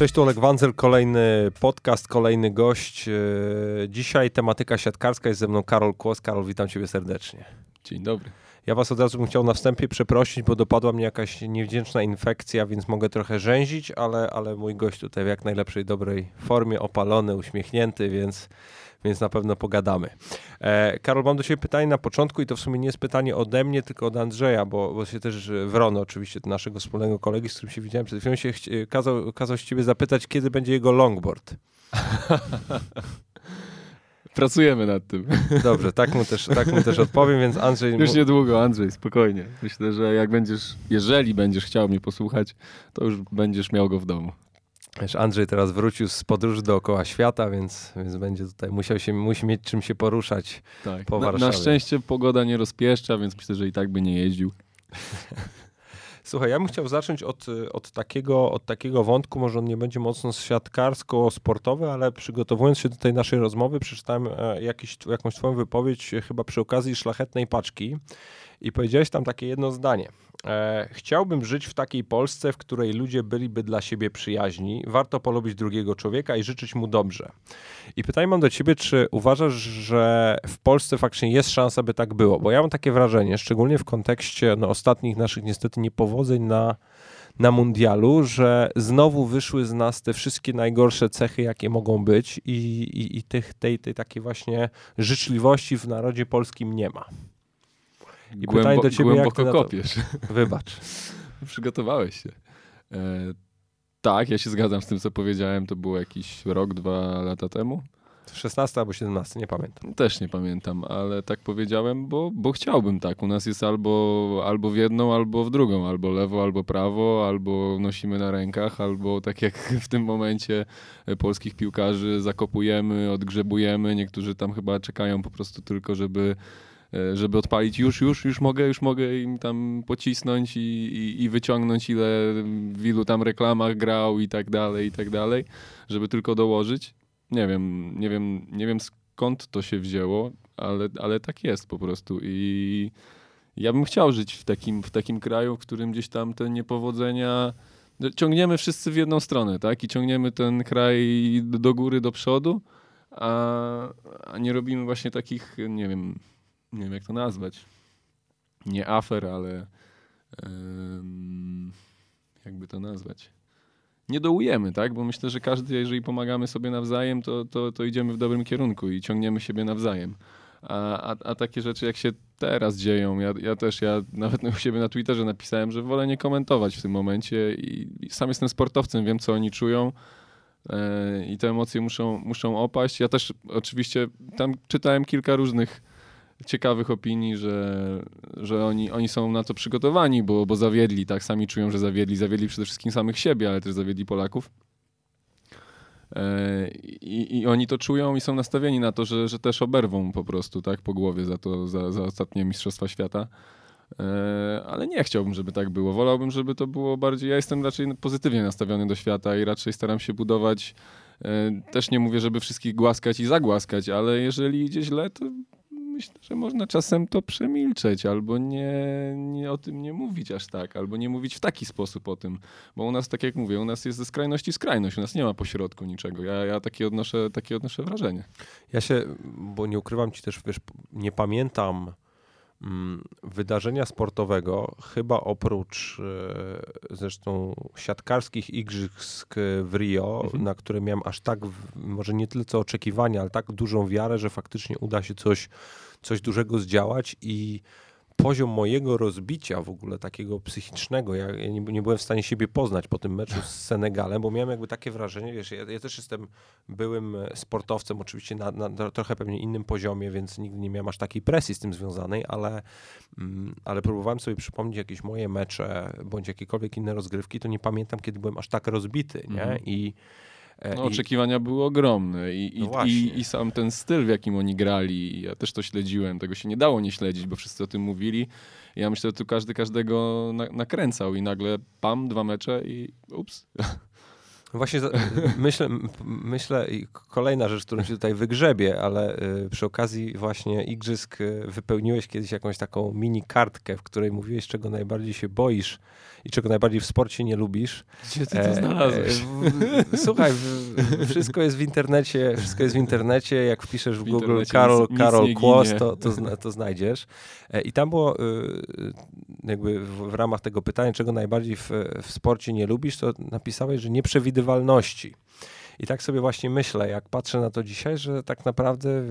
Cześć, tu Oleg Wanzel, kolejny podcast, kolejny gość. E, dzisiaj tematyka siatkarska, jest ze mną Karol Kłos. Karol, witam ciebie serdecznie. Dzień dobry. Ja was od razu bym chciał na wstępie przeprosić, bo dopadła mnie jakaś niewdzięczna infekcja, więc mogę trochę rzęzić, ale, ale mój gość tutaj w jak najlepszej, dobrej formie, opalony, uśmiechnięty, więc więc na pewno pogadamy. E, Karol, mam do Ciebie pytanie na początku i to w sumie nie jest pytanie ode mnie, tylko od Andrzeja, bo, bo się też Wrono, oczywiście naszego wspólnego kolegi, z którym się widziałem przed chwilą, się kazał, kazał się Ciebie zapytać, kiedy będzie jego longboard. Pracujemy nad tym. Dobrze, tak mu też, tak mu też odpowiem, więc Andrzej... Już niedługo, Andrzej, spokojnie. Myślę, że jak będziesz, jeżeli będziesz chciał mnie posłuchać, to już będziesz miał go w domu. Wiesz, Andrzej teraz wrócił z podróży dookoła świata, więc, więc będzie tutaj musiał się, musi mieć czym się poruszać tak. po Warszawie. Na, na szczęście pogoda nie rozpieszcza, więc myślę, że i tak by nie jeździł. Słuchaj, ja bym chciał zacząć od, od, takiego, od takiego wątku, może on nie będzie mocno siatkarsko-sportowy, ale przygotowując się do tej naszej rozmowy, przeczytałem e, jakiś, jakąś twoją wypowiedź e, chyba przy okazji szlachetnej paczki i powiedziałeś tam takie jedno zdanie. E, chciałbym żyć w takiej Polsce, w której ludzie byliby dla siebie przyjaźni, warto polubić drugiego człowieka i życzyć mu dobrze. I pytanie mam do ciebie, czy uważasz, że w Polsce faktycznie jest szansa, by tak było? Bo ja mam takie wrażenie, szczególnie w kontekście no, ostatnich naszych niestety niepowodzeń na na mundialu, że znowu wyszły z nas te wszystkie najgorsze cechy, jakie mogą być i, i, i tych, tej, tej takiej właśnie życzliwości w narodzie polskim nie ma. I Głębo, pytanie do ciebie, głęboko jak kopiesz. Wybacz. Przygotowałeś się. E, tak, ja się zgadzam z tym, co powiedziałem. To było jakiś rok, dwa lata temu. 16 albo 17, nie pamiętam. Też nie pamiętam, ale tak powiedziałem, bo, bo chciałbym tak. U nas jest albo, albo w jedną, albo w drugą, albo lewo, albo prawo, albo nosimy na rękach, albo tak jak w tym momencie polskich piłkarzy zakopujemy, odgrzebujemy. Niektórzy tam chyba czekają po prostu tylko, żeby E, żeby odpalić już, już, już mogę, już mogę im tam pocisnąć i, i, i, wyciągnąć ile w ilu tam reklamach grał i tak dalej, i tak dalej, żeby tylko dołożyć. Nie wiem, nie wiem, nie wiem skąd to się wzięło, ale, ale tak jest po prostu i ja bym chciał żyć w takim, w takim kraju, w którym gdzieś tam te niepowodzenia no, ciągniemy wszyscy w jedną stronę, tak? I ciągniemy ten kraj do góry, do przodu, a, a nie robimy właśnie takich, nie wiem, nie wiem jak to nazwać, nie afer, ale jakby to nazwać. Nie dołujemy, tak? Bo myślę, że każdy, jeżeli pomagamy sobie nawzajem, to, to, to idziemy w dobrym kierunku i ciągniemy siebie nawzajem. A, a, a takie rzeczy, jak się teraz dzieją, ja, ja też, ja nawet u siebie na Twitterze napisałem, że wolę nie komentować w tym momencie i, i sam jestem sportowcem, wiem co oni czują e, i te emocje muszą, muszą opaść. Ja też oczywiście tam czytałem kilka różnych ciekawych opinii, że, że oni, oni są na to przygotowani, bo, bo zawiedli, tak? Sami czują, że zawiedli. Zawiedli przede wszystkim samych siebie, ale też zawiedli Polaków. E, I, I, oni to czują i są nastawieni na to, że, że też oberwą po prostu tak po głowie za to, za, za ostatnie Mistrzostwa Świata. E, ale nie chciałbym, żeby tak było. Wolałbym, żeby to było bardziej. Ja jestem raczej pozytywnie nastawiony do świata i raczej staram się budować. E, też nie mówię, żeby wszystkich głaskać i zagłaskać, ale jeżeli idzie źle, to myślę, że można czasem to przemilczeć, albo nie, nie o tym nie mówić aż tak, albo nie mówić w taki sposób o tym. Bo u nas, tak jak mówię, u nas jest ze skrajności skrajność, u nas nie ma pośrodku niczego. Ja, ja takie, odnoszę, takie odnoszę wrażenie. Ja się, bo nie ukrywam ci też, wiesz, nie pamiętam mm, wydarzenia sportowego, chyba oprócz e, zresztą siatkarskich igrzysk w Rio, mhm. na które miałem aż tak, może nie tyle co oczekiwania, ale tak dużą wiarę, że faktycznie uda się coś coś dużego zdziałać i poziom mojego rozbicia w ogóle takiego psychicznego, ja, ja nie, nie, byłem w stanie siebie poznać po tym meczu z Senegalem, bo miałem jakby takie wrażenie, wiesz, ja, ja też jestem byłym sportowcem, oczywiście na, na, trochę pewnie innym poziomie, więc nigdy nie miałem aż takiej presji z tym związanej, ale, mm, ale próbowałem sobie przypomnieć jakieś moje mecze, bądź jakiekolwiek inne rozgrywki, to nie pamiętam, kiedy byłem aż tak rozbity, nie? Mm. I no, I... Oczekiwania były ogromne I, no i, i, sam ten styl, w jakim oni grali, ja też to śledziłem, tego się nie dało nie śledzić, bo wszyscy o tym mówili. Ja myślę, że tu każdy każdego na, nakręcał i nagle pam, dwa mecze i ups. Właśnie za, myślę, myślę, i kolejna rzecz, którą się tutaj wygrzebie, ale y, przy okazji właśnie igrzysk y, wypełniłeś kiedyś jakąś taką mini kartkę, w której mówiłeś, czego najbardziej się boisz i czego najbardziej w sporcie nie lubisz. Gdzie ty to e, znalazłeś? E, słuchaj, wszystko jest w internecie, wszystko jest w internecie, jak wpiszesz w, w Google Karol, nic, Karol Kłos, to, to, to, znajdziesz. E, I tam było y, jakby w, w, ramach tego pytania, czego najbardziej w, w sporcie nie lubisz, to napisałeś, że nieprzewidywalności. I tak sobie właśnie myślę, jak patrzę na to dzisiaj, że tak naprawdę,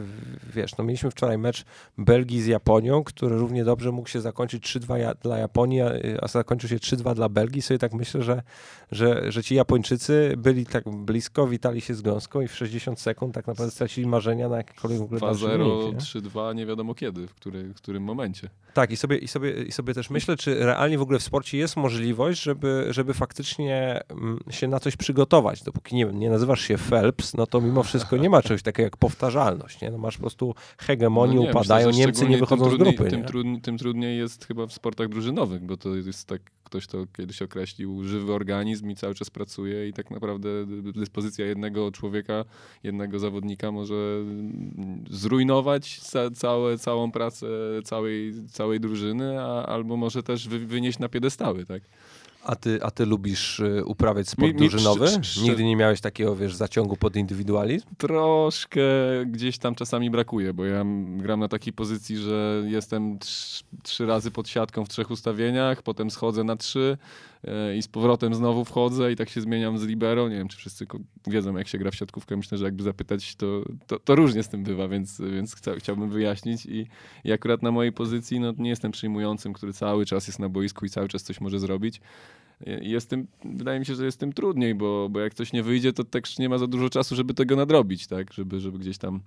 wiesz, no mieliśmy wczoraj mecz Belgii z Japonią, który równie dobrze mógł się zakończyć 3-2 dla Japonii, a zakończył się 3-2 dla Belgii. Sobie tak myślę, że, że, że ci Japończycy byli tak blisko, witali się z gąską i w 60 sekund tak naprawdę stracili marzenia na jakiekolwiek w ogóle 2-0, 3-2, nie wiadomo kiedy, w, który, w którym momencie. Tak, i sobie, i, sobie, i sobie też myślę, czy realnie w ogóle w sporcie jest możliwość, żeby, żeby faktycznie mm, się na coś przygotować. Dopóki nie, nie nazywasz się Phelps, no to mimo wszystko nie ma czegoś takiego jak powtarzalność. Nie? No masz po prostu hegemonię, no nie, upadają, myślę, Niemcy nie wychodzą z grupy. Tym, trudniej, tym trudniej jest chyba w sportach drużynowych, bo to jest tak, ktoś to kiedyś określił, żywy organizm i cały czas pracuje i tak naprawdę dyspozycja jednego człowieka, jednego zawodnika może zrujnować ca całe, całą pracę całej, całej drużyny, a, albo może też wy wynieść na piedestały, tak? A ty, a ty lubisz y, uprawiać sport mi, mi drużynowy? Nigdy nie miałeś takiego, wiesz, zaciągu pod indywidualizm? Troszkę gdzieś tam czasami brakuje, bo ja gram na takiej pozycji, że jestem trz, trzy razy pod siatką w trzech ustawieniach, potem schodzę na trzy i z powrotem znowu wchodzę i tak się zmieniam z libero. Nie wiem, czy wszyscy wiedzą, jak się gra w siatkówkę. Myślę, że jakby zapytać, to, to, to różnie z tym bywa, więc, więc chciałbym wyjaśnić. I, I akurat na mojej pozycji no, nie jestem przyjmującym, który cały czas jest na boisku i cały czas coś może zrobić jest tym, wydaje mi się, że jest tym trudniej, bo, bo jak coś nie wyjdzie, to też nie ma za dużo czasu, żeby tego nadrobić, tak? Żeby, żeby gdzieś tam.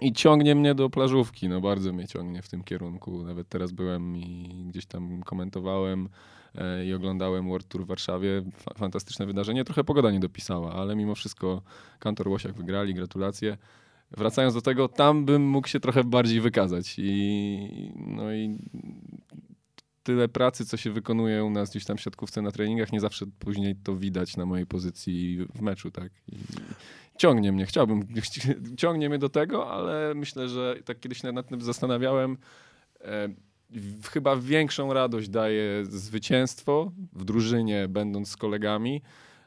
I ciągnie mnie do plażówki, no bardzo mnie ciągnie w tym kierunku. Nawet teraz byłem i gdzieś tam komentowałem e, i oglądałem World Tour w Warszawie. Fa fantastyczne wydarzenie. Trochę pogoda nie dopisała, ale mimo wszystko Kantor Łosiak wygrali, gratulacje wracając do tego, tam bym mógł się trochę bardziej wykazać. I, no i tyle pracy, co się wykonuje u nas gdzieś tam w siatkówce na treningach, nie zawsze później to widać na mojej pozycji w meczu, tak. I ciągnie mnie, chciałbym, ciągnie mnie do tego, ale myślę, że tak kiedyś nad tym zastanawiałem, e, chyba większą radość daje zwycięstwo w drużynie, będąc z kolegami,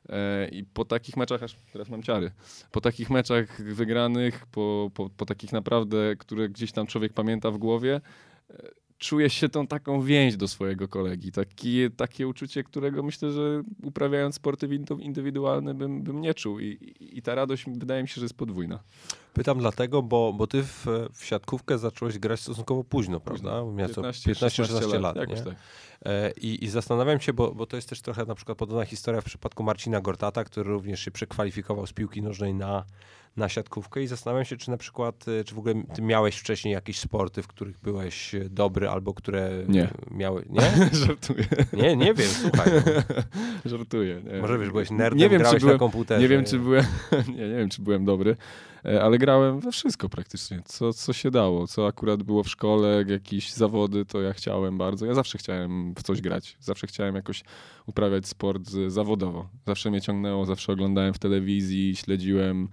e, i po takich meczach, aż teraz mam ciary, po takich meczach wygranych, po, po, po takich naprawdę, które gdzieś tam człowiek pamięta w głowie, e, czuje się tą taką więź do swojego kolegi. Taki, takie uczucie, którego myślę, że uprawiając sporty indywidualne bym, bym nie czuł. I, I, ta radość wydaje mi się, że jest podwójna. Pytam dlatego, bo, bo ty w, w siatkówkę zacząłeś grać stosunkowo późno, prawda? 15-16 lat. lat tak. E, I, I zastanawiam się, bo, bo to jest też trochę na przykład podobna historia w przypadku Marcina Gortata, który również się przekwalifikował z piłki nożnej na na siatkówkę i zastanawiam się, czy na przykład, e, czy w ogóle ty miałeś wcześniej jakieś sporty, w których byłeś e, dobry albo które nie. miały... Nie? Żartuję. Nie, nie wiem, słuchaj. No. Żartuję. Nie. Może wiesz, byłeś nerdem, nie wiem, grałeś byłem, na komputerze. Nie wiem, czy byłem, nie, nie wiem, czy byłem dobry, e, ale grałem we wszystko praktycznie, co, co się dało, co akurat było w szkole, jakieś zawody, to ja chciałem bardzo. Ja zawsze chciałem w coś grać, zawsze chciałem jakoś uprawiać sport zawodowo. Zawsze mnie ciągnęło, zawsze oglądałem w telewizji, śledziłem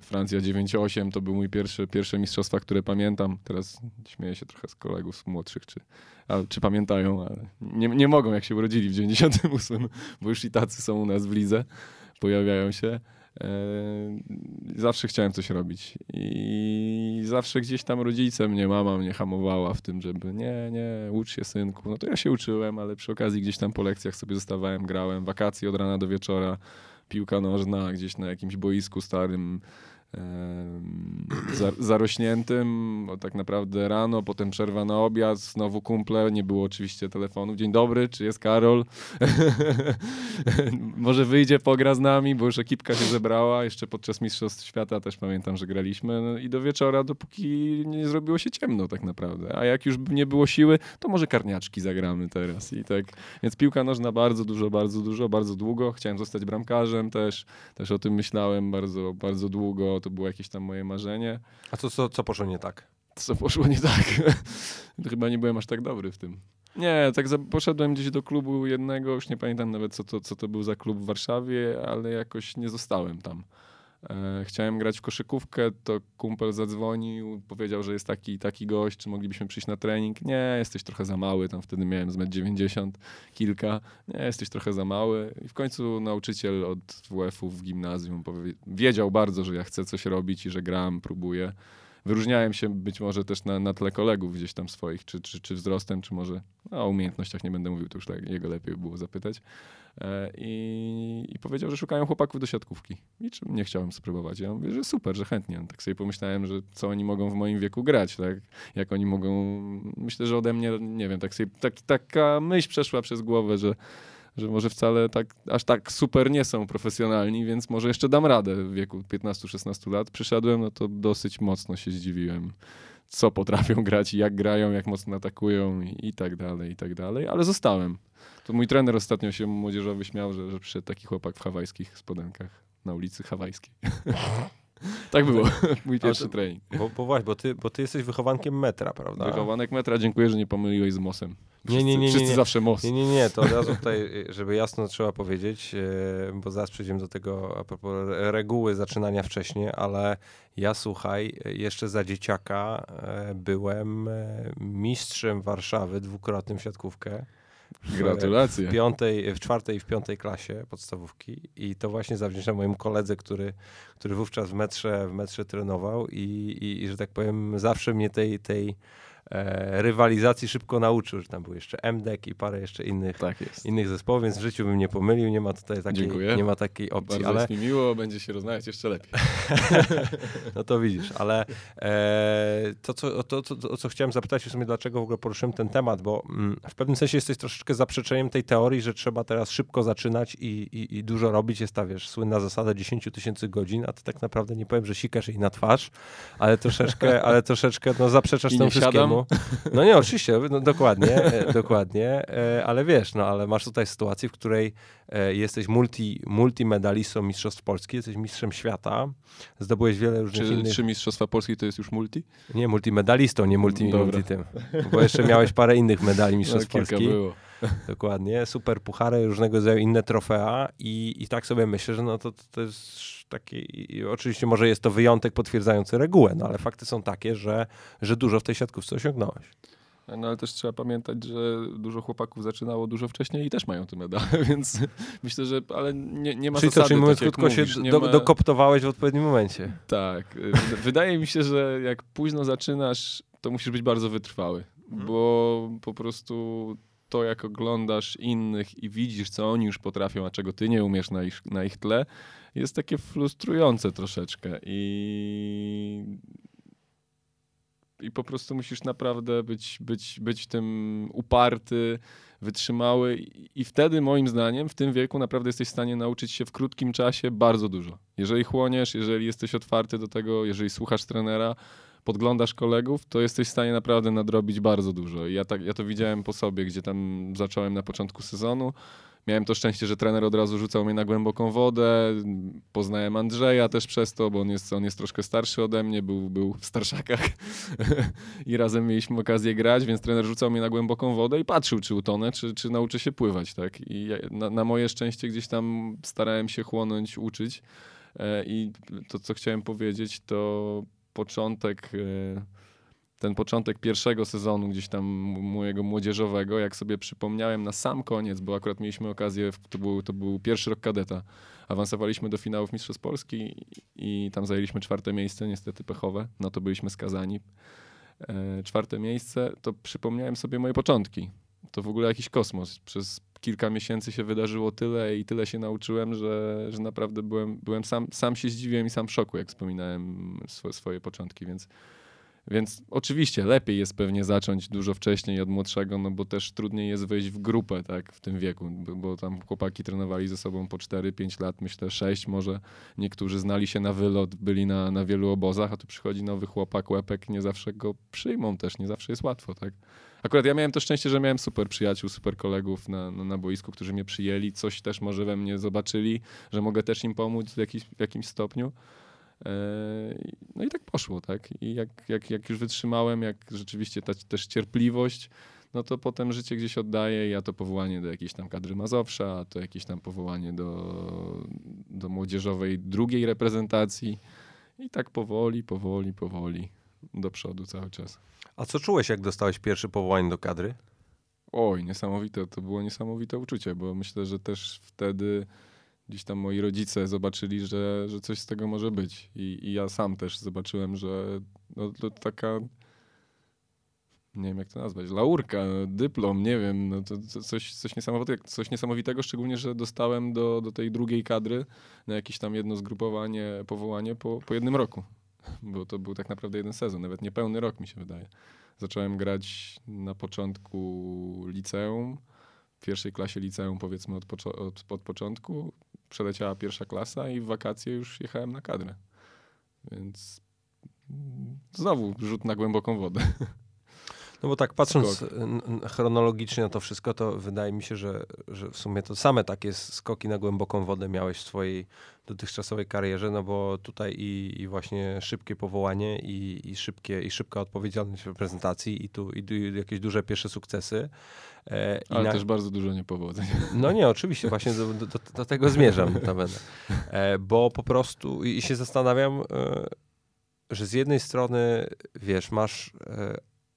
Francja 9-8 to był mój pierwszy, pierwsze mistrzostwa, które pamiętam. Teraz śmieję się trochę z kolegów młodszych, czy, a, czy pamiętają, ale nie, nie mogą, jak się urodzili w 98, bo już i tacy są u nas w lidze, pojawiają się. E, zawsze chciałem coś robić i zawsze gdzieś tam rodzice mnie, mama mnie hamowała w tym, żeby nie, nie, ucz się synku. No to ja się uczyłem, ale przy okazji gdzieś tam po lekcjach sobie zostawałem, grałem, wakacje od rana do wieczora piłka nożna gdzieś na jakimś boisku starym zarośniętym, bo tak naprawdę rano, potem przerwa na obiad, znowu kumple, nie było oczywiście telefonu. Dzień dobry, czy jest Karol? Może wyjdzie, pogra z nami, bo już ekipka się zebrała, jeszcze podczas Mistrzostw Świata też pamiętam, że graliśmy no i do wieczora, dopóki nie zrobiło się ciemno tak naprawdę. A jak już nie było siły, to może karniaczki zagramy teraz i tak. Więc piłka nożna bardzo dużo, bardzo dużo, bardzo długo. Chciałem zostać bramkarzem też, też o tym myślałem bardzo, bardzo długo to było jakieś tam moje marzenie. A co, co, co poszło nie tak? Co poszło nie tak? Chyba nie byłem aż tak dobry w tym. Nie, tak za, poszedłem gdzieś do klubu jednego, już nie pamiętam nawet co to, co to był za klub w Warszawie, ale jakoś nie zostałem tam. E, chciałem grać w koszykówkę, to kumpel zadzwonił, powiedział, że jest taki taki gość, czy moglibyśmy przyjść na trening. Nie, jesteś trochę za mały, tam wtedy miałem z 90 kilka. Nie, jesteś trochę za mały. I w końcu nauczyciel od WF-u w gimnazjum wiedział bardzo, że ja chcę coś robić i że gram, próbuję. Wyróżniałem się być może też na, na tle kolegów gdzieś tam swoich, czy, czy, czy wzrostem, czy może no, o umiejętnościach nie będę mówił, to już jego lepiej było zapytać. E, I, I, powiedział, że szukają chłopaków do siatkówki. I czym nie chciałem spróbować. Ja mówię, że super, że chętnie. Tak sobie pomyślałem, że co oni mogą w moim wieku grać, tak? Jak oni mogą... Myślę, że ode mnie, nie wiem, tak sobie, tak, taka myśl przeszła przez głowę, że że może wcale tak, aż tak super nie są profesjonalni, więc może jeszcze dam radę w wieku 15-16 lat. Przyszedłem, no to dosyć mocno się zdziwiłem, co potrafią grać, jak grają, jak mocno atakują i, i tak dalej, i tak dalej, ale zostałem. To mój trener ostatnio się młodzieżowy śmiał, że, że przyszedł taki chłopak w hawajskich spodenkach na ulicy Hawajskiej. tak było, mój pierwszy trening. Bo, bo właśnie, bo ty, bo ty jesteś wychowankiem metra, prawda? Wychowanek metra, dziękuję, że nie pomyliłeś z mosem. Wszyscy, nie, nie, nie, wszyscy nie, zawsze most. Nie, nie, nie, to od razu tutaj, żeby jasno trzeba powiedzieć, e, bo zaraz przejdziemy do tego a propos reguły zaczynania wcześniej, ale ja słuchaj, jeszcze za dzieciaka e, byłem e, mistrzem Warszawy, dwukrotnym w siatkówkę. Gratulacje. W, piątej, w czwartej i w piątej klasie podstawówki i to właśnie zawdzięczam mojemu koledze, który, który wówczas w metrze, w metrze trenował i, i, i że tak powiem zawsze mnie tej, tej e, rywalizacji szybko nauczył, że tam był jeszcze MDEK i parę jeszcze innych, tak innych zespołów, więc w życiu bym nie pomylił, nie ma tutaj takiej, Dziękuję. nie ma takiej opcji. Bardzo ale... jest mi miło, będzie się rozmawiać jeszcze lepiej. no to widzisz, ale e, to, co, to, to, o co chciałem zapytać w sumie, dlaczego w ogóle poruszyłem ten temat, bo mm, w pewnym sensie jesteś troszeczkę zaprzeczeniem tej teorii, że trzeba teraz szybko zaczynać i, i, i dużo robić. Jest ta, wiesz, słynna zasada 10 tysięcy godzin, a ty tak naprawdę nie powiem, że sikasz jej na twarz, ale troszeczkę, ale troszeczkę no, zaprzeczasz I temu wszystkiemu. No nie, oczywiście, no, dokładnie, e, dokładnie, e, ale wiesz, no ale masz tutaj sytuację, w której e, jesteś multi, multimedalistą Mistrzostw Polski, jesteś mistrzem świata, zdobyłeś wiele różnych czy, innych... Czy Mistrzostwa Polski to jest już multi? Nie, multimedalistą, nie multi, multi tym, bo jeszcze miałeś parę innych medali Mistrzostw no, Polski. było. Dokładnie, super puchary, różnego rodzaju inne trofea i, i tak sobie myślę, że no to, to jest taki, oczywiście może jest to wyjątek potwierdzający regułę, no ale fakty są takie, że, że dużo w tej siatkówce osiągnąłeś. No ale też trzeba pamiętać, że dużo chłopaków zaczynało dużo wcześniej i też mają te medale, więc myślę, że ale nie, nie ma czyli zasady. To, czyli mówiąc tak krótko, mówisz, się do, ma... dokoptowałeś w odpowiednim momencie. Tak. Wydaje mi się, że jak późno zaczynasz, to musisz być bardzo wytrwały, hmm. bo po prostu to, jak oglądasz innych i widzisz, co oni już potrafią, a czego ty nie umiesz na ich, na ich tle, jest takie frustrujące troszeczkę. I i po prostu musisz naprawdę być, być, być tym uparty, wytrzymały i wtedy moim zdaniem w tym wieku naprawdę jesteś w stanie nauczyć się w krótkim czasie bardzo dużo. Jeżeli chłoniesz, jeżeli jesteś otwarty do tego, jeżeli słuchasz trenera, podglądasz kolegów, to jesteś w stanie naprawdę nadrobić bardzo dużo. I ja, tak, ja to widziałem po sobie, gdzie tam zacząłem na początku sezonu. Miałem to szczęście, że trener od razu rzucał mnie na głęboką wodę. Poznałem Andrzeja też przez to, bo on jest, on jest troszkę starszy ode mnie, był, był w starszakach i razem mieliśmy okazję grać, więc trener rzucał mnie na głęboką wodę i patrzył, czy utonę, czy, czy nauczę się pływać. Tak? I ja, na, na moje szczęście gdzieś tam starałem się chłonąć, uczyć. E, I to, co chciałem powiedzieć, to początek, e, ten początek pierwszego sezonu gdzieś tam mojego młodzieżowego, jak sobie przypomniałem na sam koniec, bo akurat mieliśmy okazję, to był, to był pierwszy rok kadeta, awansowaliśmy do finałów Mistrzostw Polski i tam zajęliśmy czwarte miejsce, niestety pechowe, no to byliśmy skazani. E, czwarte miejsce, to przypomniałem sobie moje początki. To w ogóle jakiś kosmos. Przez kilka miesięcy się wydarzyło tyle i tyle się nauczyłem, że, że naprawdę byłem, byłem sam, sam się zdziwiłem i sam w szoku, jak wspominałem swo, swoje początki, więc, więc oczywiście lepiej jest pewnie zacząć dużo wcześniej od młodszego, no bo też trudniej jest wejść w grupę tak, w tym wieku, bo, tam chłopaki trenowali ze sobą po 4-5 lat, myślę 6 może. Niektórzy znali się na wylot, byli na, na wielu obozach, a tu przychodzi nowy chłopak, łepek, nie zawsze go przyjmą też, nie zawsze jest łatwo, tak? Akurat ja miałem to szczęście, że miałem super przyjaciół, super kolegów na, na, na boisku, którzy mnie przyjęli, coś też może we mnie zobaczyli, że mogę też im pomóc w, jakiś, w jakimś stopniu. E, no i tak poszło, tak? I jak, jak, jak już wytrzymałem, jak rzeczywiście ta też cierpliwość, no to potem życie gdzieś oddaje, ja to powołanie do jakiejś tam kadry Mazowsza, a to jakieś tam powołanie do, do młodzieżowej drugiej reprezentacji i tak powoli, powoli, powoli do przodu cały czas. A co czułeś, jak dostałeś pierwsze powołanie do kadry? Oj, niesamowite, to było niesamowite uczucie, bo myślę, że też wtedy gdzieś tam moi rodzice zobaczyli, że, że coś z tego może być. I, i ja sam też zobaczyłem, że no, to taka nie wiem jak to nazwać, laurka, dyplom, nie wiem, no to, to coś, coś, niesamowitego, coś niesamowitego, szczególnie, że dostałem do, do tej drugiej kadry na jakieś tam jedno zgrupowanie, powołanie po, po jednym roku, bo to był tak naprawdę jeden sezon, nawet niepełny rok mi się wydaje. Zacząłem grać na początku liceum, pierwszej klasie liceum powiedzmy od, od, od początku, przeleciała pierwsza klasa i w wakacje już jechałem na kadrę, więc znowu rzut na głęboką wodę. No bo tak patrząc chronologicznie na to wszystko, to wydaje mi się, że, że w sumie to same takie skoki na głęboką wodę miałeś w swojej dotychczasowej karierze, no bo tutaj i, i właśnie szybkie powołanie i, i, szybkie, i szybka odpowiedzialność w reprezentacji i tu, i tu jakieś duże pierwsze sukcesy. E, Ale na... też bardzo dużo niepowodzeń. No nie, oczywiście, właśnie do, do, do tego zmierzam. E, bo po prostu i się zastanawiam, e, że z jednej strony, wiesz, masz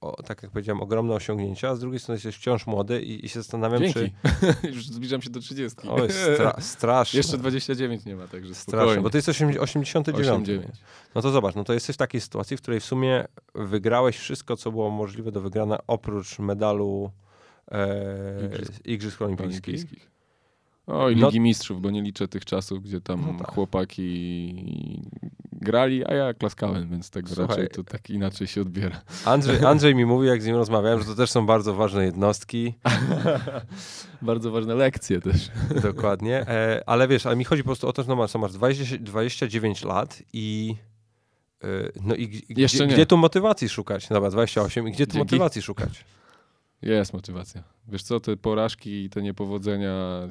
o, tak jak powiedziałem, ogromne osiągnięcia, a z drugiej strony jesteś wciąż młody i, i się zastanawiam, Dzięki. czy... Już zbliżam się do 30. O, stra strasznie. Jeszcze 29 nie ma, także Strasznie, bo ty jesteś 89. 89. No to zobacz, no to jesteś w takiej sytuacji, w której w sumie wygrałeś wszystko, co było możliwe do wygrania, oprócz medalu e, Igrzysk, Igrzysk Olimpijskich. O, i no Ligi no, Mistrzów, bo nie liczę tych czasów, gdzie tam no tak. chłopaki grali, a ja klaskałem, więc tak Słuchaj, raczej to tak inaczej się odbiera. Andrzej, Andrzej mi mówił, jak z nim rozmawiałem, że to też są bardzo ważne jednostki. bardzo ważne lekcje też. Dokładnie, e, ale wiesz, ale mi chodzi po prostu o to, że no masz, masz 20, 29 lat i e, no i, i gdzie, gdzie tu motywacji szukać? Dobra, 28 i gdzie tu Dzięki. motywacji szukać? Jest motywacja. Wiesz co, te porażki i te niepowodzenia,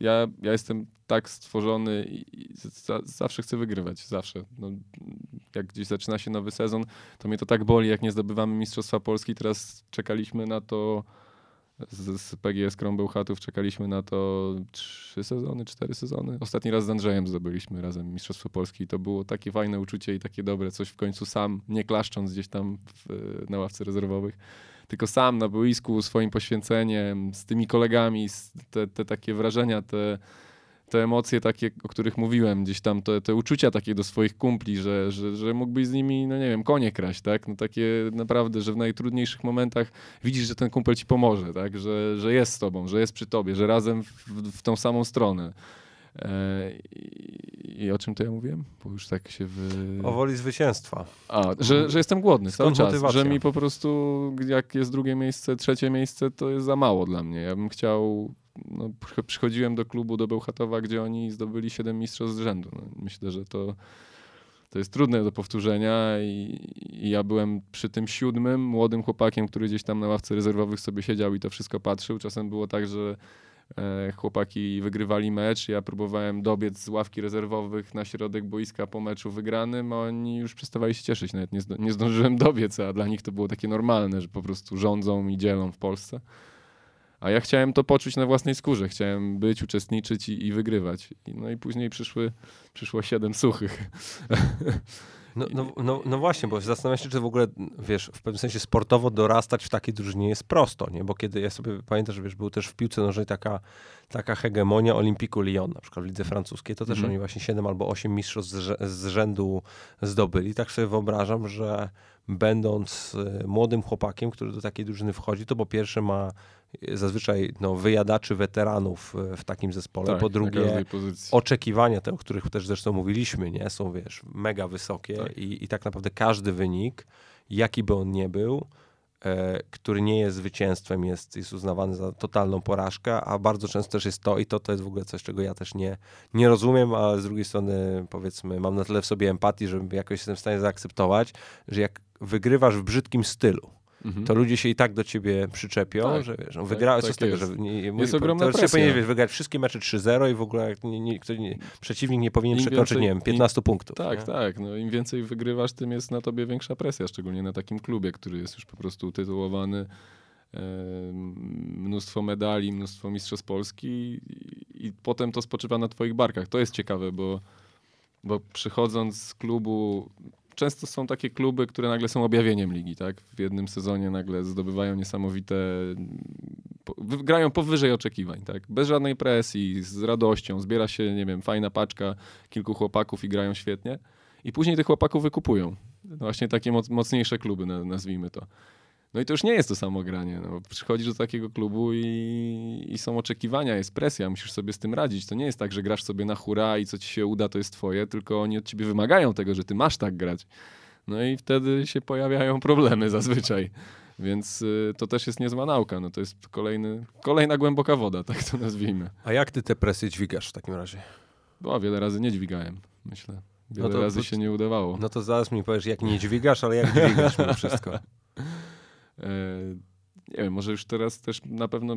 ja, ja jestem tak stworzony i za, zawsze chcę wygrywać, zawsze. No, jak gdzieś zaczyna się nowy sezon, to mnie to tak boli, jak nie zdobywamy Mistrzostwa Polski. Teraz czekaliśmy na to z, z PGS Krąbełchatów, czekaliśmy na to trzy sezony, cztery sezony. Ostatni raz z Andrzejem zdobyliśmy razem Mistrzostwo Polski i to było takie fajne uczucie i takie dobre, coś w końcu sam, nie klaszcząc gdzieś tam w, na ławce rezerwowych tylko sam na boisku, swoim poświęceniem, z tymi kolegami, te, te takie wrażenia, te, te emocje takie, o których mówiłem, gdzieś tam te, te uczucia takie do swoich kumpli, że, że, że mógłbyś z nimi, no nie wiem, konie kraść, tak? No takie naprawdę, że w najtrudniejszych momentach widzisz, że ten kumpel ci pomoże, tak? Że, że jest z tobą, że jest przy tobie, że razem w, w tą samą stronę. E, I o czym to ja mówiłem? Bo już tak się wy... O woli zwycięstwa. A, że, że jestem głodny Skąd cały czas. Motywacja? Że mi po prostu, jak jest drugie miejsce, trzecie miejsce, to jest za mało dla mnie. Ja bym chciał... No, przychodziłem do klubu do Bełchatowa, gdzie oni zdobyli 7 mistrzostw z rzędu. No, myślę, że to, to jest trudne do powtórzenia i, i, ja byłem przy tym siódmym młodym chłopakiem, który gdzieś tam na ławce rezerwowych sobie siedział i to wszystko patrzył. Czasem było tak, że chłopaki wygrywali mecz, ja próbowałem dobiec z ławki rezerwowych na środek boiska po meczu wygranym, a oni już przestawali się cieszyć, nawet nie, nie zdążyłem dobiec, a dla nich to było takie normalne, że po prostu rządzą i dzielą w Polsce. A ja chciałem to poczuć na własnej skórze, chciałem być, uczestniczyć i, i wygrywać. No i później przyszły, przyszło siedem suchych. No, no, no, no, właśnie, bo zastanawiam się, czy w ogóle, wiesz, w pewnym sensie sportowo dorastać w takiej drużynie jest prosto, nie? Bo kiedy ja sobie pamiętam, że wiesz, był też w piłce nożnej taka, taka hegemonia Olimpiku Lyon, na przykład w lidze francuskiej, to też mm. oni właśnie 7 albo 8 mistrzostw z, z rzędu zdobyli. Tak sobie wyobrażam, że będąc y, młodym chłopakiem, który do takiej drużyny wchodzi, to po pierwsze ma zazwyczaj no, wyjadaczy weteranów e, w takim zespole. Tak, po drugie, oczekiwania, te, o których też zresztą mówiliśmy, nie, są wiesz, mega wysokie tak. I, i tak naprawdę każdy wynik, jaki by on nie był, e, który nie jest zwycięstwem, jest, jest uznawany za totalną porażkę, a bardzo często też jest to, i to, to jest w ogóle coś, czego ja też nie, nie rozumiem, ale z drugiej strony powiedzmy, mam na tyle w sobie empatii, żeby jakoś jestem w stanie zaakceptować, że jak wygrywasz w brzydkim stylu, mhm. to ludzie się i tak do ciebie przyczepią, tak, że wiesz, no, wygrałeś, tak, z tego, jest. że nie, nie, jest ogromna presja. powinieneś wygrać wszystkie mecze 3-0 i w ogóle nie, nie, nie, przeciwnik nie powinien Im przekroczyć, więcej, nie wiem, 15 im, punktów. Tak, tak. No, Im więcej wygrywasz, tym jest na tobie większa presja, szczególnie na takim klubie, który jest już po prostu tytułowany mnóstwo medali, mnóstwo mistrzostw Polski i, i potem to spoczywa na twoich barkach. To jest ciekawe, bo, bo przychodząc z klubu często są takie kluby, które nagle są objawieniem ligi, tak? W jednym sezonie nagle zdobywają niesamowite, grają powyżej oczekiwań, tak? Bez żadnej presji, z radością, zbiera się, nie wiem, fajna paczka kilku chłopaków i grają świetnie. I później tych chłopaków wykupują. Właśnie takie mocniejsze kluby, nazwijmy to. No i to już nie jest to samo granie. No. Przychodzisz do takiego klubu i, i, są oczekiwania, jest presja, musisz sobie z tym radzić. To nie jest tak, że grasz sobie na hura i co ci się uda, to jest twoje, tylko oni od ciebie wymagają tego, że ty masz tak grać. No i wtedy się pojawiają problemy zazwyczaj. Więc y, to też jest niezła nauka. No to jest kolejny, kolejna głęboka woda, tak to nazwijmy. A jak ty te presje dźwigasz w takim razie? Bo wiele razy nie dźwigałem, myślę. Wiele no to, razy się nie udawało. No to zaraz mi powiesz, jak nie dźwigasz, ale jak dźwigasz mimo wszystko. E, nie wiem, może już teraz też na pewno,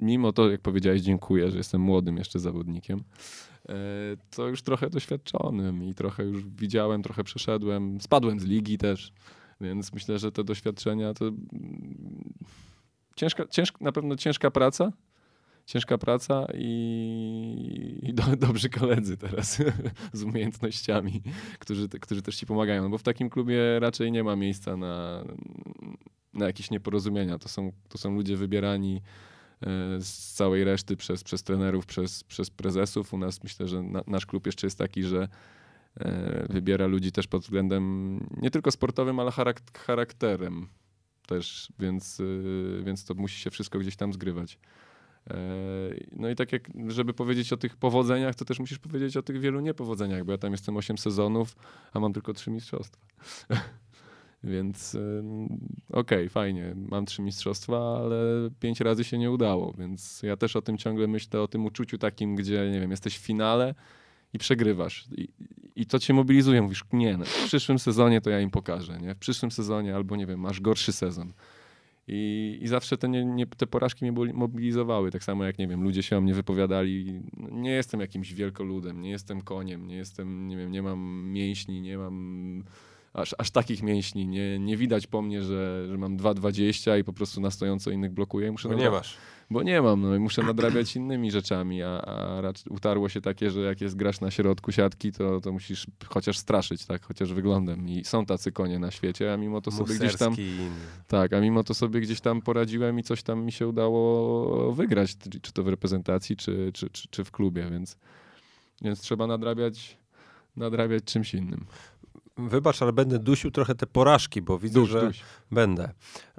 mimo to, jak powiedziałeś, dziękuję, że jestem młodym jeszcze zawodnikiem, e, to już trochę doświadczonym i trochę już widziałem, trochę przeszedłem. Spadłem z ligi też, więc myślę, że te doświadczenia to mm, ciężka, ciężka, na pewno ciężka praca, ciężka praca i, i do, dobrzy koledzy teraz z umiejętnościami, którzy, którzy też ci pomagają. No bo w takim klubie raczej nie ma miejsca na, na jakieś nieporozumienia. To są, to są ludzie wybierani e, z całej reszty przez, przez trenerów, przez, przez prezesów. U nas myślę, że na, nasz klub jeszcze jest taki, że e, wybiera ludzi też pod względem nie tylko sportowym, ale charakterem też, więc, e, więc to musi się wszystko gdzieś tam zgrywać. No i tak jak, żeby powiedzieć o tych powodzeniach, to też musisz powiedzieć o tych wielu niepowodzeniach, bo ja tam jestem 8 sezonów, a mam tylko 3 mistrzostwa. Więc okej, okay, fajnie, mam trzy mistrzostwa, ale pięć razy się nie udało, więc ja też o tym ciągle myślę, o tym uczuciu takim, gdzie, nie wiem, jesteś w finale i przegrywasz. I, i to cię mobilizuje, mówisz, nie, no, w przyszłym sezonie to ja im pokażę, nie? W przyszłym sezonie albo, nie wiem, masz gorszy sezon. I, I zawsze te, nie, nie, te porażki mnie mobilizowały. Tak samo jak, nie wiem, ludzie się o mnie wypowiadali. No, nie jestem jakimś wielkoludem, nie jestem koniem, nie jestem, nie wiem, nie mam mięśni, nie mam aż, aż takich mięśni. Nie, nie widać po mnie, że, że mam 2,20 i po prostu na stojąco innych blokuję. Muszę bo nie masz. Bo nie mam, no i muszę nadrabiać innymi rzeczami, a, a raczej utarło się takie, że jak jest grasz na środku siatki, to, to musisz chociaż straszyć, tak, chociaż wyglądem. I są tacy konie na świecie, a mimo to sobie gdzieś tam... Tak, a mimo to sobie gdzieś tam poradziłem i coś tam mi się udało wygrać, czy to w reprezentacji, czy, czy, czy, czy w klubie, więc, więc trzeba nadrabiać nadrabiać czymś innym. Wybacz, ale będę dusił trochę te porażki, bo widzę, duś, że duś. Będę.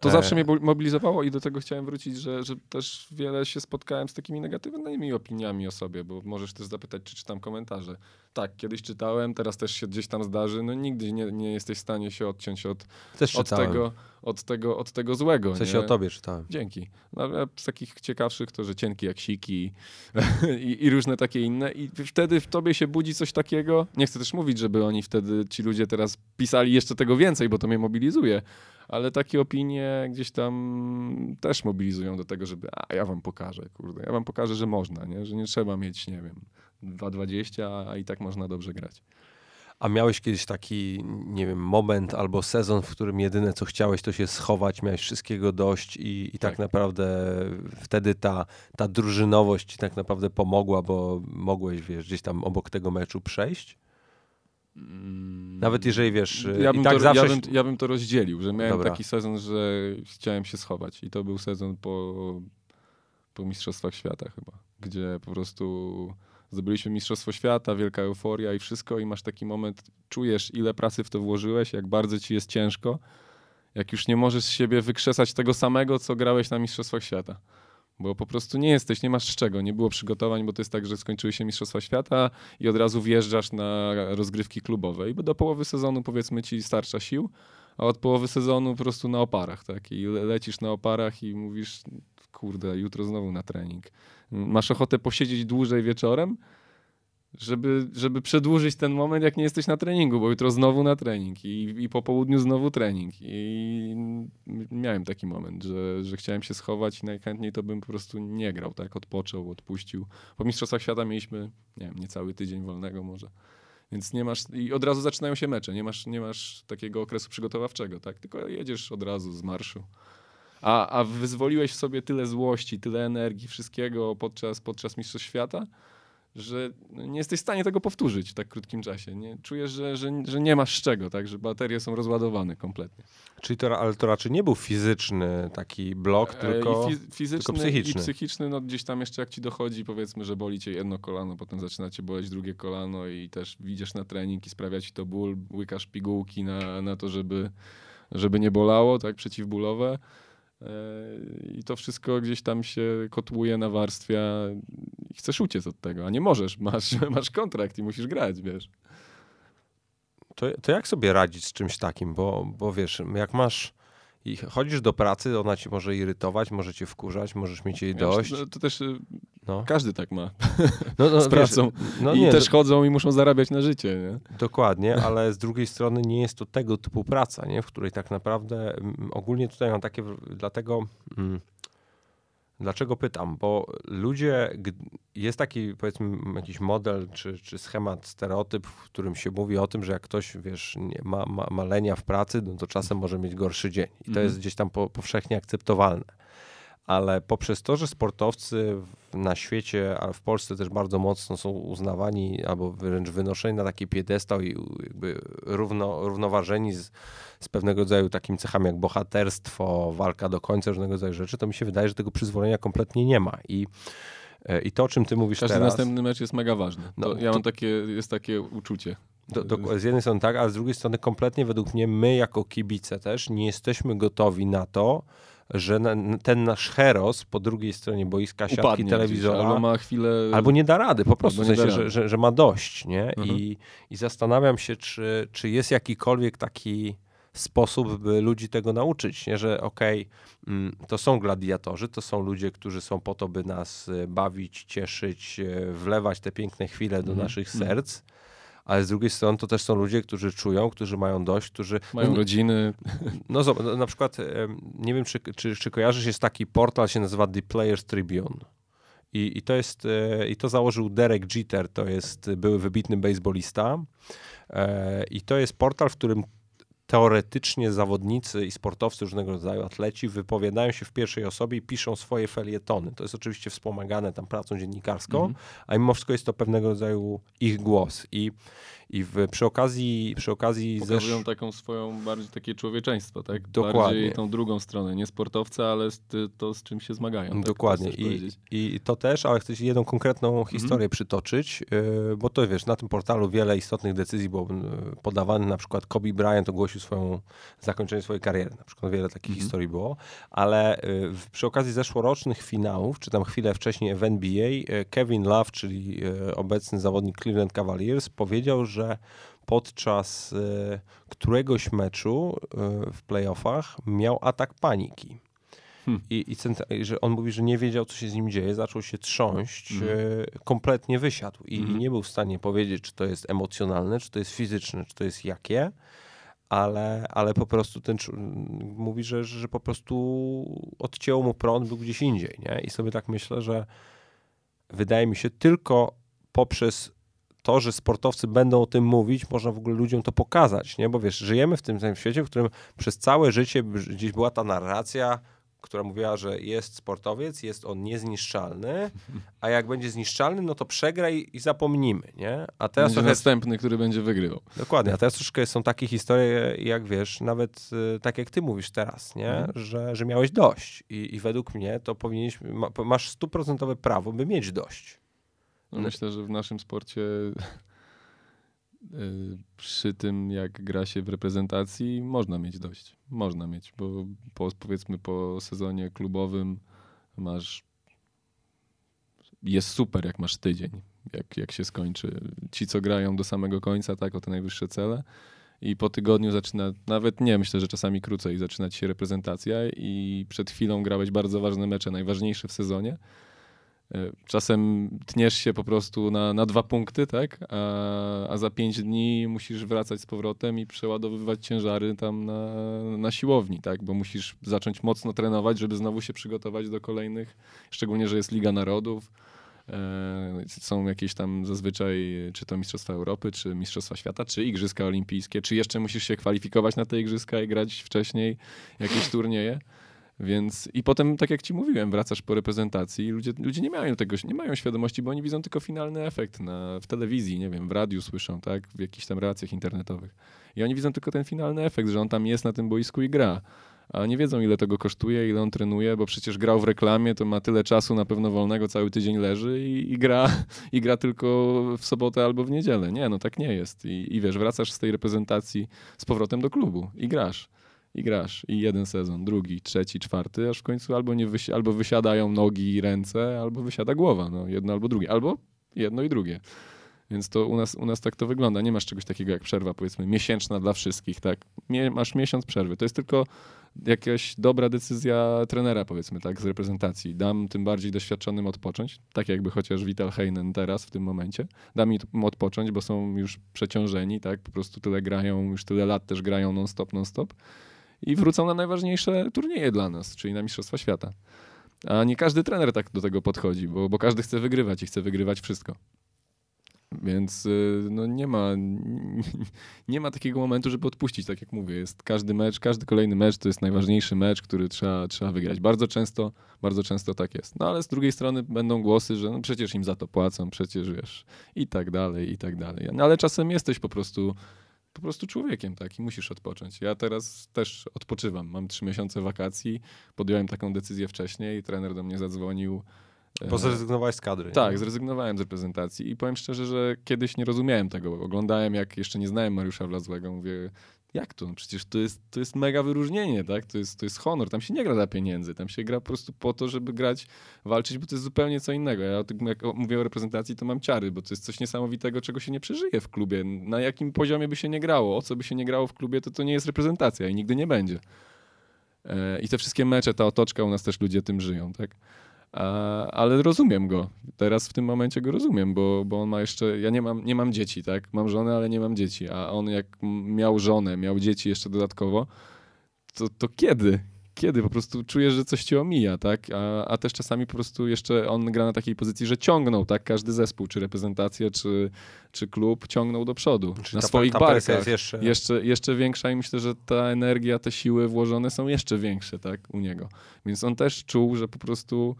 To e... zawsze mnie mobilizowało i do tego chciałem wrócić, że, że też wiele się spotkałem z takimi negatywnymi opiniami o sobie, bo możesz też zapytać, czy czytam komentarze. Tak, kiedyś czytałem, teraz też się gdzieś tam zdarzy. No nigdy nie, nie jesteś w stanie się odciąć od, od, tego, od, tego, od tego złego. Sensie nie? o tobie czytałem. Dzięki. No, z takich ciekawszych to, że cienki jak siki i, i, różne takie inne. I wtedy w tobie się budzi coś takiego. Nie chcę też mówić, żeby oni wtedy, ci ludzie teraz pisali jeszcze tego więcej, bo to mnie mobilizuje ale takie opinie gdzieś tam też mobilizują do tego, żeby a ja wam pokażę, kurde, ja wam pokażę, że można, nie? że nie trzeba mieć, nie wiem, 2,20, a i tak można dobrze grać. A miałeś kiedyś taki, nie wiem, moment albo sezon, w którym jedyne co chciałeś, to się schować, miałeś wszystkiego dość i, i tak. tak. naprawdę wtedy ta, ta drużynowość ci tak naprawdę pomogła, bo mogłeś, wiesz, gdzieś tam obok tego meczu przejść? Mm. Nawet jeżeli wiesz, ja bym, tak to, zawsze... ja, bym, ja bym to rozdzielił, że miałem Dobra. taki sezon, że chciałem się schować i to był sezon po, po Mistrzostwach Świata chyba, gdzie po prostu zdobyliśmy Mistrzostwo Świata, wielka euforia i wszystko i masz taki moment, czujesz ile pracy w to włożyłeś, jak bardzo ci jest ciężko, jak już nie możesz z siebie wykrzesać tego samego, co grałeś na Mistrzostwach Świata. Bo po prostu nie jesteś, nie masz z czego, nie było przygotowań, bo to jest tak, że skończyły się Mistrzostwa Świata i od razu wjeżdżasz na rozgrywki klubowe i do połowy sezonu powiedzmy ci starcza sił, a od połowy sezonu po prostu na oparach, tak? I lecisz na oparach i mówisz, kurde, jutro znowu na trening. Masz ochotę posiedzieć dłużej wieczorem, żeby, żeby przedłużyć ten moment, jak nie jesteś na treningu, bo jutro znowu na trening i, i po południu znowu trening. I miałem taki moment, że, że chciałem się schować i najchętniej to bym po prostu nie grał, tak? Odpoczął, odpuścił. Po Mistrzostwach Świata mieliśmy, nie wiem, niecały tydzień wolnego może. Więc nie masz, i od razu zaczynają się mecze, nie masz, nie masz takiego okresu przygotowawczego, tak? Tylko jedziesz od razu z marszu. A, a wyzwoliłeś w sobie tyle złości, tyle energii, wszystkiego podczas, podczas Mistrzostw Świata, że nie jesteś w stanie tego powtórzyć w tak krótkim czasie. Nie? Czujesz, że, że, że nie masz z czego, tak? że baterie są rozładowane kompletnie. Czyli to, ale to raczej nie był fizyczny taki blok, tylko, I fi- fizyczny tylko psychiczny. i psychiczny, no gdzieś tam jeszcze jak ci dochodzi, powiedzmy, że boli cię jedno kolano, potem zaczyna cię boleć drugie kolano i też idziesz na trening i sprawia ci to ból, łykasz pigułki na, na to, żeby, żeby nie bolało, tak, przeciwbólowe. Yy, I to wszystko gdzieś tam się kotłuje, nawarstwia i chcesz uciec od tego, a nie możesz, masz, masz kontrakt i musisz grać, wiesz. To, to jak sobie radzić z czymś takim? Bo, bo wiesz, jak masz i chodzisz do pracy, ona ci może irytować, może cię wkurzać, możesz mieć jej dość. To też y, No. każdy tak ma No, no, z pracą. Wiesz, no I nie, też do- chodzą i muszą zarabiać na życie, nie? Dokładnie, ale z drugiej strony nie jest to tego typu praca, nie? w której tak naprawdę mm, ogólnie tutaj mam takie, dlatego mm, dlaczego pytam, bo ludzie, jest taki powiedzmy jakiś model czy, czy schemat, stereotyp, w którym się mówi o tym, że jak ktoś wiesz, nie, ma, ma, ma lenia w pracy, no to czasem może mieć gorszy dzień i to Mhm. jest gdzieś tam po, powszechnie akceptowalne. Ale poprzez to, że sportowcy na świecie, a w Polsce też bardzo mocno są uznawani albo wręcz wynoszeni na taki piedestał i jakby równo, równoważeni z, z pewnego rodzaju takim cechami jak bohaterstwo, walka do końca, różnego rodzaju rzeczy, to mi się wydaje, że tego przyzwolenia kompletnie nie ma. I, e, i to, o czym ty mówisz Każdy teraz... następny mecz jest mega ważny. No, To, ja to- mam takie, jest takie uczucie. Do, do, z jednej strony tak, a z drugiej strony kompletnie według mnie my jako kibice też nie jesteśmy gotowi na to, że na, ten nasz heros po drugiej stronie boiska, siatki Upadnie gdzieś, telewizora albo ma chwilę... albo nie da rady, po prostu w sensie, że, że, że ma dość, nie? Mhm. I, I zastanawiam się, czy, czy jest jakikolwiek taki sposób, by ludzi tego nauczyć, nie? że okej, mm, to są gladiatorzy, to są ludzie, którzy są po to, by nas e, bawić, cieszyć, e, wlewać te piękne chwile do Mhm. naszych Mhm. serc, ale z drugiej strony to też są ludzie, którzy czują, którzy mają dość, którzy... Mają no, rodziny. no zobacz, no, na przykład, nie wiem, czy, czy, czy kojarzysz, jest taki portal, się nazywa The Players Tribune. I, I to jest, e, i to założył Derek Jeter, to jest były wybitny baseballista. E, I to jest portal, w którym teoretycznie zawodnicy i sportowcy różnego rodzaju, atleci wypowiadają się w pierwszej osobie i piszą swoje felietony. To jest oczywiście wspomagane tam pracą dziennikarską, Mhm. a mimo wszystko jest to pewnego rodzaju ich głos. I, i w, przy okazji, przy okazji Pokazują zesz- taką swoją, bardziej takie człowieczeństwo, tak? Dokładnie. Bardziej tą drugą stronę, nie sportowca, ale z, to, z czym się zmagają. tak? Dokładnie. I. I to też, ale chcę jedną konkretną historię przytoczyć, yy, bo to wiesz, na tym portalu wiele istotnych decyzji było yy, podawanych. Na przykład Kobe Bryant ogłosił swoją zakończenie swojej kariery. Na przykład wiele takich Mhm. historii było, ale w- przy okazji zeszłorocznych finałów, czy tam chwilę wcześniej w NBA, Kevin Love, czyli obecny zawodnik Cleveland Cavaliers, powiedział, że podczas yy, któregoś meczu yy, w playoffach miał atak paniki. Hmm. I, i, że on mówi, że nie wiedział, co się z nim dzieje, zaczął się trząść, Mhm. e, kompletnie wysiadł i, i nie był w stanie powiedzieć, czy to jest emocjonalne, czy to jest fizyczne, czy to jest jakie, ale, ale po prostu ten mówi, że, że po prostu odcięło mu prąd, był gdzieś indziej, nie? I sobie tak myślę, że wydaje mi się tylko poprzez to, że sportowcy będą o tym mówić, można w ogóle ludziom to pokazać, nie? Bo wiesz, żyjemy w tym, tym świecie, w którym przez całe życie gdzieś była ta narracja, która mówiła, że jest sportowiec, jest on niezniszczalny, a jak będzie zniszczalny, no to przegraj i zapomnimy, nie? A teraz Będzie następny, który będzie wygrywał. dokładnie, a teraz troszkę są takie historie, jak wiesz, nawet y, tak jak ty mówisz teraz, nie? Mhm. Że, że miałeś dość I, i według mnie to powinieneś, ma, masz stuprocentowe prawo, by mieć dość. No, myślę, że w naszym sporcie y, przy tym, jak gra się w reprezentacji, można mieć dość. Można mieć, bo po, powiedzmy po sezonie klubowym masz. Jest super, jak masz tydzień, jak, jak się skończy. Ci, co grają do samego końca, tak, o te najwyższe cele. I po tygodniu zaczyna, nawet nie, myślę, że czasami krócej, zaczyna ci się reprezentacja i przed chwilą grałeś bardzo ważne mecze, najważniejsze w sezonie. Czasem tniesz się po prostu na, na dwa punkty, tak? A, a za pięć dni musisz wracać z powrotem i przeładowywać ciężary tam na, na siłowni, tak? Bo musisz zacząć mocno trenować, żeby znowu się przygotować do kolejnych, szczególnie, że jest Liga Narodów. E, Są jakieś tam zazwyczaj, czy to Mistrzostwa Europy, czy Mistrzostwa Świata, czy Igrzyska Olimpijskie, czy jeszcze musisz się kwalifikować na te Igrzyska i grać wcześniej jakieś turnieje. Więc i potem, tak jak ci mówiłem, wracasz po reprezentacji i ludzie, ludzie nie mają tego, nie mają świadomości, bo oni widzą tylko finalny efekt na, w telewizji, nie wiem, w radiu słyszą, tak, w jakichś tam relacjach internetowych. I oni widzą tylko ten finalny efekt, że on tam jest na tym boisku i gra. A nie wiedzą, ile tego kosztuje, ile on trenuje, bo przecież grał w reklamie, to ma tyle czasu na pewno wolnego, cały tydzień leży i, i gra, i gra tylko w sobotę albo w niedzielę. Nie, no tak nie jest. I, I wiesz, wracasz z tej reprezentacji z powrotem do klubu i grasz i grasz. I jeden sezon, drugi, trzeci, czwarty, aż w końcu albo, nie wysi albo wysiadają nogi i ręce, albo wysiada głowa. No, jedno albo drugie. Albo jedno i drugie. Więc to u nas, u nas tak to wygląda. Nie masz czegoś takiego jak przerwa, powiedzmy, miesięczna dla wszystkich, tak? Mie masz miesiąc przerwy. To jest tylko jakaś dobra decyzja trenera, powiedzmy, tak, z reprezentacji. Dam tym bardziej doświadczonym odpocząć, tak jakby chociaż Vital Heinen teraz w tym momencie. Dam im odpocząć, bo są już przeciążeni, tak, po prostu tyle grają, już tyle lat też grają non-stop, non-stop i wrócą na najważniejsze turnieje dla nas, czyli na Mistrzostwa Świata. A nie każdy trener tak do tego podchodzi, bo, bo każdy chce wygrywać i chce wygrywać wszystko. Więc y, no nie ma, nie ma takiego momentu, żeby odpuścić, tak jak mówię. Jest każdy mecz, każdy kolejny mecz to jest najważniejszy mecz, który trzeba, trzeba wygrać. Bardzo często, bardzo często tak jest. No ale z drugiej strony będą głosy, że no przecież im za to płacą, przecież wiesz, i tak dalej, i tak dalej. No ale czasem jesteś po prostu po prostu człowiekiem, tak, i musisz odpocząć. Ja teraz też odpoczywam. Mam trzy miesiące wakacji, podjąłem taką decyzję wcześniej, trener do mnie zadzwonił. Bo e, zrezygnowałeś z kadry. Tak, nie? zrezygnowałem z reprezentacji i powiem szczerze, że kiedyś nie rozumiałem tego. Oglądałem, jak jeszcze nie znałem Mariusza Wlazłego, mówię, jak to? No przecież to jest, to jest mega wyróżnienie, tak? To jest, to jest honor. Tam się nie gra dla pieniędzy. Tam się gra po prostu po to, żeby grać, walczyć, bo to jest zupełnie co innego. Ja jak mówię o reprezentacji, to mam ciary, bo to jest coś niesamowitego, czego się nie przeżyje w klubie. Na jakim poziomie by się nie grało, o co by się nie grało w klubie, to to nie jest reprezentacja i nigdy nie będzie. E, I te wszystkie mecze, ta otoczka, u nas też ludzie tym żyją, tak? Ale rozumiem go. Teraz w tym momencie go rozumiem, bo, bo on ma jeszcze. Ja nie mam, nie mam dzieci, tak? Mam żonę, ale nie mam dzieci. A on, jak miał żonę, miał dzieci jeszcze dodatkowo, to, to kiedy? Kiedy po prostu czujesz, że coś ci omija, tak? A, a też czasami po prostu jeszcze on gra na takiej pozycji, że ciągnął, tak? Każdy zespół, czy reprezentację, czy, czy klub ciągnął do przodu. Czy na ta, swoich ta barkach. Jest jeszcze... jeszcze... Jeszcze większa i myślę, że ta energia, te siły włożone są jeszcze większe, tak? U niego. Więc on też czuł, że po prostu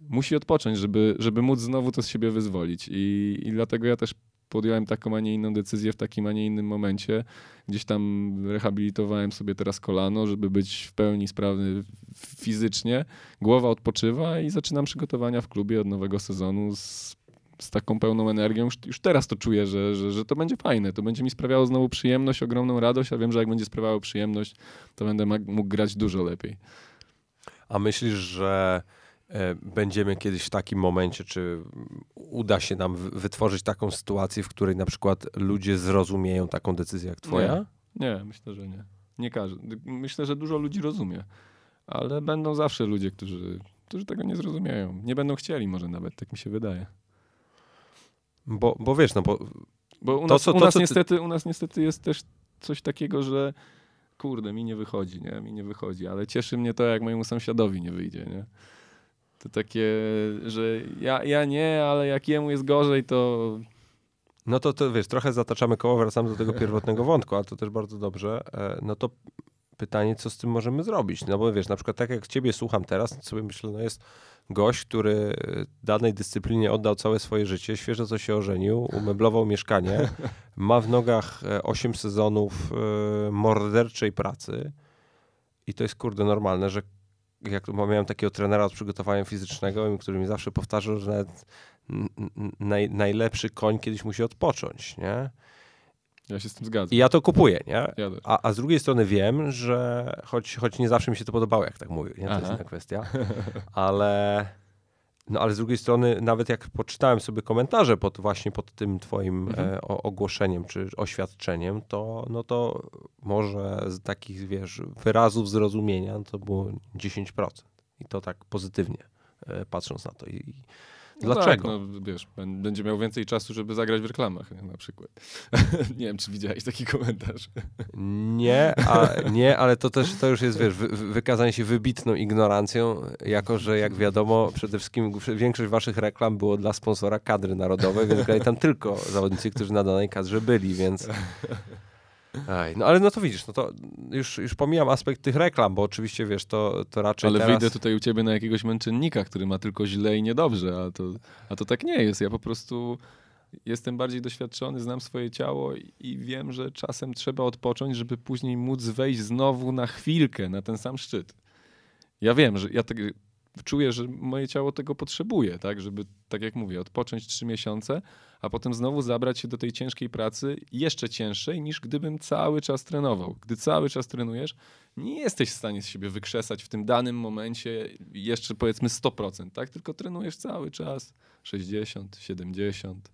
musi odpocząć, żeby, żeby móc znowu to z siebie wyzwolić. I, I dlatego ja też podjąłem taką, a nie inną decyzję w takim, a nie innym momencie. Gdzieś tam rehabilitowałem sobie teraz kolano, żeby być w pełni sprawny fizycznie. Głowa odpoczywa i zaczynam przygotowania w klubie od nowego sezonu z, z taką pełną energią. Już, już teraz to czuję, że, że, że to będzie fajne. To będzie mi sprawiało znowu przyjemność, ogromną radość, a wiem, że jak będzie sprawiało przyjemność, to będę mógł grać dużo lepiej. A myślisz, że będziemy kiedyś w takim momencie, czy uda się nam wytworzyć taką sytuację, w której na przykład ludzie zrozumieją taką decyzję jak twoja? Nie, nie myślę, że nie. Nie każdy. Myślę, że dużo ludzi rozumie, ale będą zawsze ludzie, którzy, którzy tego nie zrozumieją. Nie będą chcieli może nawet, tak mi się wydaje. Bo, bo wiesz, no bo... Bo u nas, to, co, u, nas niestety, u nas niestety jest też coś takiego, że kurde, mi nie wychodzi, nie? Mi nie wychodzi, ale cieszy mnie to, jak mojemu sąsiadowi nie wyjdzie, nie? To takie, że ja, ja nie, ale jak jemu jest gorzej, to. No to, to wiesz, trochę zataczamy koło, wracamy do tego pierwotnego wątku, ale to też bardzo dobrze. E, no to pytanie, co z tym możemy zrobić? No bo wiesz, na przykład tak jak ciebie słucham teraz, sobie myślę, no jest gość, który danej dyscyplinie oddał całe swoje życie, świeżo co się ożenił, umeblował mieszkanie, ma w nogach 8 e, sezonów e, morderczej pracy i to jest kurde normalne, że jak miałem takiego trenera od przygotowania fizycznego, który mi zawsze powtarzał, że naj, najlepszy koń kiedyś musi odpocząć, nie? Ja się z tym zgadzam. I ja to kupuję, nie? A, a z drugiej strony wiem, że choć, choć nie zawsze mi się to podobało, jak tak mówił, nie? To Aha. jest inna kwestia, ale no ale z drugiej strony, nawet jak poczytałem sobie komentarze pod właśnie pod tym twoim mhm. e, ogłoszeniem czy oświadczeniem, to no to może z takich, wiesz, wyrazów zrozumienia to było 10%. I to tak pozytywnie e, patrząc na to. I, no Dlaczego? Tak, no, wiesz, będzie miał więcej czasu, żeby zagrać w reklamach nie, na przykład. nie wiem, czy widziałeś taki komentarz. nie, a, nie, ale to też to już jest, wiesz, wy, wykazanie się wybitną ignorancją, jako że jak wiadomo, przede wszystkim większość waszych reklam było dla sponsora kadry narodowej, więc grali tam tylko zawodnicy, którzy na danej kadrze byli, więc Aj, no ale no to widzisz, no to już, już pomijam aspekt tych reklam, bo oczywiście wiesz, to, to raczej Ale teraz... wyjdę tutaj u ciebie na jakiegoś męczennika, który ma tylko źle i niedobrze, a to, a to tak nie jest. Ja po prostu jestem bardziej doświadczony, znam swoje ciało i- wiem, że czasem trzeba odpocząć, żeby później móc wejść znowu na chwilkę na ten sam szczyt. Ja wiem, że ja tak, czuję, że moje ciało tego potrzebuje, tak, żeby, tak jak mówię, odpocząć trzy miesiące, a potem znowu zabrać się do tej ciężkiej pracy, jeszcze cięższej niż gdybym cały czas trenował. Gdy cały czas trenujesz, nie jesteś w stanie z siebie wykrzesać w tym danym momencie jeszcze powiedzmy 100%, tak? Tylko trenujesz cały czas 60, 70.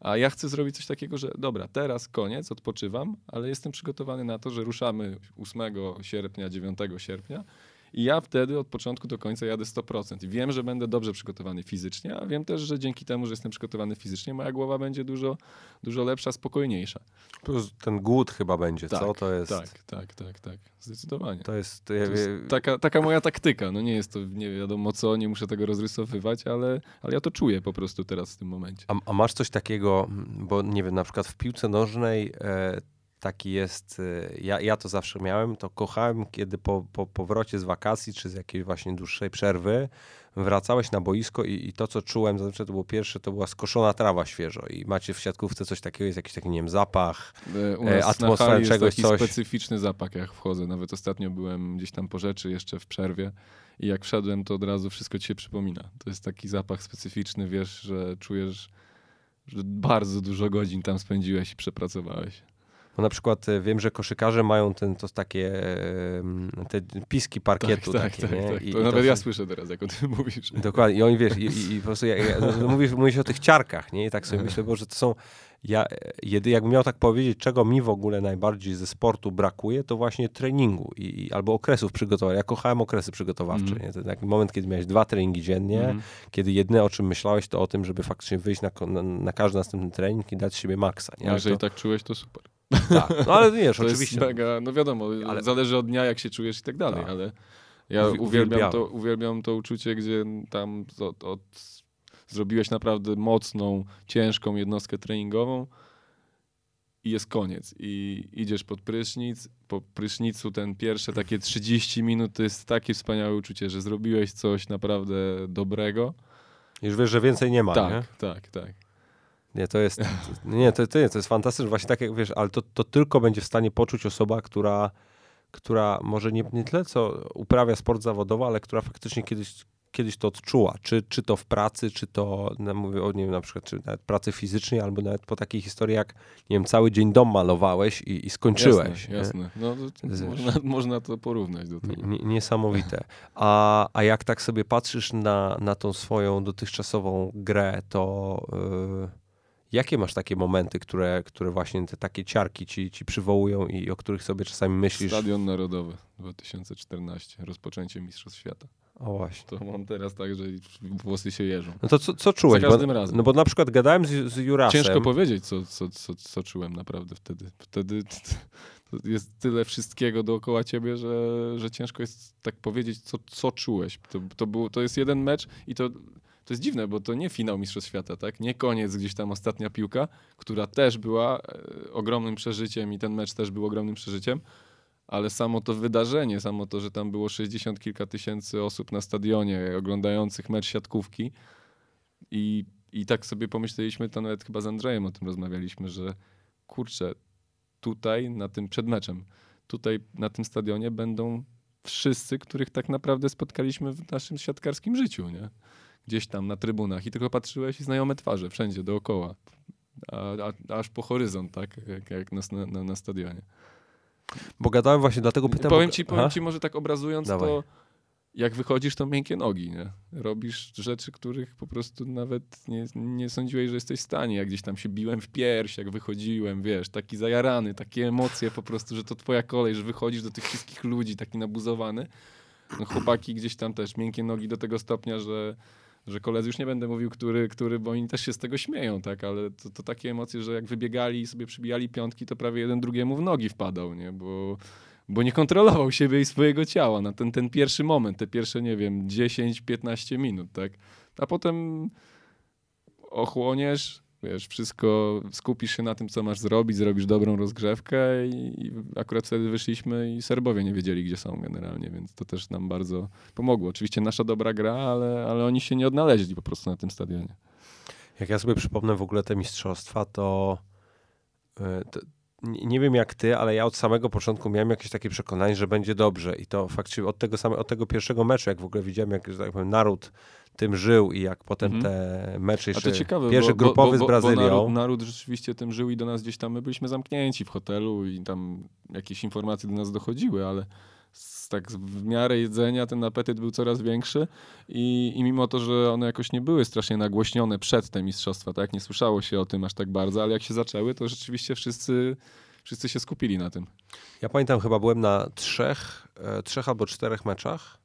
A ja chcę zrobić coś takiego, że dobra, teraz koniec, odpoczywam, ale jestem przygotowany na to, że ruszamy 8 sierpnia, 9 sierpnia i ja wtedy od początku do końca jadę 100%. I wiem, że będę dobrze przygotowany fizycznie, a wiem też, że dzięki temu, że jestem przygotowany fizycznie, moja głowa będzie dużo, dużo lepsza, spokojniejsza. Plus ten głód chyba będzie, co? To jest... Tak, tak, tak, tak. Zdecydowanie. To jest... To jest taka, taka moja taktyka. No nie jest to nie wiadomo co, nie muszę tego rozrysowywać, ale, ale ja to czuję po prostu teraz w tym momencie. A, a masz coś takiego, bo nie wiem, na przykład w piłce nożnej e, taki jest, e, ja, ja to zawsze miałem, to kochałem, kiedy po, po powrocie z wakacji, czy z jakiejś właśnie dłuższej przerwy, wracałeś na boisko i, i to, co czułem, zazwyczaj to było pierwsze, to była skoszona trawa świeżo i macie w siatkówce coś takiego, jest jakiś taki, nie wiem, zapach, E, U E, nas atmosfera na hali jest czegoś, taki coś. specyficzny zapach, jak wchodzę. Nawet ostatnio byłem gdzieś tam po rzeczy, jeszcze w przerwie i jak wszedłem, to od razu wszystko ci się przypomina. To jest taki zapach specyficzny, wiesz, że czujesz, że bardzo dużo godzin tam spędziłeś i przepracowałeś. Bo na przykład e, wiem, że koszykarze mają ten, to takie, e, te piski parkietu tak, takie, tak, nie? tak. I- To i nawet są- ja słyszę teraz, jak o tym mówisz. Dokładnie. I oni wiesz, i, i, po prostu ja, ja, no, mówisz, mówisz o tych ciarkach, nie? I tak sobie myślę, bo że to są. Ja, jedy, jakbym miał tak powiedzieć, czego mi w ogóle najbardziej ze sportu brakuje, to właśnie treningu i, i, albo okresów przygotowania. Ja kochałem okresy przygotowawcze. Mhm. Nie? To taki moment, kiedy miałeś dwa treningi dziennie, Mhm. kiedy jedyne o czym myślałeś, to o tym, żeby faktycznie wyjść na, na, na każdy następny trening i dać siebie maksa. Nie? No, jeżeli to, tak czułeś, to super. Tak. No ale wiesz, To oczywiście. jest mega, no wiadomo, Ale- zależy od dnia, jak się czujesz i tak dalej, Tak. ale ja Uwi- uwielbiam to, uwielbiam to uczucie, gdzie tam od, od, zrobiłeś naprawdę mocną, ciężką jednostkę treningową i jest koniec. I idziesz pod prysznic, po prysznicu ten pierwsze takie 30 minut to jest takie wspaniałe uczucie, że zrobiłeś coś naprawdę dobrego. Już wiesz, że więcej nie ma. tak, Nie? tak, tak. Nie, to jest, nie, to, to, nie, to jest fantastyczne, właśnie tak jak wiesz, ale to, to tylko będzie w stanie poczuć osoba, która, która może nie, nie tyle co uprawia sport zawodowy, ale która faktycznie kiedyś, kiedyś to odczuła, czy, czy to w pracy, czy to, no, mówię o, nie wiem, na przykład, czy nawet pracy fizycznej, albo nawet po takiej historii, jak, nie wiem, cały dzień dom malowałeś i, i skończyłeś. Jasne, jasne. No, to, można, można to porównać do tego. Nie- Niesamowite. A, a jak tak sobie patrzysz na, na tą swoją dotychczasową grę, to y, jakie masz takie momenty, które, które właśnie te takie ciarki ci, ci przywołują i o których sobie czasami myślisz? Stadion Narodowy 2014, rozpoczęcie Mistrzostw Świata. O właśnie. To mam teraz tak, że włosy się jeżą. No to co, co czułeś? Za Bo, każdym razem. no bo na przykład gadałem z, z Jurasem. Ciężko powiedzieć, co, co, co, co czułem naprawdę wtedy. Wtedy jest tyle wszystkiego dookoła ciebie, że, że ciężko jest tak powiedzieć, co, co czułeś. To, to, było, to jest jeden mecz i to, to jest dziwne, bo to nie finał Mistrzostw Świata, tak? Nie koniec, gdzieś tam ostatnia piłka, która też była e, ogromnym przeżyciem i ten mecz też był ogromnym przeżyciem, ale samo to wydarzenie, samo to, że tam było 60 kilka tysięcy osób na stadionie oglądających mecz siatkówki i, i tak sobie pomyśleliśmy, to nawet chyba z Andrzejem o tym rozmawialiśmy, że kurczę, tutaj na tym przed meczem, tutaj na tym stadionie będą wszyscy, których tak naprawdę spotkaliśmy w naszym siatkarskim życiu, nie? Gdzieś tam na trybunach i tylko patrzyłeś i znajome twarze wszędzie dookoła. A, a, aż po horyzont, tak? Jak, jak na, na, na stadionie. Bo gadałem właśnie, dlatego pytam. Powiem ci, Aha. powiem ci może tak obrazując Dawaj. to, jak wychodzisz, to miękkie nogi, nie? Robisz rzeczy, których po prostu nawet nie, nie sądziłeś, że jesteś w stanie. Jak gdzieś tam się biłem w pierś, jak wychodziłem, wiesz, taki zajarany, takie emocje po prostu, że to twoja kolej, że wychodzisz do tych wszystkich ludzi, taki nabuzowany. No chłopaki gdzieś tam też miękkie nogi do tego stopnia, że że koledzy już nie będę mówił, który, który, bo oni też się z tego śmieją, tak, ale to, to takie emocje, że jak wybiegali i sobie przybijali piątki, to prawie jeden drugiemu w nogi wpadał, nie, bo, bo nie kontrolował siebie i swojego ciała na ten, ten pierwszy moment, te pierwsze, nie wiem, 10-15 minut, tak, a potem ochłoniesz, Wiesz, wszystko, skupisz się na tym, co masz zrobić, zrobisz dobrą rozgrzewkę i, i akurat wtedy wyszliśmy i Serbowie nie wiedzieli, gdzie są generalnie, więc to też nam bardzo pomogło. Oczywiście nasza dobra gra, ale, ale oni się nie odnaleźli po prostu na tym stadionie. Jak ja sobie przypomnę w ogóle te mistrzostwa, to, e, to nie, wiem jak ty, ale ja od samego początku miałem jakieś takie przekonanie, że będzie dobrze i to faktycznie od tego, samego, od tego pierwszego meczu, jak w ogóle widziałem, jak że tak powiem, naród tym żył i jak potem Mhm. te mecze A jeszcze, to ciekawe, pierwszy bo, grupowy bo, bo, z Brazylią, naród, naród rzeczywiście tym żył i do nas gdzieś tam, my byliśmy zamknięci w hotelu i tam jakieś informacje do nas dochodziły, ale tak w miarę jedzenia ten apetyt był coraz większy i, i mimo to, że one jakoś nie były strasznie nagłośnione przed te mistrzostwa, tak, nie słyszało się o tym aż tak bardzo, ale jak się zaczęły, to rzeczywiście wszyscy, wszyscy się skupili na tym. ja pamiętam chyba byłem na trzech, e, trzech albo czterech meczach.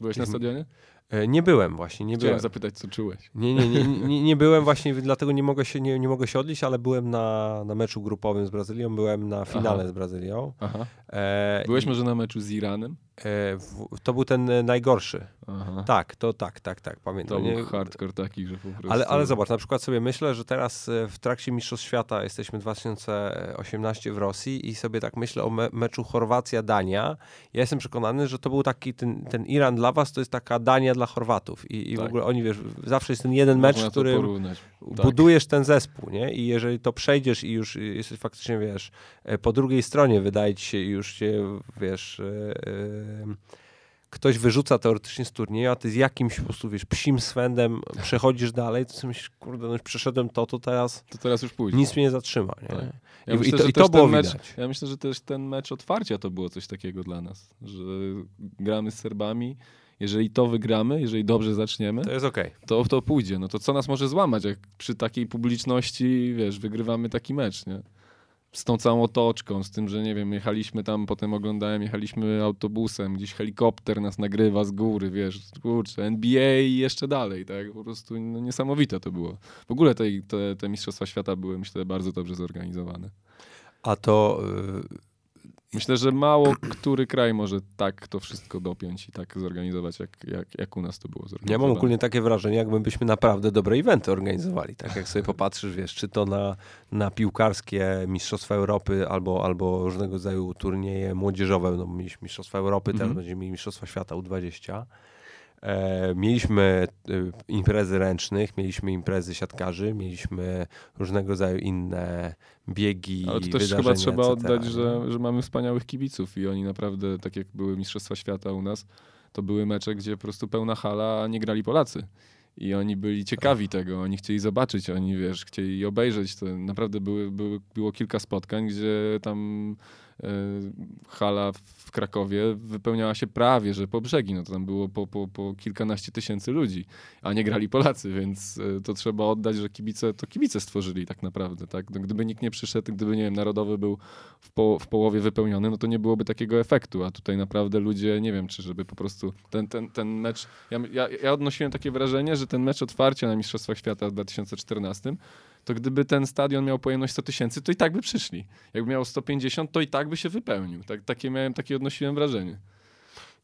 Byłeś na stadionie? E, nie byłem właśnie, nie Chciałem byłem. zapytać, co czułeś. Nie, nie, nie, nie, nie byłem właśnie, dlatego nie mogę się, nie, nie mogę się odlić, ale byłem na, na meczu grupowym z Brazylią, byłem na finale Aha. z Brazylią. Aha. E, Byłeś może na meczu z Iranem? e, w, to był ten e, najgorszy. Aha. Tak, to tak, tak, tak, To pamiętam. był Nie, hardcore taki, że po prostu... ale, ale zobacz, na przykład sobie myślę, że teraz e, w trakcie Mistrzostw Świata jesteśmy 2018 w Rosji i sobie tak myślę o me meczu Chorwacja-Dania. Ja jestem przekonany, że to był taki, ten, ten Iran dla was to jest taka Dania dla Chorwatów i, i w Tak. ogóle oni, wiesz, zawsze jest ten jeden mecz, Można w to którym porównać. Tak. budujesz ten zespół, nie? I jeżeli to przejdziesz i już jesteś faktycznie, wiesz, e, po drugiej stronie wydaje ci się i już się, wiesz, e, ktoś wyrzuca teoretycznie z turnieju, a ty z jakimś po prostu, wiesz, psim swędem przechodzisz dalej, to sobie myślisz, kurde, no już przeszedłem to, to teraz To teraz już pójdzie. nic mnie nie zatrzyma, nie? Tak. I, Ja i myślę, to, że i to było mecz, widać. Ja myślę, że też ten mecz otwarcia to było coś takiego dla nas, że gramy z Serbami. Jeżeli to wygramy, jeżeli dobrze zaczniemy, To jest okej. to to pójdzie. No to co nas może złamać, jak przy takiej publiczności, wiesz, wygrywamy taki mecz, nie? Z tą całą otoczką, z tym, że nie wiem, jechaliśmy tam, potem oglądałem, jechaliśmy autobusem, gdzieś helikopter nas nagrywa z góry, wiesz, kurczę, NBA i jeszcze dalej, tak? Po prostu no, niesamowite to było. W ogóle te, te, te Mistrzostwa Świata były, myślę, bardzo dobrze zorganizowane. A to y, Myślę, że mało który kraj może tak to wszystko dopiąć i tak zorganizować, jak, jak, jak u nas to było Ja zorganizowane. mam ogólnie takie wrażenie, jakbyśmy naprawdę dobre eventy organizowali. Tak jak sobie popatrzysz, wiesz, czy to na, na piłkarskie Mistrzostwa Europy albo, albo różnego rodzaju turnieje młodzieżowe. No, mieliśmy Mistrzostwa Europy, teraz Mhm. będziemy mieli Mistrzostwa Świata U20. E, mieliśmy y, imprezy ręcznych, mieliśmy imprezy siatkarzy, mieliśmy różnego rodzaju inne biegi, Ale to też chyba trzeba etc., oddać, nie? że, że mamy wspaniałych kibiców i oni naprawdę, tak jak były Mistrzostwa Świata u nas, to były mecze, gdzie po prostu pełna hala, a nie grali Polacy. I oni byli ciekawi tego, oni chcieli zobaczyć, oni wiesz, chcieli obejrzeć. To naprawdę były, były, było kilka spotkań, gdzie tam e, hala w Krakowie wypełniała się prawie, że po brzegi. No to tam było po, po, po kilkanaście tysięcy ludzi, a nie grali Polacy, więc e, to trzeba oddać, że kibice, to kibice stworzyli tak naprawdę. Tak? No, gdyby nikt nie przyszedł, gdyby, nie wiem, Narodowy był w, po, w połowie wypełniony, no to nie byłoby takiego efektu, a tutaj naprawdę ludzie, nie wiem, czy żeby po prostu ten, ten, ten mecz, ja, ja, ja odnosiłem takie wrażenie, że ten mecz otwarcia na Mistrzostwach Świata w 2014, to gdyby ten stadion miał pojemność 100 tysięcy, to i tak by przyszli. Jakby miał 150, to i tak by się wypełnił. Tak, takie miałem, takie odnosiłem wrażenie.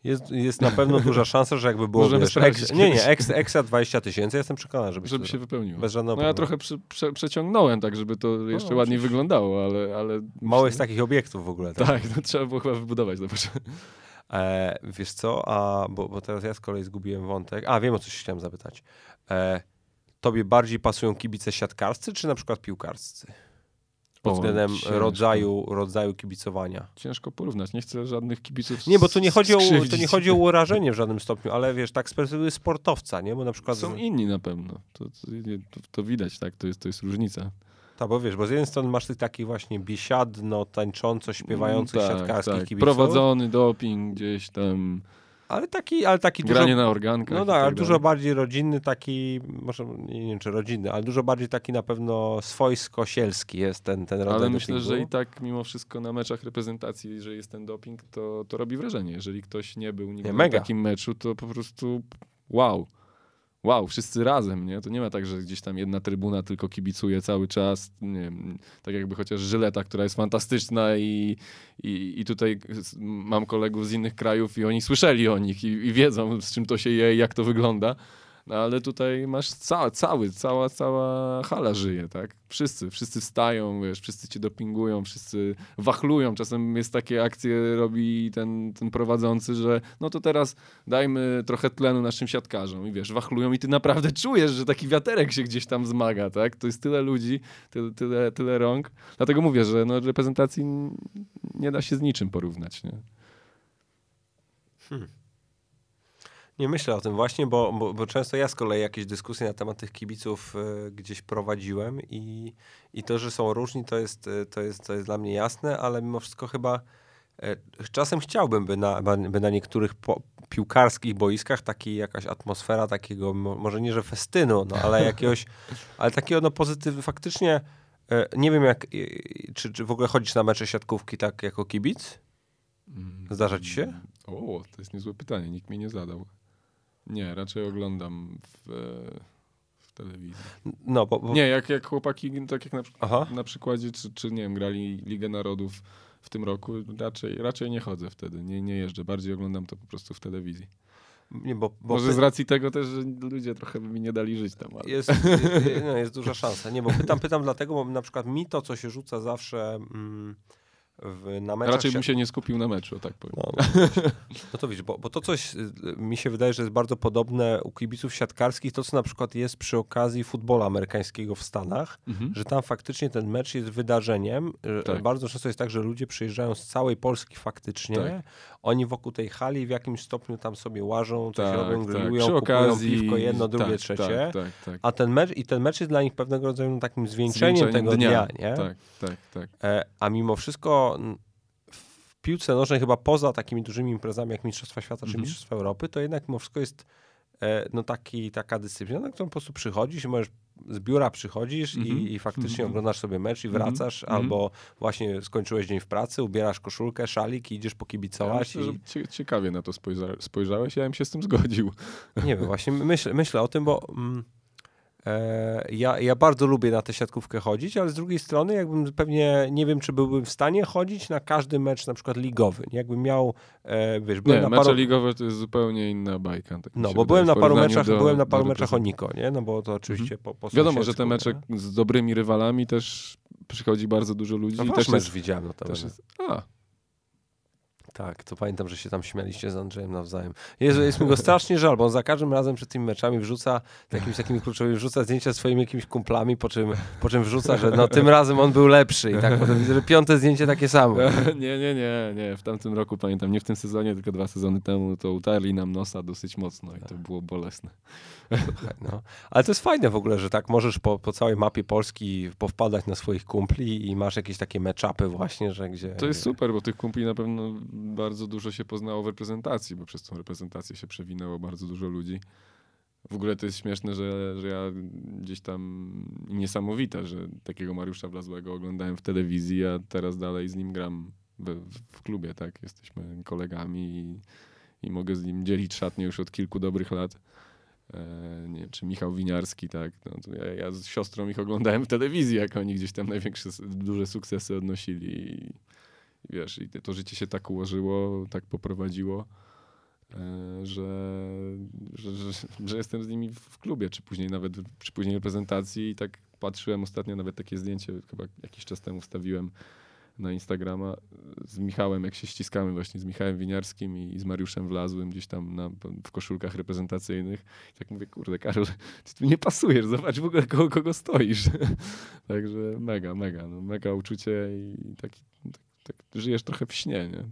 Jest, jest na pewno duża szansa, że jakby było wiesz, eks, nie, nie, eks, ekstra 20 tysięcy, jestem przekonany, żeby, Żeby się wypełniło. bez żadnego No ja problemu. trochę przy, prze, przeciągnąłem tak, żeby to jeszcze no, ładniej wyglądało, ale... ale Mało jest takich obiektów w ogóle. Tak? Tak, no, trzeba było chyba wybudować na początku. E, wiesz co, a, bo, bo teraz ja z kolei zgubiłem wątek. A, wiem o co się chciałem zapytać. E, tobie bardziej pasują kibice siatkarscy, czy na przykład piłkarscy? Pod O, względem ciężko. rodzaju, rodzaju kibicowania. Ciężko porównać, nie chcę żadnych kibiców Nie, bo tu nie chodzi o, to nie chodzi o urażenie w żadnym stopniu, ale wiesz, tak z perspektywy sportowca, nie? Bo na przykład... Są inni na pewno. To, to, to, widać, tak? To jest, to jest różnica. Tak, bo wiesz, bo z jednej strony masz tych takich właśnie biesiadno, tańcząco, śpiewających tak, siatkarskich tak. kibiców. Prowadzony doping gdzieś tam, Ale taki, ale taki dużo... granie na organkach. No i tak, ale tak dużo bardziej rodzinny, taki, może nie wiem czy rodzinny, ale dużo bardziej taki na pewno swojsko-sielski jest ten, ten rodzaj Ale myślę, dopingu. że i tak mimo wszystko na meczach reprezentacji, jeżeli jest ten doping, to, to robi wrażenie. Jeżeli ktoś nie był nigdy Nie, mega. takim meczu, to po prostu wow. Wow, wszyscy razem, nie? To nie ma tak, że gdzieś tam jedna trybuna tylko kibicuje cały czas, nie tak jakby chociaż Żyleta, która jest fantastyczna i, i, i tutaj mam kolegów z innych krajów i oni słyszeli o nich i, i wiedzą, z czym to się je i jak to wygląda. No ale tutaj masz ca cały, cała, cała hala żyje, tak? Wszyscy, wszyscy wstają, wiesz, wszyscy cię dopingują, wszyscy wachlują. Czasem jest takie akcje, robi ten, ten prowadzący, że no to teraz dajmy trochę tlenu naszym siatkarzom i wiesz, wachlują i ty naprawdę czujesz, że taki wiaterek się gdzieś tam zmaga, tak? To jest tyle ludzi, tyle, tyle, tyle rąk. Dlatego mówię, że no, reprezentacji nie da się z niczym porównać, nie? Hmm. Nie myślę o tym właśnie, bo, bo, bo, często ja z kolei jakieś dyskusje na temat tych kibiców y, gdzieś prowadziłem i, i to, że są różni, to jest, e, to, jest, to jest dla mnie jasne, ale mimo wszystko chyba y, czasem chciałbym, by na, by na niektórych po, piłkarskich boiskach taki jakaś atmosfera takiego, może nie, że festynu, no, ale jakiegoś, ale takiego no pozytywu, faktycznie y, nie wiem jak, czy, czy w ogóle chodzisz na mecze siatkówki tak jako kibic? Mm. Zdarza ci się? O, to jest niezłe pytanie, nikt mi nie zadał. Nie, raczej oglądam w, w telewizji. No, bo, bo... Nie, jak, jak chłopaki, tak jak na, na przykładzie, czy, czy nie wiem, grali Ligę Narodów w tym roku, raczej, raczej nie chodzę wtedy, nie, nie jeżdżę, bardziej oglądam to po prostu w telewizji. Nie, bo, bo Może z racji tego też, że ludzie trochę by mi nie dali żyć tam. Ale... Jest, no, jest duża szansa. Nie, bo pytam, pytam dlatego, bo na przykład mi to, co się rzuca zawsze... Mm, w, na meczach. Raczej się... bym się nie skupił na meczu, tak powiem. No, no to widzisz, bo, bo to coś y, mi się wydaje, że jest bardzo podobne u kibiców siatkarskich, to co na przykład jest przy okazji futbolu amerykańskiego w Stanach, mhm. że tam faktycznie ten mecz jest wydarzeniem. Tak. Bardzo często jest tak, że ludzie przyjeżdżają z całej Polski faktycznie, tak. Oni wokół tej hali w jakimś stopniu tam sobie łażą, coś tak, robią, tak. grillują, kupują okazji... piwko, jedno, drugie, tak, trzecie. Tak, a ten mecz, i ten mecz jest dla nich pewnego rodzaju takim zwieńczeniem, zwieńczeniem tego dnia, dnia nie? Tak, tak, tak. E, a mimo wszystko w piłce nożnej chyba poza takimi dużymi imprezami jak Mistrzostwa Świata czy mhm. Mistrzostwa Europy, to jednak mimo wszystko jest no taki, taka dyscyplina, na którą po prostu przychodzisz i możesz z biura przychodzisz mm -hmm. i, mhm. i, faktycznie mm -hmm. oglądasz sobie mecz i mhm. wracasz, mm -hmm. albo właśnie skończyłeś dzień w pracy, ubierasz koszulkę, szalik i idziesz pokibicować. Ja myślę, i... ciekawie na to spojrzałeś, ja bym się z tym zgodził. Nie wiem, właśnie myślę, myślę o tym, bo... Mm, E, ja, ja bardzo lubię na tę siatkówkę chodzić, ale z drugiej strony jakbym pewnie, nie wiem, czy byłbym w stanie chodzić na każdy mecz na przykład ligowy. Jakbym miał, e, wiesz... Byłem nie, na mecze paru... ligowe to jest zupełnie inna bajka. Tak no, bo byłem na paru meczach, do, byłem na paru meczach o Niko, nie? No bo to oczywiście mhm. po, po Wiadomo, że te mecze nie? z dobrymi rywalami też przychodzi bardzo dużo ludzi. No, też mecz widziałem. No, też jest, a, tak, to pamiętam, że się tam śmialiście z Andrzejem nawzajem. Jezu, jest mi go strasznie żal, bo on za każdym razem przed tymi meczami wrzuca, jakimiś takimi kluczowymi, wrzuca zdjęcia swoimi jakimiś kumplami, po czym, po czym wrzuca, że no tym razem on był lepszy i tak potem widzę, że piąte zdjęcie takie samo. Nie, nie, nie, nie. W tamtym roku pamiętam, nie w tym sezonie, tylko dwa sezony temu, to utarli nam nosa dosyć mocno i to było bolesne. No. Ale to jest fajne w ogóle, że tak możesz po, po całej mapie Polski powpadać na swoich kumpli i masz jakieś takie meczapy właśnie, że gdzie... To jest super, bo tych kumpli na pewno bardzo dużo się poznało w reprezentacji, bo przez tą reprezentację się przewinęło bardzo dużo ludzi. W ogóle to jest śmieszne, że, że ja gdzieś tam niesamowite, że takiego Mariusza Wlazłego oglądałem w telewizji, a teraz dalej z nim gram w, w klubie, tak? Jesteśmy kolegami i, i mogę z nim dzielić szatnię już od kilku dobrych lat. E, nie, czy Michał Winiarski, tak. No, ja, ja, z siostrą ich oglądałem w telewizji, jak oni gdzieś tam największe, duże sukcesy odnosili. I, wiesz, i to życie się tak ułożyło, tak poprowadziło, e, że, że, że, jestem z nimi w klubie, czy później nawet przy później reprezentacji. I tak patrzyłem ostatnio, nawet takie zdjęcie chyba jakiś czas temu wstawiłem na Instagrama z Michałem, jak się ściskamy właśnie z Michałem Winiarskim i, z Mariuszem Wlazłym gdzieś tam na, w koszulkach reprezentacyjnych. I tak mówię, kurde Karol, ty tu nie pasujesz, zobacz w ogóle kogo, kogo stoisz. Także mega, mega, no, mega uczucie i taki, tak, żyjesz trochę w śnie, nie?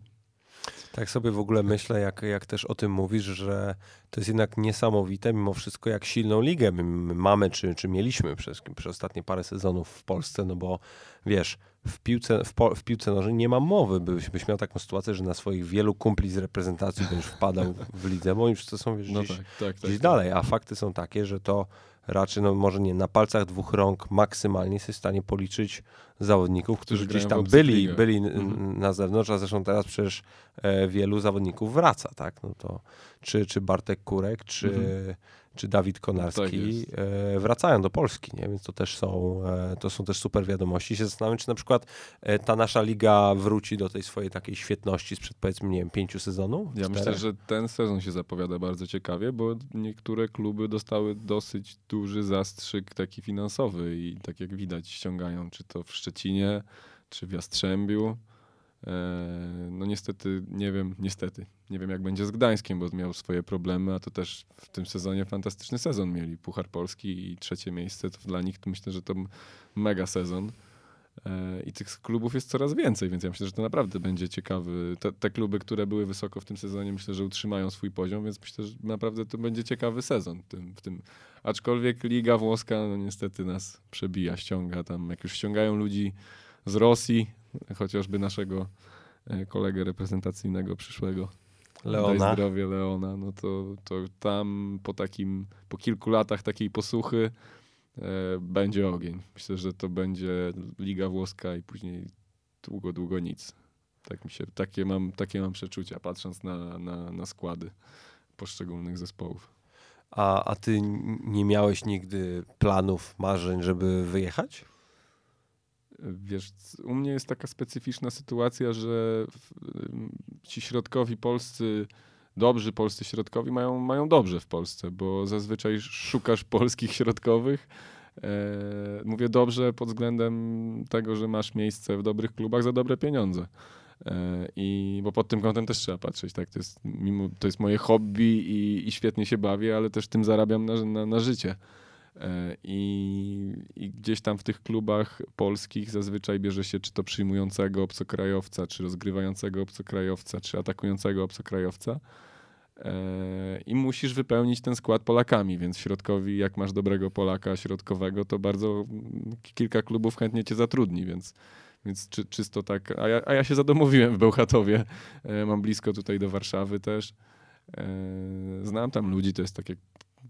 Tak sobie w ogóle myślę, jak, jak też o tym mówisz, że to jest jednak niesamowite mimo wszystko, jak silną ligę my mamy, czy, czy mieliśmy przez, przez ostatnie parę sezonów w Polsce, no bo wiesz, w piłce, w, po, w piłce nożnej nie ma mowy, byś, byś miał taką sytuację, że na swoich wielu kumpli z reprezentacji będziesz wpadał w lidze, bo już to są wiesz, no gdzieś, tak, tak, tak, gdzieś tak, dalej, a fakty są takie, że to raczej, no może nie, na palcach dwóch rąk maksymalnie jesteś w stanie policzyć zawodników, którzy Którzy gdzieś tam byli, byli Mhm. na zewnątrz, a zresztą teraz przecież e, wielu zawodników wraca, tak? No to czy, czy Bartek Kurek, czy, Mhm. Czy Dawid Tak Konarski jest. e, wracają do Polski, nie? Więc to też są, e, to są też super wiadomości. Się zastanawiam, czy na przykład e, ta nasza liga wróci do tej swojej takiej świetności sprzed powiedzmy, nie wiem, pięciu sezonów? Ja myślę, że ten sezon się zapowiada bardzo ciekawie, bo niektóre kluby dostały dosyć duży zastrzyk taki finansowy i tak jak widać ściągają, czy to w Szczecinie, czy w Jastrzębiu. E, No niestety, nie wiem, niestety, nie wiem jak będzie z Gdańskiem, bo miał swoje problemy, a to też w tym sezonie fantastyczny sezon mieli. Puchar Polski i trzecie miejsce, to dla nich to myślę, że to mega sezon. E, I tych klubów jest coraz więcej, więc ja myślę, że to naprawdę będzie ciekawy. Te, te kluby, które były wysoko w tym sezonie, myślę, że utrzymają swój poziom, więc myślę, że naprawdę to będzie ciekawy sezon. W tym, w tym. Aczkolwiek Liga Włoska no niestety nas przebija, ściąga tam. Jak już ściągają ludzi z Rosji, chociażby naszego e, kolegę reprezentacyjnego przyszłego, Daj Leona. zdrowie Leona, no to, to tam po takim, po kilku latach takiej posłuchy e, będzie ogień. Myślę, że to będzie Liga Włoska i później długo, długo nic. Tak mi się, takie mam, takie mam przeczucia, patrząc na, na, na składy poszczególnych zespołów. A, a ty nie miałeś nigdy planów, marzeń, żeby wyjechać? Wiesz, u mnie jest taka specyficzna sytuacja, że ym, ci środkowi polscy, dobrzy polscy środkowi mają, mają dobrze w Polsce, bo zazwyczaj szukasz polskich środkowych. E, mówię dobrze pod względem tego, że masz miejsce w dobrych klubach za dobre pieniądze. E, I bo pod tym kątem też trzeba patrzeć, tak? To jest, mimo, to jest moje hobby i, i świetnie się bawię, ale też tym zarabiam na, na, na życie. E, I, I gdzieś tam w tych klubach polskich zazwyczaj bierze się czy to przyjmującego obcokrajowca, czy rozgrywającego obcokrajowca, czy atakującego obcokrajowca. E, I musisz wypełnić ten skład Polakami, więc środkowi, jak masz dobrego Polaka środkowego, to bardzo kilka klubów chętnie cię zatrudni, więc, więc czy, czysto tak. A ja, a ja się zadomowiłem w Bełchatowie. E, Mam blisko tutaj do Warszawy też. Znam tam ludzi, to jest tak jak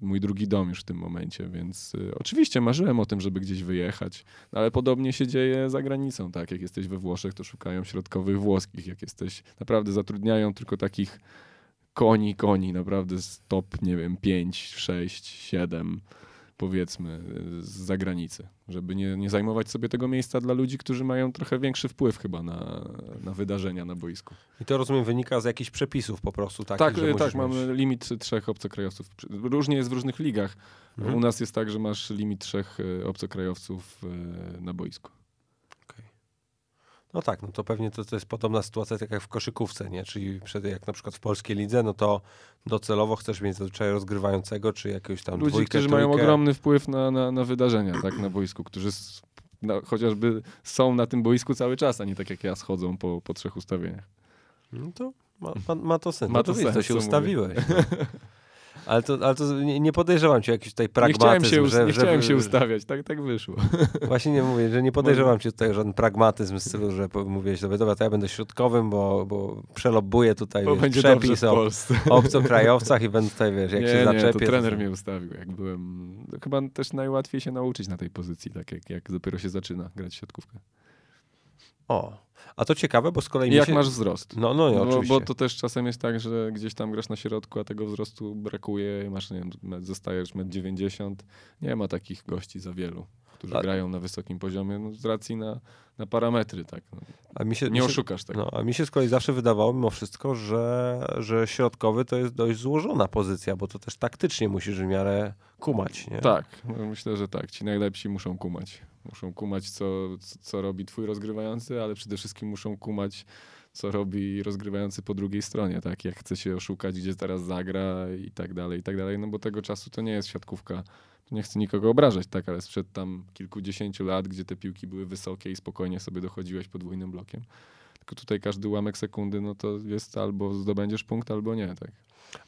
mój drugi dom już w tym momencie, więc y, oczywiście marzyłem o tym, żeby gdzieś wyjechać, no, ale podobnie się dzieje za granicą, tak? Jak jesteś we Włoszech, to szukają środkowych włoskich, jak jesteś, naprawdę zatrudniają tylko takich koni, koni, naprawdę z top, nie wiem, 5, 6, 7 powiedzmy z zagranicy, żeby nie, nie zajmować sobie tego miejsca dla ludzi, którzy mają trochę większy wpływ chyba na, na wydarzenia na boisku. I to rozumiem wynika z jakichś przepisów po prostu takich, Tak, y, musisz tak, mamy mieć- limit trzech obcokrajowców. Różnie jest w różnych ligach. Mhm. U nas jest tak, że masz limit trzech y, obcokrajowców y, na boisku. No tak, no to pewnie to, to jest podobna sytuacja tak jak w koszykówce, nie? Czyli przed, jak na przykład w polskiej lidze, no to docelowo chcesz mieć zazwyczaj rozgrywającego, czy jakiegoś tam Ludzi, dwójkę, którzy mają trójkę. ogromny wpływ na, na, na wydarzenia tak, na boisku, którzy na, chociażby są na tym boisku cały czas, a nie tak jak ja schodzą po, po trzech ustawieniach. No to ma, ma, ma to sens. Ma no to to, widzisz, to sens, się ustawiłeś. No. Ale to, ale to nie, nie podejrzewam cię jakiś tutaj Nie chciałem pragmatyzm, się, że, nie że, chciałem się ustawiać, tak, tak wyszło. Właśnie nie mówię, że nie podejrzewam cię tutaj żaden pragmatyzm w stylu, że mówiłeś sobie, dobra, to ja będę środkowym, bo, bo przelobbuję tutaj Bo wiesz, będzie przepis o obcokrajowcach i będę tutaj, wiesz, jak nie, się nie, zaczepię. to to- trener mnie ustawił, jak byłem... Chyba też najłatwiej się nauczyć na tej pozycji, tak jak, jak dopiero się zaczyna grać w siatkówkę. O, a to ciekawe, bo z kolei I jak się... masz wzrost. No, no, bo, oczywiście. bo to też czasem jest tak, że gdzieś tam grasz na środku, a tego wzrostu brakuje, masz, nie wiem, zostajesz 1,90 m. Nie ma takich gości za wielu, którzy A- grają na wysokim poziomie no, z racji na, na parametry, tak. No. A mi się, Nie oszukasz tego. No, a mi się z kolei zawsze wydawało mimo wszystko, że, że środkowy to jest dość złożona pozycja, bo to też taktycznie musisz w miarę kumać, nie? Tak, no, myślę, że tak. Ci najlepsi muszą kumać. Muszą kumać, co, co, robi twój rozgrywający, ale przede wszystkim muszą kumać, co robi rozgrywający po drugiej stronie, tak? Jak chce się oszukać, gdzie teraz zagra i tak dalej, i tak dalej. No bo tego czasu to nie jest siatkówka. Nie chcę nikogo obrażać, tak? Ale sprzed tam kilkudziesięciu lat, gdzie te piłki były wysokie i spokojnie sobie dochodziłeś podwójnym blokiem. Tylko tutaj każdy ułamek sekundy, no to jest albo zdobędziesz punkt, albo nie, tak?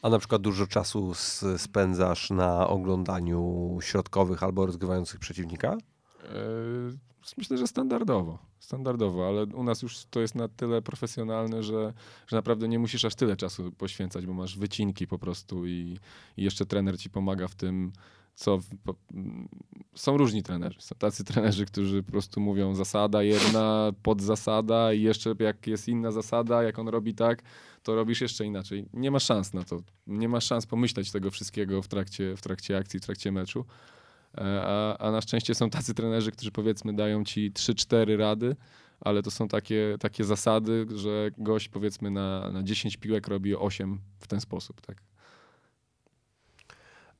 A na przykład dużo czasu spędzasz na oglądaniu środkowych albo rozgrywających przeciwnika? Yy, myślę, że standardowo. Standardowo, ale u nas już to jest na tyle profesjonalne, że, że naprawdę nie musisz aż tyle czasu poświęcać, bo masz wycinki po prostu i, i jeszcze trener ci pomaga w tym, co po, są różni trenerzy. Są tacy trenerzy, którzy po prostu mówią zasada jedna, podzasada i jeszcze jak jest inna zasada, jak on robi tak, to robisz jeszcze inaczej. Nie ma szans na to. Nie ma szans pomyśleć tego wszystkiego w trakcie, w trakcie akcji, w trakcie meczu. E, a, a na szczęście są tacy trenerzy, którzy powiedzmy dają ci 3-4 rady, ale to są takie, takie zasady, że gość powiedzmy na, na 10 piłek robi 8 w ten sposób, tak?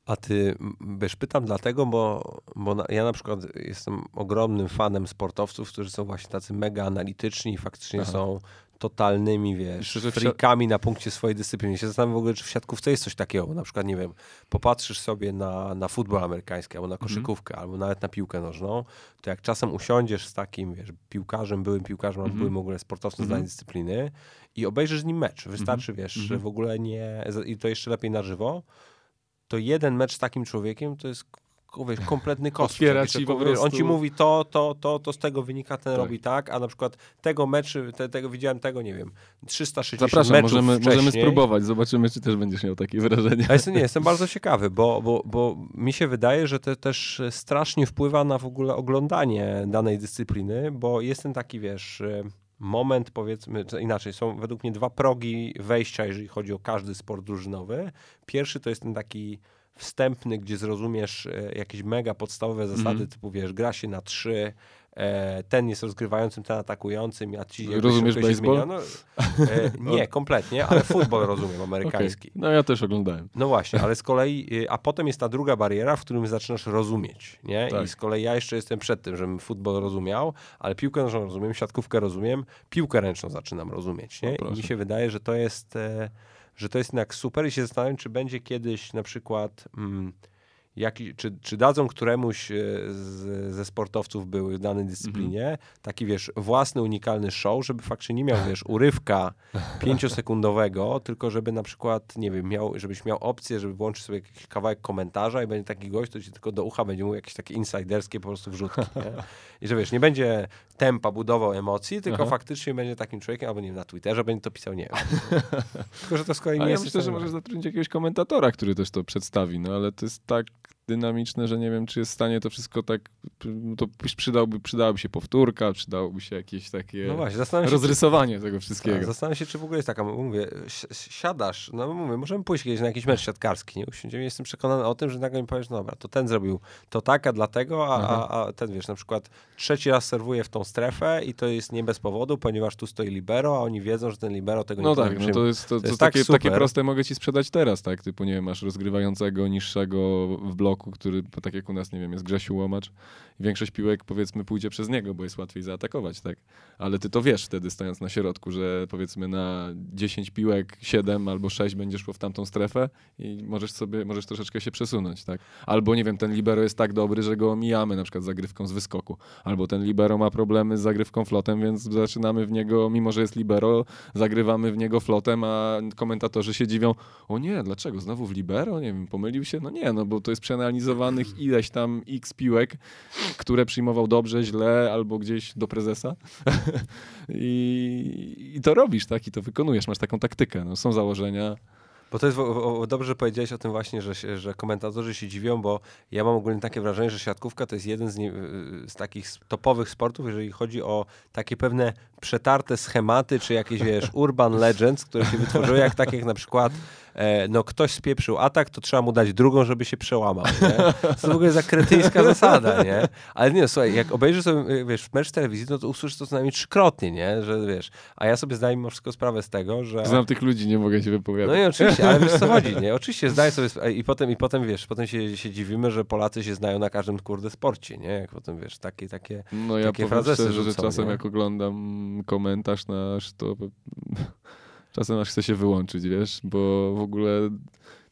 A ty, wiesz, pytam dlatego, bo, bo na, ja na przykład jestem ogromnym fanem sportowców, którzy są właśnie tacy mega analityczni i faktycznie Aha. są totalnymi, wiesz, frikami na punkcie swojej dyscypliny. Się zastanawiam w ogóle, czy w siatkówce jest coś takiego, bo na przykład, nie wiem, popatrzysz sobie na, na futbol amerykański, albo na mhm. koszykówkę, mm. albo nawet na piłkę nożną, to jak czasem usiądziesz z takim, wiesz, piłkarzem, byłym piłkarzem, albo mm. byłym w ogóle sportowcem mm. z danej dyscypliny i obejrzysz z nim mecz. Wystarczy, mm. wiesz, mm. w ogóle nie, i to jeszcze lepiej na żywo, to jeden mecz z takim człowiekiem to jest wiesz, kompletny. Otwiera ci. On ci mówi to, to, to, to z tego wynika, ten tak. robi tak, a na przykład tego meczu, te, tego widziałem tego, nie wiem, 360 Zapraszam, meczów możemy, możemy spróbować, zobaczymy, czy też będziesz miał takie wrażenie. A jestem, nie, jestem bardzo ciekawy, bo, bo, bo mi się wydaje, że to też strasznie wpływa na w ogóle oglądanie danej dyscypliny, bo jest ten taki, wiesz moment, powiedzmy, inaczej, są według mnie dwa progi wejścia, jeżeli chodzi o każdy sport drużynowy. Pierwszy to jest ten taki wstępny, gdzie zrozumiesz e, jakieś mega podstawowe zasady, mm. typu wiesz, gra się na trzy, e, ten jest rozgrywającym, ten atakującym, a ci Rozumiesz baseball? No, e, nie, kompletnie, ale futbol rozumiem, amerykański. Okay. No ja też oglądałem. No właśnie, ale z kolei, e, a potem jest ta druga bariera, w którym zaczynasz rozumieć, nie? Tak. I z kolei ja jeszcze jestem przed tym, żebym futbol rozumiał, ale piłkę nożną rozumiem, siatkówkę rozumiem, piłkę ręczną zaczynam rozumieć, nie? I mi się wydaje, że to jest... E, że to jest jednak super i się zastanawiam, czy będzie kiedyś na przykład... Mm, jaki, czy, czy dadzą któremuś e, z, ze sportowców były w danej dyscyplinie mm -hmm. taki, wiesz, własny, unikalny show, żeby faktycznie nie miał, wiesz, urywka pięciosekundowego, tylko żeby na przykład, nie wiem, miał, żebyś miał opcję, żeby włączyć sobie jakiś kawałek komentarza i będzie taki gość, to ci tylko do ucha będzie mówił jakieś takie insiderskie po prostu wrzutki, nie? I że wiesz, nie będzie tempa budował emocji, tylko Aha. faktycznie będzie takim człowiekiem, albo nie wiem, na Twitterze będzie to pisał, nie wiem. tylko, że to z kolei nie ja jest... myślę, że możesz zatrudnić jakiegoś komentatora, który też to przedstawi, no ale to jest tak dynamiczne, że nie wiem, czy jest w stanie to wszystko tak, to przydałby, przydałaby się powtórka, przydałoby się jakieś takie no właśnie, rozrysowanie się, tego wszystkiego. Tak, zastanawiam się, czy w ogóle jest taka, mówię, siadasz, no mówię, możemy pójść kiedyś na jakiś mecz siatkarski, nie usiądziemy, jestem przekonany o tym, że nagle mi powiesz, no dobra, to ten zrobił to tak, a dlatego, a, a, a, ten, wiesz, na przykład trzeci raz serwuje w tą strefę i to jest nie bez powodu, ponieważ tu stoi libero, a oni wiedzą, że ten libero tego no nie tak, No to jest, to, to, to jest takie, tak takie proste mogę ci sprzedać teraz, tak, typu, nie wiem, masz rozgrywającego niższego w bloku, bloku, który, tak jak u nas, nie wiem, jest Grzesiu Łomacz i większość piłek, powiedzmy, pójdzie przez niego, bo jest łatwiej zaatakować, tak? Ale ty to wiesz wtedy, stojąc na środku, że powiedzmy na 10 piłek 7 albo 6 będziesz szło w tamtą strefę i możesz sobie, możesz troszeczkę się przesunąć, tak? Albo, nie wiem, ten libero jest tak dobry, że go omijamy na przykład zagrywką z wyskoku. Albo ten libero ma problemy z zagrywką flotem, więc zaczynamy w niego, mimo że jest libero, zagrywamy w niego flotem, a komentatorzy się dziwią, o nie, dlaczego? Znowu w libero? Nie wiem, pomylił się? No nie, no bo to jest przeanalizowanych ileś tam x piłek, które przyjmował dobrze, źle albo gdzieś do prezesa. I, I, to robisz, tak? I to wykonujesz, masz taką taktykę. No, są założenia. Bo to jest o, o, dobrze, powiedziałeś o tym właśnie, że, że komentatorzy się dziwią, bo ja mam ogólnie takie wrażenie, że siatkówka to jest jeden z, nie, z takich topowych sportów, jeżeli chodzi o takie pewne przetarte schematy, czy jakieś, wiesz, urban legends, które się wytworzyły, jak tak jak na przykład e, no ktoś spieprzył atak, to trzeba mu dać drugą, żeby się przełamał, nie? To w ogóle za kretyńska zasada, nie? Ale nie, słuchaj, jak obejrzysz sobie, wiesz, mecz telewizji, no to usłyszysz to co najmniej trzykrotnie, nie? Że wiesz, a ja sobie zdaję mimo wszystko sprawę z tego, że... Znam tych ludzi, nie mogę się wypowiadać. No i oczywiście, ale wiesz co chodzi, nie? Oczywiście zdaję sobie sprawę i potem, i potem wiesz, potem się, się dziwimy, że Polacy się znają na każdym kurde sporcie, nie? Jak potem wiesz, takie, takie, no ja takie frazesy szczerze, rzucą, że czasem nie? jak oglądam komentarz nasz, to czasem aż chcę się wyłączyć, wiesz, bo w ogóle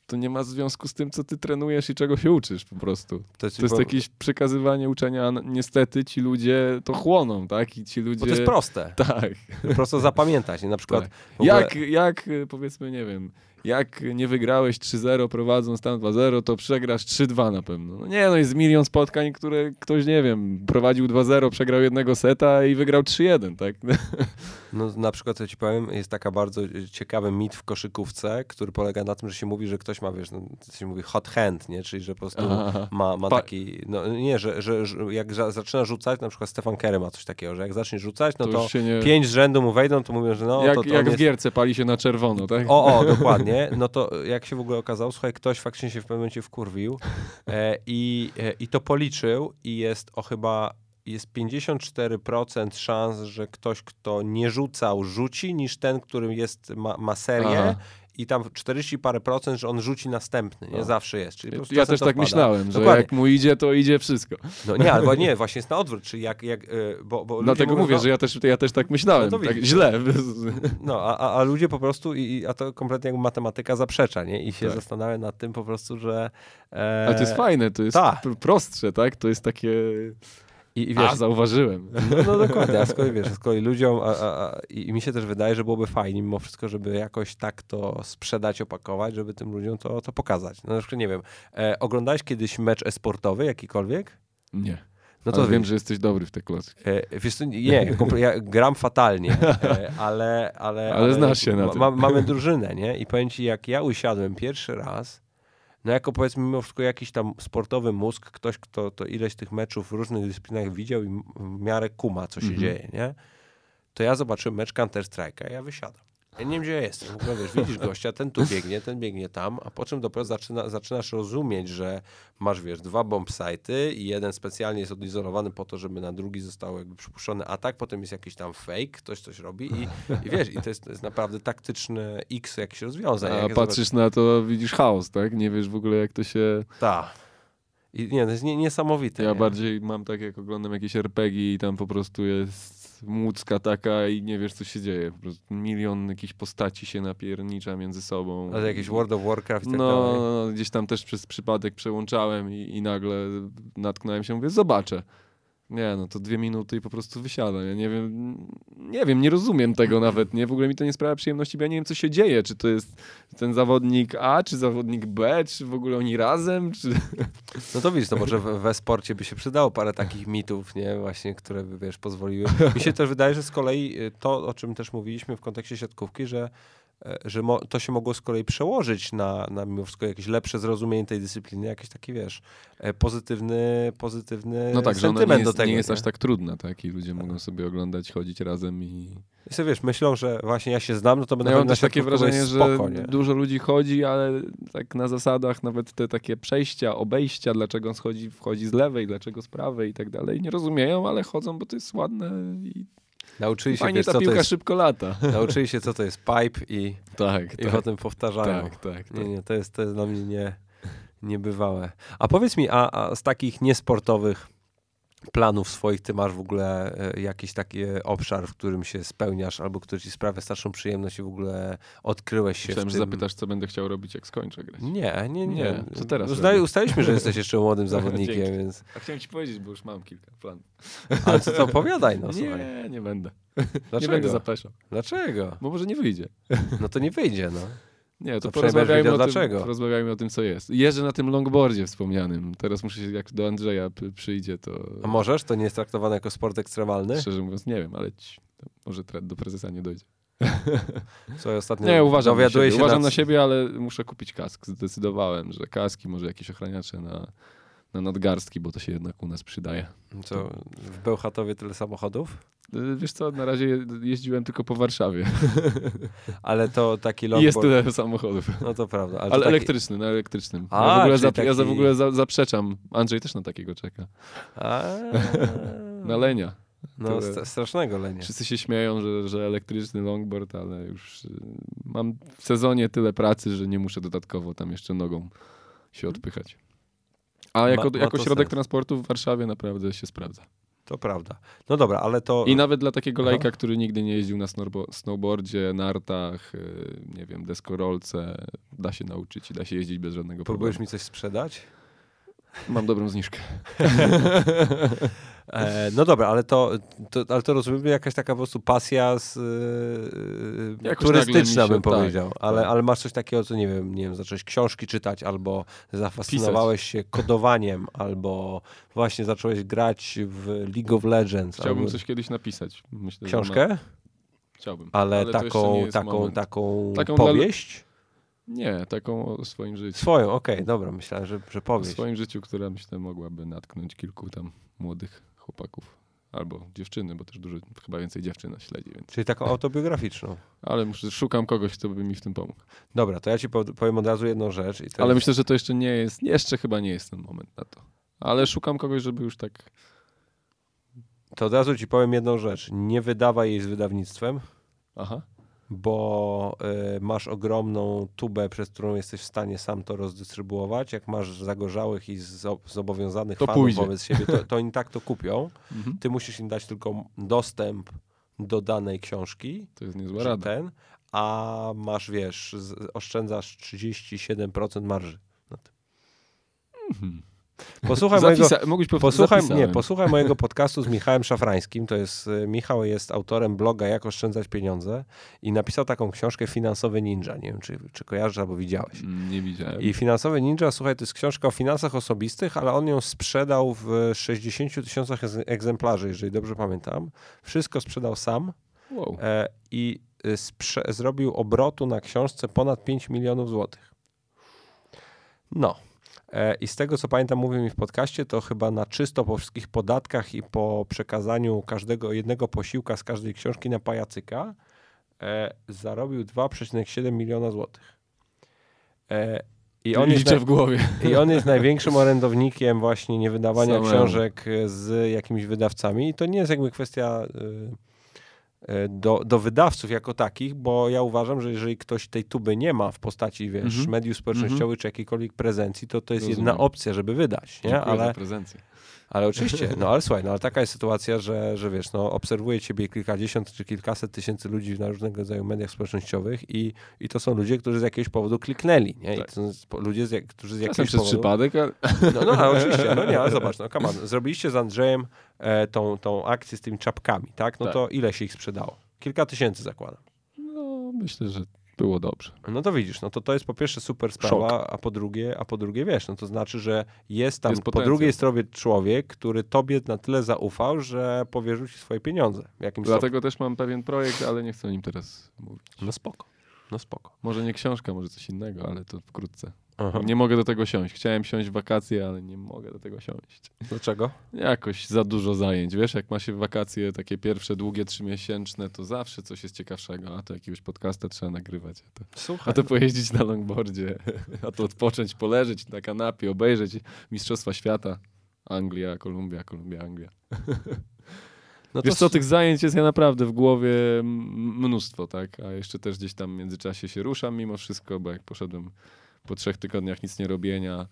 to nie ma związku z tym, co ty trenujesz i czego się uczysz po prostu. To jest, to jest jakieś przekazywanie uczenia, a niestety ci ludzie to chłoną, tak? I ci ludzie... Bo to jest proste. Tak. Prosto zapamiętać, nie? Na przykład... Tak. Ogóle... Jak, jak, powiedzmy, nie wiem, jak nie wygrałeś 3-0 prowadząc tam 2-0, to przegrasz 3-2 na pewno. No nie, no jest milion spotkań, które ktoś, nie wiem, prowadził 2-0, przegrał jednego seta i wygrał 3-1, tak? No na przykład, co ci powiem, jest taka bardzo ciekawy mit w koszykówce, który polega na tym, że się mówi, że ktoś ma, wiesz, no, się mówi hot hand, nie? Czyli, że po prostu Aha. ma, ma taki, no nie, że, że, że jak za, zaczyna rzucać, na przykład Stefan Kerry ma coś takiego, że jak zacznie rzucać, no To to, nie- pięć z rzędu mu wejdą, to mówią, że no jak to, to jak on w jest... gierce pali się na czerwono, tak? O, o, dokładnie. No to jak się w ogóle okazało, słuchaj, ktoś faktycznie się w pewnym momencie wkurwił e, i, e, i to policzył i jest o chyba jest 54% szans, że ktoś, kto nie rzucał, rzuci, niż ten, którym jest, ma, ma serię. Aha. I tam 40 parę procent, że on rzuci następny, nie? No. Zawsze jest. Czyli Ja też tak myślałem, że Dokładnie. jak mu idzie, to idzie wszystko. No nie, albo nie, właśnie jest na odwrót, czyli jak, jak e, bo, bo Dlatego mówią, mówię, no, że ja też, ja też tak myślałem. No tak źle. No, a, a, ludzie po prostu, i, a to kompletnie jak matematyka zaprzecza, nie? I się Tak. zastanawiam nad tym po prostu, że... E, Ale to jest fajne, to jest pr- prostsze, tak? To jest takie... I, i wiesz, wiesz, zauważyłem. no, no dokładnie, a z kolei wiesz, z kolei ludziom, a, a, a, i mi się też wydaje, że byłoby fajnie mimo wszystko, żeby jakoś tak to sprzedać, opakować, żeby tym ludziom to, to pokazać. No na przykład, nie wiem, e, oglądałeś kiedyś mecz esportowy, jakikolwiek? Nie. No Ale to wiem, wiesz, że jesteś dobry w te klocki. E, wiesz co, nie, ja gram fatalnie, e, ale, ale, Ale znasz się na tym. Ma, mamy drużynę, nie? I powiem ci, jak ja usiadłem pierwszy raz, no jako powiedzmy mimo wszystko jakiś tam sportowy mózg, ktoś, kto to ileś tych meczów w różnych dyscyplinach widział i w miarę kuma, co się Mhm. dzieje, nie? To ja zobaczyłem mecz Counter-Strike'a i ja wysiadam. Ja nie wiem, gdzie ja jestem. W ogóle, wiesz, widzisz gościa, ten tu biegnie, ten biegnie tam, a po czym dopiero zaczyna, zaczynasz rozumieć, że masz, wiesz, dwa bombsite'y i jeden specjalnie jest odizolowany po to, żeby na drugi został jakby przypuszczony atak, potem jest jakiś tam fake, ktoś coś robi i, i wiesz, i to jest, to jest naprawdę taktyczny X jakichś rozwiązań. A Jak ja patrzysz na to, widzisz chaos, tak? Nie wiesz w ogóle, jak to się... Tak. I nie, to jest nie, niesamowite. Ja nie? bardziej mam tak, jak oglądam jakieś RPG i tam po prostu jest młódzka taka i nie wiesz, co się dzieje. Po prostu milion jakichś postaci się napiernicza między sobą. Ale jakieś World of Warcraft i tak No, dalej. gdzieś tam też przez przypadek przełączałem i, i nagle natknąłem się, mówię, zobaczę. Nie, no to dwie minuty i po prostu wysiada. Ja nie wiem, nie wiem, nie rozumiem tego nawet, nie? W ogóle mi to nie sprawia przyjemności, bo ja nie wiem, co się dzieje. Czy to jest ten zawodnik A, czy zawodnik B, czy w ogóle oni razem, czy... No to widzisz, to może we, we sporcie by się przydało parę takich mitów, nie, właśnie, które by, wiesz, pozwoliły. Mi się też wydaje, że z kolei y, to, o czym też mówiliśmy w kontekście siatkówki, że, że mo, to się mogło z kolei przełożyć na, na mimo wszystko jakieś lepsze zrozumienie tej dyscypliny, jakiś taki, wiesz, e, pozytywny, pozytywny No tak, że sentyment nie jest, do tego. nie jest aż tak trudna, tak? I ludzie mogą sobie oglądać, chodzić razem i... I sobie, wiesz, myślą, że właśnie ja się znam, no to będę No ja na też takie wrażenie, jest że spoko, nie? dużo ludzi chodzi, ale tak na zasadach nawet te takie przejścia, obejścia, dlaczego on schodzi, wchodzi z lewej, dlaczego z prawej i tak dalej, nie rozumieją, ale chodzą, bo to jest ładne i Nauczyli się, fajnie wiesz, ta co to piłka jest, szybko lata. nauczyli się, co to jest pipe i, tak, i tak, potem powtarzają. tak, tak, tak. Nie, nie, to jest, to jest dla mnie nie, niebywałe. A powiedz mi, a, a z takich niesportowych planów swoich, ty masz w ogóle e, jakiś taki e, obszar, w którym się spełniasz, albo który ci sprawia starszą przyjemność i w ogóle odkryłeś się Myślałem, w że tym... zapytasz, co będę chciał robić, jak skończę grać. Nie, nie, nie. Nie, co teraz robię? ustaliśmy, że jesteś jeszcze młodym zawodnikiem, więc... A chciałem ci powiedzieć, bo już mam kilka planów. Ale co to opowiadaj, no słuchaj. nie, nie będę. Dlaczego? Nie będę zapeszał, Dlaczego? bo może nie wyjdzie. No to nie wyjdzie, no. Nie, to porozmawiajmy o, wiedział tym, dlaczego. porozmawiajmy o tym, co jest. Jeżdżę na tym longboardzie wspomnianym. Teraz muszę się, jak do Andrzeja przyjdzie, to A możesz? To nie jest traktowane jako sport ekstremalny? szczerze mówiąc nie wiem, ale ci, może do prezesa nie dojdzie. Co ostatnio Nie, uważam, na siebie, się uważam na- na siebie, ale muszę kupić kask. Zdecydowałem, że kaski, może jakieś ochraniacze na, na nadgarstki, bo to się jednak u nas przydaje. Co, w Bełchatowie tyle samochodów? Y, Wiesz co, na razie je- jeździłem tylko po Warszawie Ale to taki longboard... jest tyle samochodów. No to prawda. Ale, Ale, taki... elektryczny, na elektrycznym. A, ja w ogóle, czyli zap- ja za, w taki- ogóle za, zaprzeczam. Andrzej też na takiego czeka. A, Na lenia. No, st- strasznego lenia. Wszyscy się śmieją, że, że elektryczny longboard, ale już y, mam w sezonie tyle pracy, że nie muszę dodatkowo tam jeszcze nogą się odpychać. A jako, Ma- ma jako środek sens. transportu w Warszawie naprawdę się sprawdza. To prawda. No dobra, ale to... I nawet dla takiego Aha. lajka, który nigdy nie jeździł na snowbo- snowboardzie, nartach, y, nie wiem, deskorolce, da się nauczyć i da się jeździć bez żadnego Próbujesz problemu. mi coś sprzedać? Mam dobrą zniżkę. E, no dobra, ale to, to, ale to rozumiem, jakaś taka po prostu pasja z, e, mi turystyczna, się- bym tak, powiedział. ale, tak. ale masz coś takiego, co nie wiem, nie wiem, zacząłeś książki czytać, albo zafascynowałeś się kodowaniem, albo właśnie zacząłeś grać w League of Legends. Chciałbym albo coś kiedyś napisać. Myślę, Książkę? Chciałbym. Ale, jeszcze taką, taką, moment. taką, powieść? Nie, taką o swoim życiu. Swoją, okej, dobra, myślałem, że, że O powieść. swoim życiu, która myślę mogłaby natknąć kilku tam młodych chłopaków. Albo dziewczyny, bo też dużo, chyba więcej dziewczyn nas śledzi, więc. Czyli taką autobiograficzną. Ale muszę, szukam kogoś, kto by mi w tym pomógł. Dobra, to ja ci pow- powiem od razu jedną rzecz. Ale myślę, że to jeszcze nie jest, jeszcze chyba nie jest ten moment na to. Ale szukam kogoś, żeby już tak. To od razu ci powiem jedną rzecz. Nie wydawaj jej z wydawnictwem, Aha. Bo y, masz ogromną tubę, przez którą jesteś w stanie sam to rozdystrybuować. Jak masz zagorzałych i zo- zobowiązanych To fanów pójdzie. wobec siebie, to, to oni tak to kupią. Mhm. Ty musisz im dać tylko dostęp do danej książki, To jest niezła rada. ten, a masz, wiesz, oszczędzasz 37% marży. na tym. Mhm. Posłuchaj mojego... Posłuchaj, nie, posłuchaj mojego podcastu z Michałem Szafrańskim. To jest, y, Michał jest autorem bloga Jak oszczędzać pieniądze i napisał taką książkę Finansowy Ninja. Nie wiem, czy, czy kojarzysz albo widziałeś. Mm, Nie widziałem. I Finansowy Ninja, słuchaj, to jest książka o finansach osobistych, ale on ją sprzedał w 60 tysiącach egz- egzemplarzy, jeżeli dobrze pamiętam. Wszystko sprzedał sam Wow. e, i y, zrobił obrotu na książce ponad 5 milionów złotych. No. E, I z tego, co pamiętam, mówił mi w podcaście, to chyba na czysto po wszystkich podatkach i po przekazaniu każdego jednego posiłka z każdej książki na pajacyka e, zarobił 2,7 miliona złotych. E, I on, jest liczę na, w głowie. I on jest największym orędownikiem właśnie niewydawania Samemu. książek z jakimiś wydawcami. I to nie jest jakby kwestia y, do, do wydawców jako takich, bo ja uważam, że jeżeli ktoś tej tuby nie ma w postaci, wiesz, Mhm. mediów społecznościowych czy jakiejkolwiek prezencji, to to jest Rozumiem. jedna opcja, żeby wydać, nie? Dziękuję Ale, za prezencję. Ale oczywiście, no ale słuchaj, no ale taka jest sytuacja, że, że wiesz, no obserwuje ciebie kilkadziesiąt czy kilkaset tysięcy ludzi na różnego rodzaju mediach społecznościowych i, i to są ludzie, którzy z jakiegoś powodu kliknęli, nie? I Tak. to są ludzie, z którzy z jakiegoś powodu... przypadek, ale... No, no ale oczywiście, no nie, ale zobacz, no come on. Zrobiliście z Andrzejem e, tą, tą akcję z tymi czapkami, tak? No Tak. to ile się ich sprzedało? Kilka tysięcy zakładam. No, myślę, że było dobrze. No to widzisz, no to to jest po pierwsze super sprawa, a po drugie, a po drugie wiesz, no to znaczy, że jest tam Jest po drugiej stronie człowiek, który tobie na tyle zaufał, że powierzył ci swoje pieniądze w jakimś Dlatego też mam pewien projekt, ale nie chcę o nim teraz mówić. No spoko, no spoko. Może nie książka, może coś innego, ale to wkrótce. Aha. Nie mogę do tego siąść. Chciałem siąść w wakacje, ale nie mogę do tego siąść. Dlaczego? Jakoś za dużo zajęć. Wiesz, jak ma się wakacje takie pierwsze, długie, trzymiesięczne, to zawsze coś jest ciekawszego. A to jakiegoś podcasta trzeba nagrywać. A to, Słuchaj, a to pojeździć na longboardzie, a to odpocząć, poleżeć na kanapie, obejrzeć Mistrzostwa Świata. Anglia, Kolumbia, Kolumbia, Anglia. no Wiesz co, tych zajęć jest ja naprawdę w głowie mnóstwo, tak? A jeszcze też gdzieś tam w międzyczasie się ruszam mimo wszystko, bo jak poszedłem po trzech tygodniach nic nie robienia,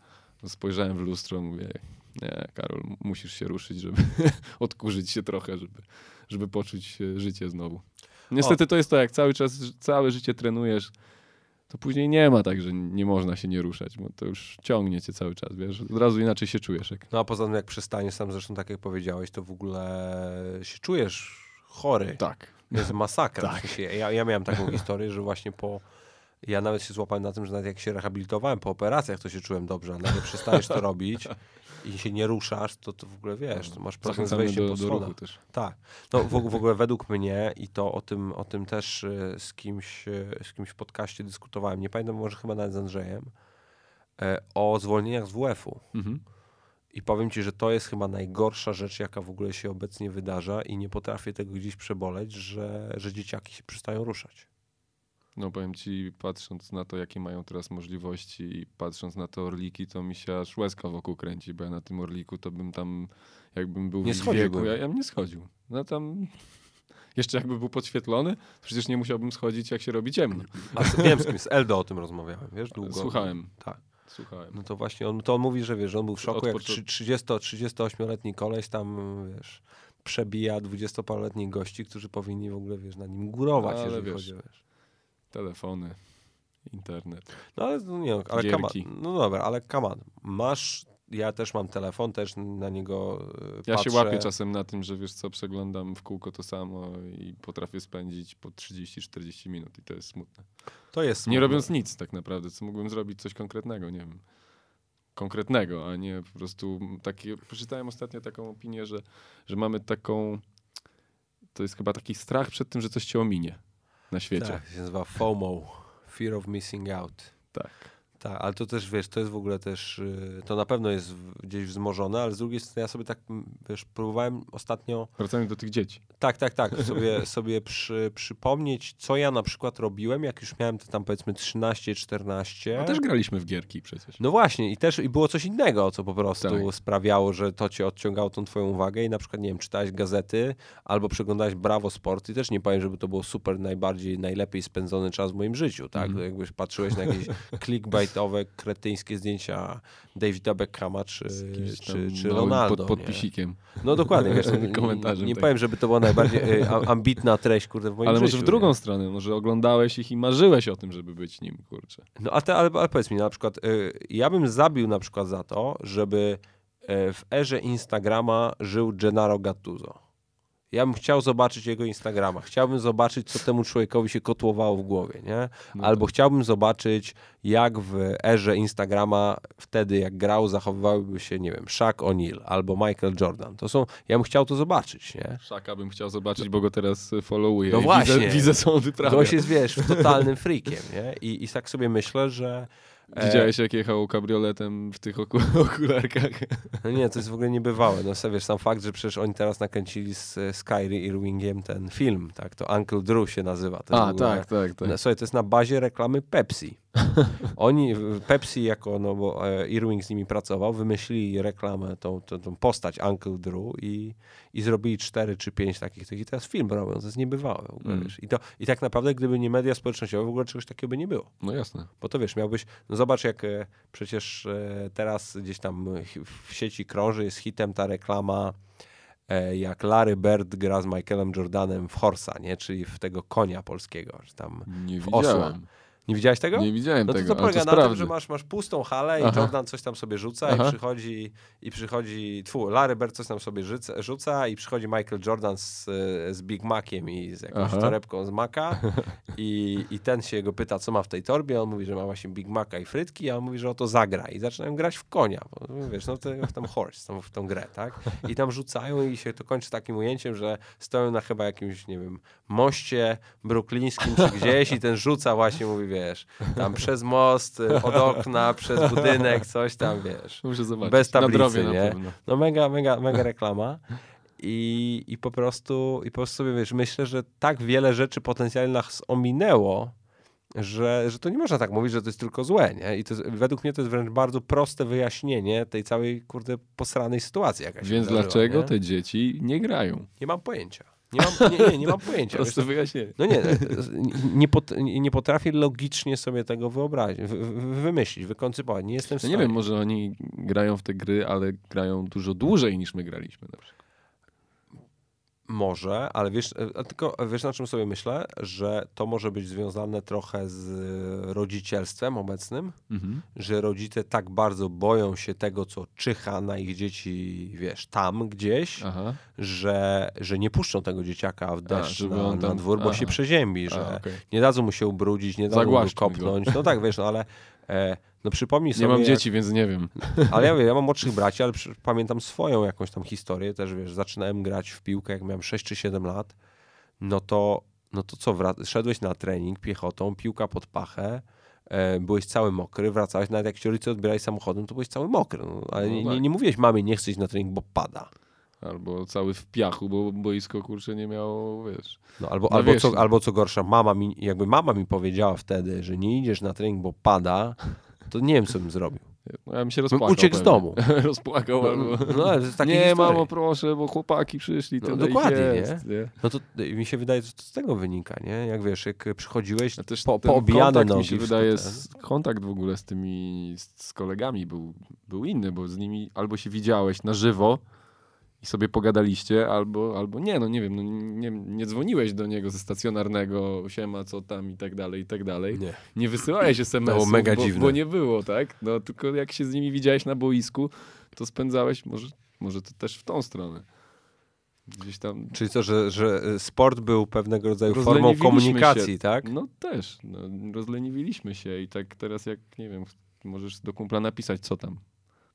spojrzałem w lustro, mówię, nie, Karol, musisz się ruszyć, żeby odkurzyć się trochę, żeby, żeby poczuć e, życie znowu. Niestety to jest to, jak cały czas, całe życie trenujesz, to później nie ma tak, że nie można się nie ruszać, bo to już ciągnie cię cały czas, wiesz? Od razu inaczej się czujesz. Jak... No a poza tym jak przestaniesz sam zresztą tak jak powiedziałeś, to w ogóle się czujesz chory. Tak. To jest masakra. Tak. W sensie, ja, ja miałem taką historię, że właśnie po. Ja nawet się złapałem na tym, że nawet jak się rehabilitowałem po operacjach, to się czułem dobrze, ale jak przestajesz to robić i się nie ruszasz, to, to w ogóle wiesz, to masz problem z wejściem do, po schodach. też. Tak. No w, w ogóle według mnie i to o tym, o tym też e, z kimś, e, z kimś w podcaście dyskutowałem, nie pamiętam, może chyba nawet z Andrzejem, e, o zwolnieniach z WF-u. Mhm. I powiem ci, że to jest chyba najgorsza rzecz, jaka w ogóle się obecnie wydarza i nie potrafię tego gdzieś przeboleć, że, że dzieciaki się przestają ruszać. No powiem ci, patrząc na to, jakie mają teraz możliwości i patrząc na te orliki, to mi się aż łezka wokół kręci, bo ja na tym orliku to bym tam, jakbym był Nie w wieku, ja, ja bym nie schodził. No tam, jeszcze jakby był podświetlony, przecież nie musiałbym schodzić, jak się robi ciemno. A z, wiem z kim, z Eldo o tym rozmawiałem, wiesz, długo. Słuchałem. Tak. Słuchałem. No to właśnie, on, to on mówi, że wiesz, on był w szoku, jak Odpoczą- 30, 38-letni koleś tam, wiesz, przebija 20-paroletnich gości, którzy powinni w ogóle, wiesz, na nim górować, Ale jeżeli wiesz, chodzi wiesz. Telefony, internet. No ale, no, nie, ale come on, no dobra, ale come on, masz ja też mam telefon, też na niego e, Ja patrzę. się łapię czasem na tym, że wiesz co, przeglądam w kółko to samo i potrafię spędzić po 30-40 minut i to jest smutne. To jest Nie smutne. robiąc nic tak naprawdę, co mógłbym zrobić coś konkretnego, nie wiem. Konkretnego, a nie po prostu takie. Przeczytałem ostatnio taką opinię, że, że mamy taką. To jest chyba taki strach przed tym, że coś cię ominie na świecie. Tak, się nazywa FOMO, Fear of Missing Out. Tak. Tak, ale to też, wiesz, to jest w ogóle też, y, to na pewno jest gdzieś wzmożone, ale z drugiej strony ja sobie tak, wiesz, próbowałem ostatnio, Wracając do tych dzieci. tak, tak, tak, sobie, sobie przy, przypomnieć, co ja na przykład robiłem, jak już miałem te tam powiedzmy 13, 14. No też graliśmy w gierki przecież. No właśnie, i też i było coś innego, co po prostu Tak. sprawiało, że to cię odciągało tą twoją uwagę i na przykład, nie wiem, czytałeś gazety albo przeglądałeś Bravo Sport i też nie powiem, żeby to było super najbardziej, najlepiej spędzony czas w moim życiu, tak? To jakbyś patrzyłeś na jakieś clickbaitowe, kretyńskie zdjęcia Davida Beckhama czy, czy, czy Ronaldo, pod, podpisikiem. No dokładnie, wiesz, nie, Komentarzem nie tak. powiem, żeby to była najbardziej y, ambitna treść, kurde, w moim Ale życiu. może w drugą nie? stronę, może oglądałeś ich i marzyłeś o tym, żeby być nim, kurczę. No a te, ale, ale powiedz mi, na przykład, y, ja bym zabił na przykład za to, żeby y, w erze Instagrama żył Gennaro Gattuso. Ja bym chciał zobaczyć jego Instagrama. Chciałbym zobaczyć, co temu człowiekowi się kotłowało w głowie, nie? No Albo chciałbym zobaczyć, jak w erze Instagrama wtedy, jak grał, zachowywałyby się, nie wiem, Shaq O'Neal albo Michael Jordan. To są, ja bym chciał to zobaczyć, nie? Szaka bym chciał zobaczyć, bo go teraz y, followuję. No właśnie. Widzę, widzę co on wyprawia. Gość jest, wiesz, totalnym freakiem, nie? I, I tak sobie myślę, że... e, Widziałeś, jak jechał kabrioletem w tych oku okularkach? No nie, to jest w ogóle niebywałe. No wiesz, sam fakt, że przecież oni teraz nakręcili z e, Skyry Irvingiem ten film, tak? To Uncle Drew się nazywa. To A, tak, tak, tak. No, Słuchaj, to jest na bazie reklamy Pepsi. Oni, Pepsi jako, no bo e, Irving z nimi pracował, wymyślili reklamę, tą, tą, tą postać Uncle Drew i, i zrobili cztery czy pięć takich, tych i teraz film robią. To jest niebywałe w ogóle, Mm. wiesz. I, to, I tak naprawdę, gdyby nie media społecznościowe, w ogóle czegoś takiego by nie było. No jasne. Bo to wiesz, miałbyś, no zobacz jak e, przecież e, teraz gdzieś tam w sieci krąży, jest hitem ta reklama, jak Larry Bird gra z Michaelem Jordanem w Horsa, nie? Czyli w tego konia polskiego, czy tam. Nie W osła. Nie widziałeś tego? Nie widziałem No to tego, to polega to na tym, że masz, masz pustą halę i Aha. Jordan coś tam sobie rzuca Aha. i przychodzi, i przychodzi, tfu, Larry Bird coś tam sobie rzuca, rzuca i przychodzi Michael Jordan z, z Big Maciem i z jakąś Aha. torebką z Maca i, i ten się go pyta, co ma w tej torbie, on mówi, że ma właśnie Big Maca i frytki, a on mówi, że o to zagra i zaczynają grać w konia, bo, wiesz, no to, w tą horse, tą, w tą grę, tak? I tam rzucają i się to kończy takim ujęciem, że stoją na chyba jakimś, nie wiem, moście brooklińskim czy gdzieś i ten rzuca właśnie, mówi, wiesz, tam przez most, y, od okna, przez budynek, coś tam, wiesz. Muszę zobaczyć. Bez tablicy, drobie na nie? No mega, mega, mega reklama. I, I po prostu, i po prostu sobie wiesz, myślę, że tak wiele rzeczy potencjalnie nas ominęło, że, że to nie można tak mówić, że to jest tylko złe, nie? I to jest, według mnie to jest wręcz bardzo proste wyjaśnienie tej całej, kurde, posranej sytuacji, Więc wydarzyła, dlaczego nie? te dzieci nie grają? Nie mam pojęcia. Nie mam, nie, nie, nie mam pojęcia. Wiesz, Proste wyjaśnienie. no nie, nie, pot, nie potrafię logicznie sobie tego wyobrazić, wy, wy- wymyślić, wykoncypować. Nie jestem w No stanie. nie wiem, może oni grają w te gry, ale grają dużo dłużej niż my graliśmy na przykład. Może, ale wiesz, e, tylko wiesz na czym sobie myślę, że to może być związane trochę z rodzicielstwem obecnym, Mhm. że rodzice tak bardzo boją się tego, co czyha na ich dzieci, wiesz, tam gdzieś, Aha. że, że nie puszczą tego dzieciaka w deszcz żeby na, na dwór, bo aha. się przeziębi, A, że okej. nie dadzą mu się ubrudzić, nie dadzą mu go Zagłaśćmy go. kopnąć. No tak, wiesz, no ale e, no przypomnij sobie... Nie mam jak- dzieci, więc nie wiem. ale ja wiem, ja mam młodszych braci, ale przy, pamiętam swoją jakąś tam historię, też wiesz, zaczynałem grać w piłkę, jak miałem 6 czy 7 lat, no to, no to co, wrac- szedłeś na trening piechotą, piłka pod pachę, e, byłeś cały mokry, wracałeś, nawet jak ci rodzice odbierali samochodem, to byłeś cały mokry, no, ale No nie, tak. nie, nie mówiłeś mamie, nie iść na trening, bo pada. Albo cały w piachu, bo boisko kurczę nie miało, wiesz. No, albo, albo, co, albo co gorsza, mama mi, jakby mama mi powiedziała wtedy, że nie idziesz na trening, bo pada, to nie wiem, co bym zrobił. No ja bym się Bym rozpłakał. uciekł z pewnie. domu. rozpłakał No, no, jest takie nie, historie. mamo, proszę, bo chłopaki przyszli. No, dokładnie, jest, nie? No to y, mi się wydaje, że to z tego wynika, nie? Jak wiesz, jak przychodziłeś A też po, poobijane nogi. mi się wydaje, z, kontakt w ogóle z tymi, z, z kolegami był, był inny, bo z nimi albo się widziałeś na żywo i sobie pogadaliście, albo, albo nie, no nie wiem, no nie, nie dzwoniłeś do niego ze stacjonarnego, siema, co tam i tak dalej, i tak dalej. Nie. Nie wysyłałeś SMS-ów, mega bo, dziwne. bo nie było, tak? No tylko jak się z nimi widziałeś na boisku, to spędzałeś, może, może to też w tą stronę. Gdzieś tam. Czyli to, że, że sport był pewnego rodzaju formą komunikacji, się. tak? No też, no, rozleniwiliśmy się i tak teraz jak, nie wiem, możesz do kumpla napisać co tam.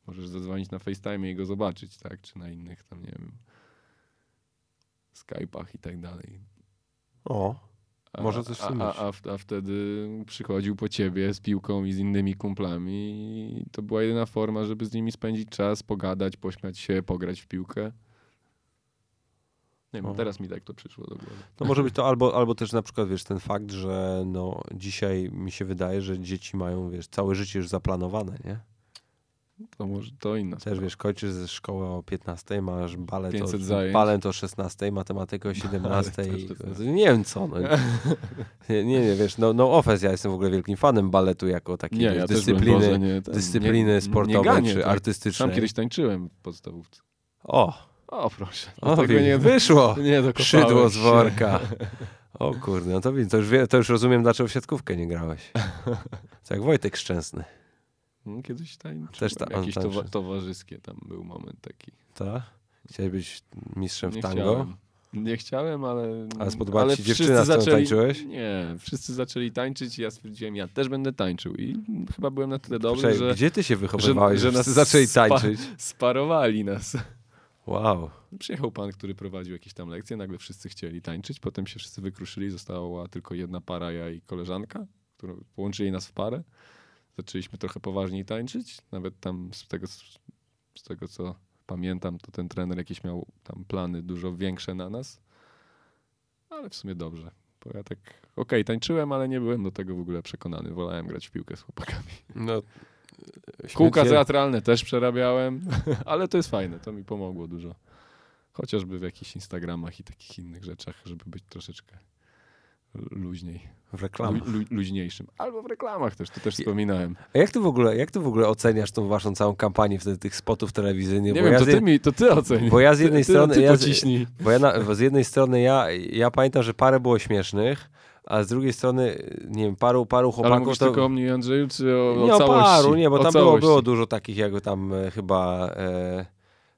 Możesz zadzwonić na FaceTime i go zobaczyć, tak? Czy na innych tam, nie wiem, Skype'ach i tak dalej. O, A, Może coś w a, tym a, a, a wtedy przychodził po ciebie z piłką i z innymi kumplami i to była jedyna forma, żeby z nimi spędzić czas, pogadać, pośmiać się, pograć w piłkę. Nie wiem, O. teraz mi tak to przyszło do głowy. no może być to albo, albo też na przykład, wiesz, ten fakt, że no dzisiaj mi się wydaje, że dzieci mają, wiesz, całe życie już zaplanowane, nie? To może to inna Też, sprawa. wiesz, kończysz ze szkoły o 15, masz balet, 500 o, zajęć. balet o 16, matematykę o 17. Balet o i- 16. Nie wiem co, no. Nie, nie, nie, wiesz, no, no offense, ja jestem w ogóle wielkim fanem baletu jako takiej Nie, ja też dyscypliny, Boże, nie, ten, dyscypliny nie, sportowej ganię, czy tak. artystycznej. Sam kiedyś tańczyłem w podstawówce. O, O, proszę. o Tego nie, wyszło. nie Szydło z worka. O kurde, no to, to, już to już rozumiem, dlaczego w siatkówkę nie grałeś. To jak Wojtek Szczęsny, No, Kiedyś tańczyłem. Też ta- Jakieś towa- towarzyskie tam był moment taki. tak? Chciałeś być mistrzem w Nie tango? chciałem. Nie chciałem, ale. Ale spodobała ci dziewczyna, z którą zaczęli- tańczyłeś? Nie, wszyscy zaczęli tańczyć i ja stwierdziłem, ja też będę tańczył. I chyba byłem na tyle dobry, Czekaj, że Gdzie ty się wychowywałeś, że, że nas zaczęli spa- tańczyć? sparowali nas. Wow. Przyjechał pan, który prowadził jakieś tam lekcje, nagle wszyscy chcieli tańczyć, potem się wszyscy wykruszyli, została tylko jedna para, ja i koleżanka, którą połączyli nas w parę. Zaczęliśmy trochę poważniej tańczyć, nawet tam z tego, z tego co pamiętam, to ten trener jakieś miał tam plany dużo większe na nas, ale w sumie dobrze. Bo ja tak, okej, tańczyłem, ale nie byłem do tego w ogóle przekonany. Wolałem grać w piłkę z chłopakami. No, Kółka teatralne też przerabiałem, ale to jest fajne, to mi pomogło dużo. Chociażby w jakichś Instagramach i takich innych rzeczach, żeby być troszeczkę luźniej, w lu, reklamach. lu, luźniejszym. Albo w reklamach też, to też wspominałem. A jak ty w ogóle, jak ty w ogóle oceniasz tą waszą całą kampanię wtedy tych spotów telewizyjnych? Nie bo wiem, ja to ty, mi, to ty bo ja z jednej ty, strony- Ty, ty ja z- bo ja na, z jednej strony ja, ja pamiętam, że parę było śmiesznych, a z drugiej strony, nie wiem, paru, paru Ale chłopaków mówisz to... tylko o mnie Andrzeju, czy o, nie o całości? paru, nie, bo O tam było, było dużo takich, jak tam e, chyba e,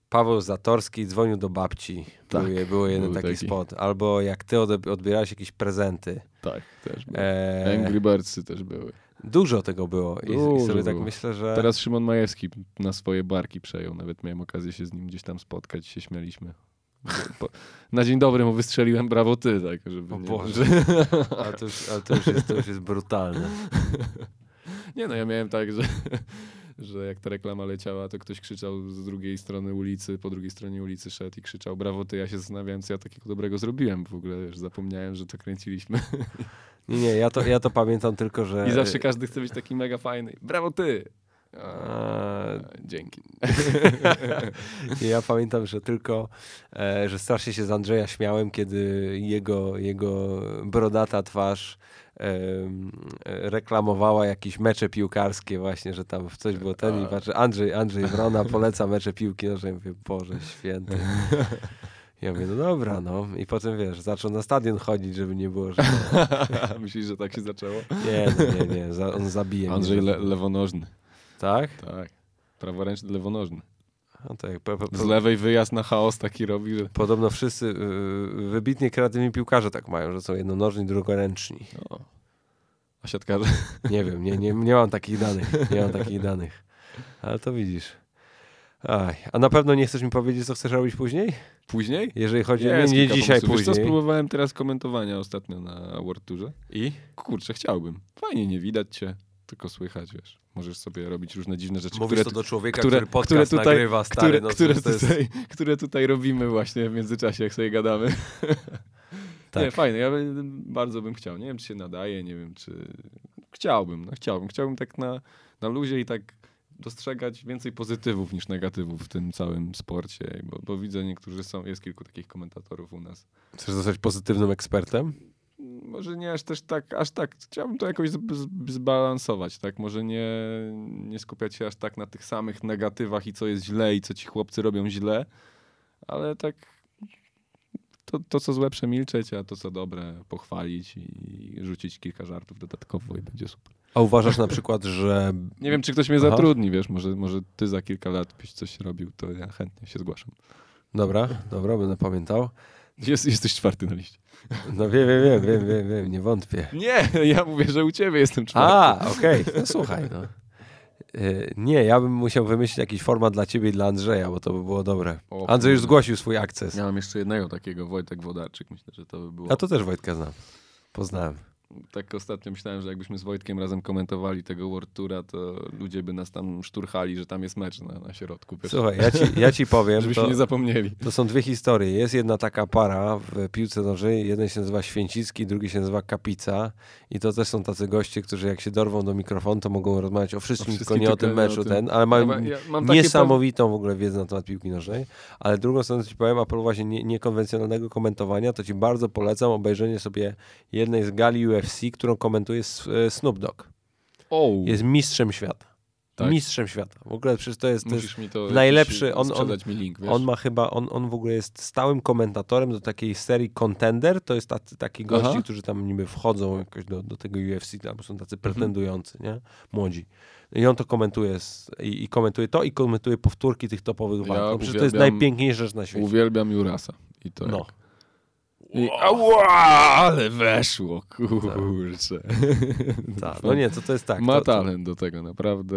Paweł Zatorski dzwonił do babci. Tak, był, był jeden był taki, taki. spot. Albo jak ty odbierałeś jakieś prezenty. Tak, też było. E, Angry Birdsy też były. Dużo tego było. I, i Dużo sobie tak było. myślę, że... Teraz Szymon Majewski na swoje barki przejął. Nawet miałem okazję się z nim gdzieś tam spotkać, się śmialiśmy. Po, na dzień dobry mu wystrzeliłem brawo ty, tak, żeby O nie, Boże. że, Ale to już, ale to już, jest, to już jest brutalne. Nie no, ja miałem tak, że, że jak ta reklama leciała, to ktoś krzyczał z drugiej strony ulicy, po drugiej stronie ulicy szedł i krzyczał brawo ty, ja się zastanawiałem, co ja takiego dobrego zrobiłem w ogóle, wiesz, zapomniałem, że to kręciliśmy. Nie, nie, ja to, ja to pamiętam tylko, że... I zawsze każdy chce być taki mega fajny. Brawo ty! A, dzięki. Ja pamiętam, że tylko, e, że strasznie się z Andrzeja śmiałem, kiedy jego, jego brodata twarz reklamowała jakieś mecze piłkarskie właśnie, że tam w coś było ten i A. patrzę, Andrzej, Andrzej Wrona poleca mecze piłki nożnej. Mówię, Boże święty. Ja mówię, no dobra, no. I potem, wiesz, zaczął na stadion chodzić, żeby nie było, że... Myślisz, że tak się zaczęło? Nie, no, nie, nie, za, on zabije Andrzej mnie. le lewonożny. Tak? Tak. Praworęczny lewonożny. No to jak, po, po, Z lewej wyjazd na chaos taki robi, że... Podobno wszyscy y, wybitnie kreatywni piłkarze tak mają, że są jednonożni, drugoręczni. O. A siatkarze? Nie wiem, nie, nie, nie mam takich danych. Nie mam takich danych. Ale to widzisz. Aj, a na pewno nie chcesz mi powiedzieć, co chcesz robić później? Później? Jeżeli chodzi o nie, nie dzisiaj, pomysłów. Wiesz co, później. spróbowałem teraz komentowania ostatnio na World Tourze. I? Kurczę, chciałbym. Fajnie, nie widać cię, tylko słychać, wiesz. Możesz sobie robić różne dziwne rzeczy, Mówisz które, to do człowieka, które- który które tutaj- nagrywa, stary. które, no, które, to jest, tutaj, które tutaj robimy właśnie w międzyczasie, jak sobie gadamy. Tak. Nie, fajne, ja bardzo bym chciał. Nie wiem, czy się nadaje, nie wiem, czy... Chciałbym, no chciałbym. Chciałbym tak na, na luzie i tak dostrzegać więcej pozytywów niż negatywów w tym całym sporcie, bo, bo widzę niektórzy są, jest kilku takich komentatorów u nas. Chcesz zostać pozytywnym ekspertem? Może nie aż też tak, aż tak. Chciałbym to jakoś zbalansować, tak? Może nie, nie skupiać się aż tak na tych samych negatywach i co jest źle i co ci chłopcy robią źle, ale tak to, to co złe przemilczeć, a to co dobre pochwalić i rzucić kilka żartów dodatkowo i będzie super. A uważasz na przykład, że... Nie wiem, czy ktoś mnie Aha. zatrudni, wiesz, może, może ty za kilka lat byś coś robił, to ja chętnie się zgłaszam. Dobra, dobra, będę pamiętał. Jest, jesteś czwarty na liście. No wiem, wiem, wiem, wiem, wiem, wiem nie wątpię. Nie, ja mówię, że u ciebie jestem czwarty. A, okej, no słuchaj, no. Y, Nie, ja bym musiał wymyślić jakiś format dla ciebie i dla Andrzeja, bo to by było dobre. O Andrzej już zgłosił swój akces. Ja mam jeszcze jednego takiego, Wojtek Wodarczyk, myślę, że to by było... A to też Wojtka znam. Poznałem. Tak ostatnio myślałem, że jakbyśmy z Wojtkiem razem komentowali tego World Toura, to ludzie by nas tam szturchali, że tam jest mecz na, na środku. Wiesz, Słuchaj, ja ci, ja ci powiem, żebyśmy to, nie zapomnieli. to są dwie historie. Jest jedna taka para w piłce nożnej, jeden się nazywa Święcicki, drugi się nazywa Kapica i to też są tacy goście, którzy jak się dorwą do mikrofonu, to mogą rozmawiać o wszystkim, O tylko nie o tym nie o meczu tym. ten, ale mają Ja- ja niesamowitą w ogóle wiedzę na temat piłki nożnej, ale drugą stronę ci powiem, a propos właśnie nie, niekonwencjonalnego komentowania, to ci bardzo polecam obejrzenie sobie jednej z gali UFC, którą komentuje e, Snoop Dogg. O, Jest mistrzem świata. Tak. Mistrzem świata. W ogóle przecież to jest, to jest to najlepszy- on- on- link, on ma chyba, on, on w ogóle jest stałym komentatorem do takiej serii Contender, to jest tacy, taki gości, Aha. którzy tam niby wchodzą jakoś do, do tego UFC, albo są tacy Mhm. pretendujący, nie? Młodzi. I on to komentuje i, i komentuje to i komentuje powtórki tych topowych Ja walk. No, Przecież to jest najpiękniejsza rzecz na świecie. Uwielbiam Jurasa. I to No. jak... I, ała, ale weszło, kurczę. Tak, no nie, to, to jest tak. Ma to, talent do tego, naprawdę.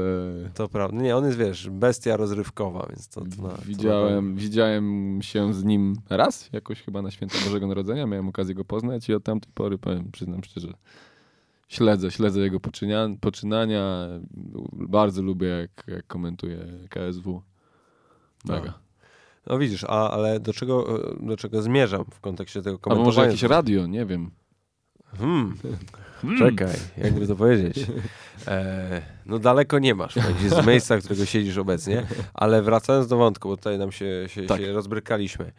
to prawda. Nie, on jest, wiesz, bestia rozrywkowa, więc to, to, na, to Widziałem, widziałem się z nim raz, jakoś chyba na święto Bożego Narodzenia, miałem okazję go poznać i od tamtej pory, powiem, przyznam szczerze, śledzę, śledzę jego poczynia, poczynania, bardzo lubię jak, jak komentuje KSW. Mega. No. Widzisz, a, ale do czego, e, do czego zmierzam w kontekście tego Albo komentowania? może jakieś radio, nie wiem. Hmm. Czekaj, jakby to powiedzieć. E, no daleko nie masz, z miejsca, w którego siedzisz obecnie, ale wracając do wątku, bo tutaj nam się, się, Tak. się rozbrykaliśmy.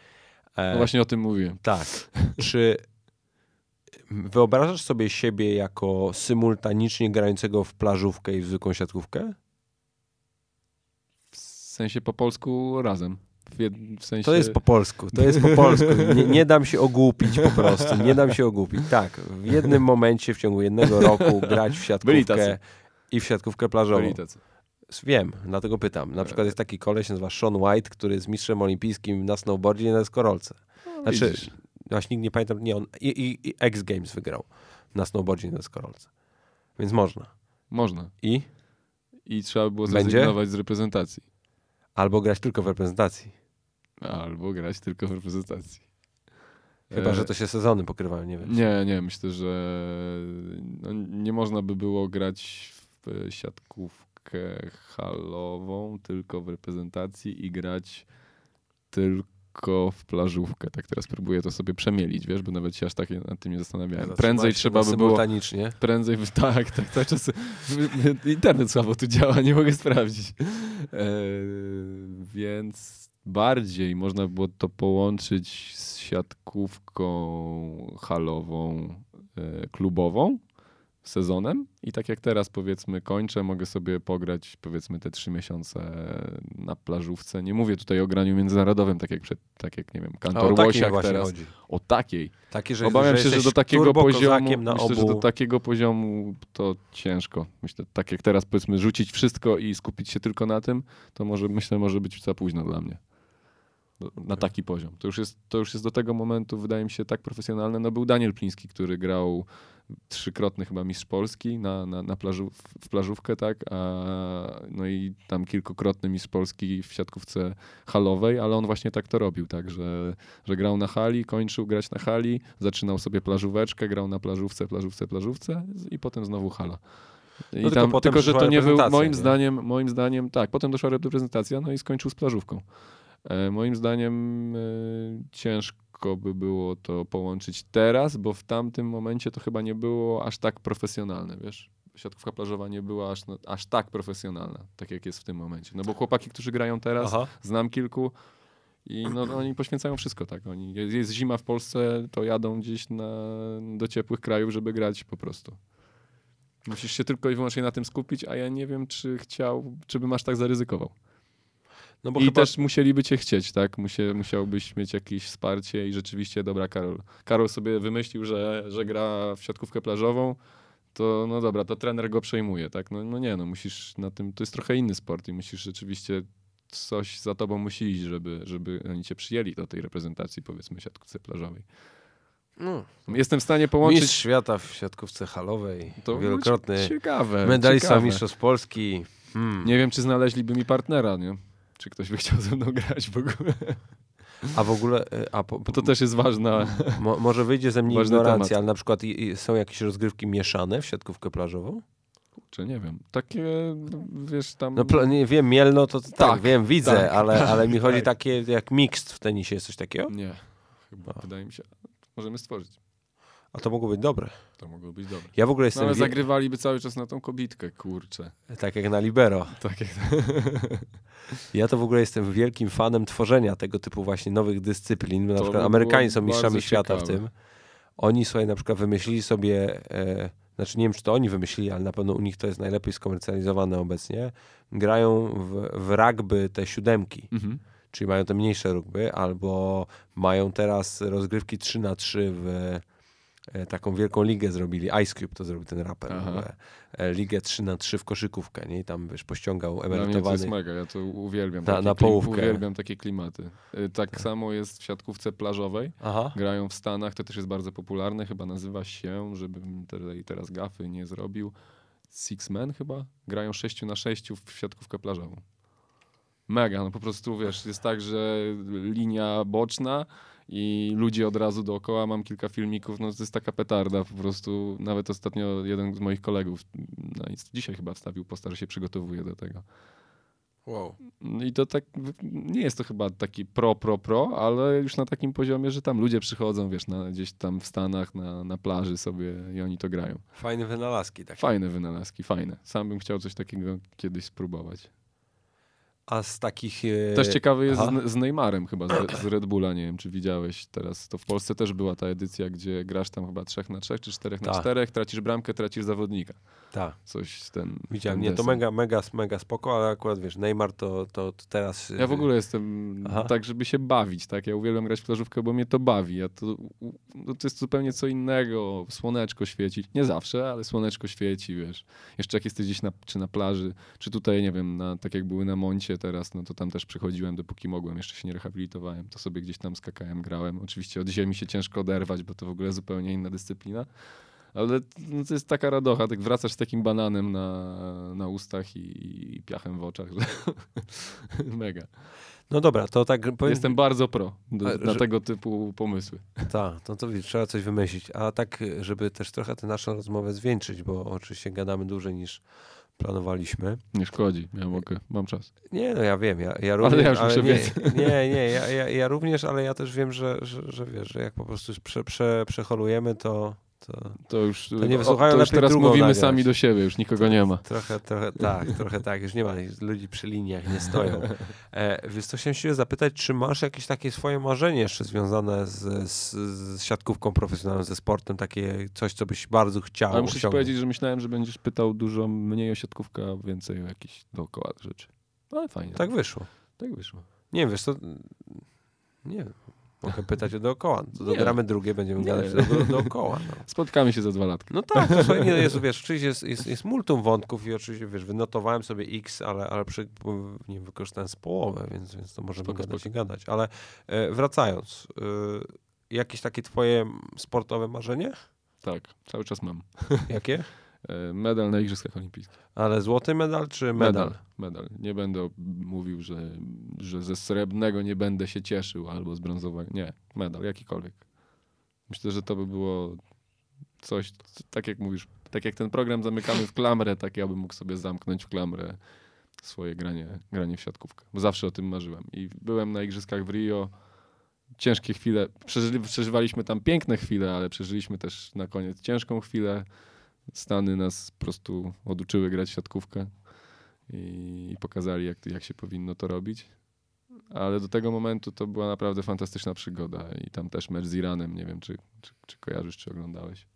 E, No właśnie o tym mówiłem. Tak. Czy wyobrażasz sobie siebie jako symultanicznie grającego w plażówkę i w zwykłą siatkówkę? W sensie po polsku razem. W, sensie... To jest po polsku, to jest po polsku. Nie, nie dam się ogłupić po prostu, nie dam się ogłupić. Tak, w jednym momencie w ciągu jednego roku grać w siatkówkę i w siatkówkę plażową. Wiem, dlatego pytam. Na przykład jest taki koleś, nazywa Sean White, który jest mistrzem olimpijskim na snowboardzie i na deskorolce. Znaczy, Widzisz. właśnie nie pamiętam, nie on, i, i, i X Games wygrał na snowboardzie i na deskorolce. Więc można. Można. I I trzeba było Będzie? zrezygnować z reprezentacji. albo grać tylko w reprezentacji. Albo grać tylko w reprezentacji. Chyba, E, że to się sezony pokrywają, nie wiem. Nie, nie, myślę, że no, nie można by było grać w siatkówkę halową, tylko w reprezentacji i grać tylko w plażówkę. Tak teraz próbuję to sobie przemielić, wiesz, bo nawet się aż tak nad tym nie zastanawiałem. Prędzej trzeba by było... Prędzej, tak, tak, cały czas internet słabo tu działa, nie mogę sprawdzić. E, więc bardziej można było to połączyć z siatkówką halową, e, klubową, sezonem i tak jak teraz powiedzmy kończę, mogę sobie pograć powiedzmy te trzy miesiące na plażówce. Nie mówię tutaj o graniu międzynarodowym, tak jak, przed, tak jak nie wiem, Kantor Łosiak teraz. chodzi. O takiej. Takie, że, Obawiam że się, że do takiego poziomu, na myślę, obu... że do takiego poziomu to ciężko. Myślę, tak jak teraz powiedzmy rzucić wszystko i skupić się tylko na tym, to może myślę, może być za późno dla mnie. Na taki poziom. To już, jest, to już jest do tego momentu, wydaje mi się, tak profesjonalne. No był Daniel Pliński, który grał trzykrotny chyba mistrz Polski na, na, na plażu, w plażówkę, tak? A, no i tam kilkukrotny mistrz Polski w siatkówce halowej, ale on właśnie tak to robił, tak? Że, że grał na hali, kończył grać na hali, zaczynał sobie plażóweczkę, grał na plażówce, plażówce, plażówce i potem znowu hala. I tylko tam, tylko, że to nie był, moim nie? zdaniem, moim zdaniem, tak, potem doszła reprezentacja, no i skończył z plażówką. E, moim zdaniem e, ciężko by było to połączyć teraz, bo w tamtym momencie to chyba nie było aż tak profesjonalne, wiesz? Siatkówka plażowa nie była aż, no, aż tak profesjonalna, tak jak jest w tym momencie. No bo chłopaki, którzy grają teraz, Aha. znam kilku i no, oni poświęcają wszystko, tak? Oni, jest, jest zima w Polsce, to jadą gdzieś na, do ciepłych krajów, żeby grać po prostu. Musisz się tylko i wyłącznie na tym skupić, a ja nie wiem, czy chciał, czy bym aż tak zaryzykował. No bo I chyba... też musieliby cię chcieć, tak? Musie, musiałbyś mieć jakieś wsparcie i rzeczywiście, dobra, Karol. Karol sobie wymyślił, że, że gra w siatkówkę plażową, to no dobra, to trener go przejmuje, tak? No, no nie, no musisz na tym, to jest trochę inny sport i musisz rzeczywiście coś za tobą musi iść, żeby, żeby oni cię przyjęli do tej reprezentacji, powiedzmy, siatkówce plażowej. No. Jestem w stanie połączyć... Mistrz świata w siatkówce halowej, To wielokrotny Ciekawe. medalista ciekawe. mistrzostw Polski. Hmm. Nie wiem, czy znaleźliby mi partnera, nie? Czy ktoś by chciał ze mną grać w ogóle. A w ogóle, e, a po, to też jest ważna. mo, może wyjdzie ze mnie ignorancja, temat. ale na przykład i, i są jakieś rozgrywki mieszane w siatkówkę plażową? Czy nie wiem. Takie, wiesz, tam. No nie wiem, Mielno to tak, Tak, wiem, widzę, tak, ale, ale mi chodzi tak. takie jak mixed w tenisie, jest coś takiego? Nie. Chyba A. wydaje mi się. Możemy stworzyć. A to mogło być dobre. To mogło być dobre. Ja w ogóle No, jestem, ale wie- zagrywaliby cały czas na tą kobitkę, kurczę. tak jak na libero. Tak jak... Ja to w ogóle jestem wielkim fanem tworzenia tego typu właśnie nowych dyscyplin. Na To przykład by Amerykanie są mistrzami świata w ciekawe. tym. Oni sobie na przykład wymyślili sobie, e, znaczy nie wiem, czy to oni wymyślili, ale na pewno u nich to jest najlepiej skomercjalizowane obecnie. Grają w, w rugby te siódemki, Mhm. czyli mają te mniejsze rugby, albo mają teraz rozgrywki 3 na 3 w taką wielką ligę zrobili. Ice Cube to zrobił ten raper. Aha. E, Ligę 3 na 3 w koszykówkę, nie? I tam wiesz, pościągał Dla mnie to emerytowany. jest mega, ja to uwielbiam. Na- na klim- połówkę. Uwielbiam takie klimaty. Y, Tak samo jest w siatkówce plażowej. Aha. Grają w Stanach, to też jest bardzo popularne, chyba nazywa się, żebym tutaj teraz gafy nie zrobił, Six Men chyba? Grają 6 na 6 w siatkówkę plażową. Mega, no po prostu wiesz, jest tak, że linia boczna i ludzie od razu dookoła, mam kilka filmików, no to jest taka petarda po prostu, nawet ostatnio jeden z moich kolegów, no dzisiaj chyba wstawił posta, że się przygotowuje do tego. Wow. No I to tak, nie jest to chyba taki pro, pro, pro, ale już na takim poziomie, że tam ludzie przychodzą, wiesz, na, gdzieś tam w Stanach, na, na plaży sobie i oni to grają. Fajne wynalazki takie. Fajne wynalazki, fajne. Sam bym chciał coś takiego kiedyś spróbować. A z takich... E... Też ciekawy jest aha. z, Neymarem chyba, z, z Red Bulla, nie wiem czy widziałeś teraz. To w Polsce też była ta edycja, gdzie grasz tam chyba 3 na 3 czy 4 na Tak. 4, tracisz bramkę, tracisz zawodnika. Tak, Coś ten. widziałem. ten Nie, to mega, mega, mega spoko, ale akurat wiesz, Neymar to, to, to teraz... Ja w ogóle jestem Aha. tak, żeby się bawić, tak? Ja uwielbiam grać w plażówkę, bo mnie to bawi. Ja to, no to jest zupełnie co innego. Słoneczko świeci. Nie zawsze, ale słoneczko świeci, wiesz. Jeszcze jak jesteś gdzieś na, czy na plaży, czy tutaj, nie wiem, na, tak jak były na Moncie teraz, no to tam też przychodziłem, dopóki mogłem. Jeszcze się nie rehabilitowałem. To sobie gdzieś tam skakałem, grałem. Oczywiście od ziemi się ciężko oderwać, bo to w ogóle zupełnie inna dyscyplina. Ale no to jest taka radocha, tak wracasz z takim bananem na, na ustach i, i piachem w oczach, mega. No dobra, to tak powiem... Jestem bardzo pro do, A, na że- tego typu pomysły. Tak, to, to wiesz, trzeba coś wymyślić. A tak, żeby też trochę tę naszą rozmowę zwieńczyć, bo oczywiście gadamy dłużej niż planowaliśmy. Nie szkodzi, ja mogę, mam czas. Nie, no ja wiem, ja, ja również, ja już muszę nie, nie, nie, ja, ja, ja również, ale ja też wiem, że, że, że wiesz, że jak po prostu prze, prze, przeholujemy, to, to To już, To nie o, wysłuchają, to już teraz mówimy nagrać. sami do siebie, już nikogo nie ma. trochę, trochę tak, trochę tak, już nie ma ludzi przy liniach, nie stoją. E, więc to chciałem się zapytać, czy masz jakieś takie swoje marzenie jeszcze związane z, z, z siatkówką profesjonalną, ze sportem, takie coś, co byś bardzo chciał Ale muszę ci powiedzieć, że myślałem, że będziesz pytał dużo mniej o siatkówkę, a więcej o jakieś dookoła rzeczy. No, Ale fajnie. Tak wyszło. tak wyszło. Nie wiesz, to... Nie wiem. Mogę pytać o dookoła. To dogramy drugie, będziemy Nie. gadać do, do, dookoła. No. Spotkamy się za dwa latka. No tak, to nie, jest, wiesz, oczywiście jest, jest, jest multum wątków i oczywiście, wiesz, wynotowałem sobie X, ale, ale przy, nie wykorzystałem z połowę, więc, więc to możemy Spoko, gadać spoko. i gadać. Ale e, wracając, e, jakieś takie twoje sportowe marzenie? Tak, cały czas mam. Jakie? E, Medal na Igrzyskach Olimpijskich. Ale złoty medal czy medal? Medal. medal. Nie będę mówił, że, że ze srebrnego nie będę się cieszył albo z brązowego. Nie, medal, jakikolwiek. Myślę, że to by było coś, tak jak mówisz, tak jak ten program zamykamy w klamrę, tak ja bym mógł sobie zamknąć w klamrę swoje granie, granie w siatkówkę. Bo zawsze o tym marzyłem. I byłem na Igrzyskach w Rio. Ciężkie chwile. Przeżyli, przeżywaliśmy tam piękne chwile, ale przeżyliśmy też na koniec ciężką chwilę. Stany nas po prostu oduczyły grać w siatkówkę i, i pokazali, jak, jak się powinno to robić. Ale do tego momentu to była naprawdę fantastyczna przygoda i tam też mecz z Iranem, nie wiem, czy, czy, czy kojarzysz, czy oglądałeś.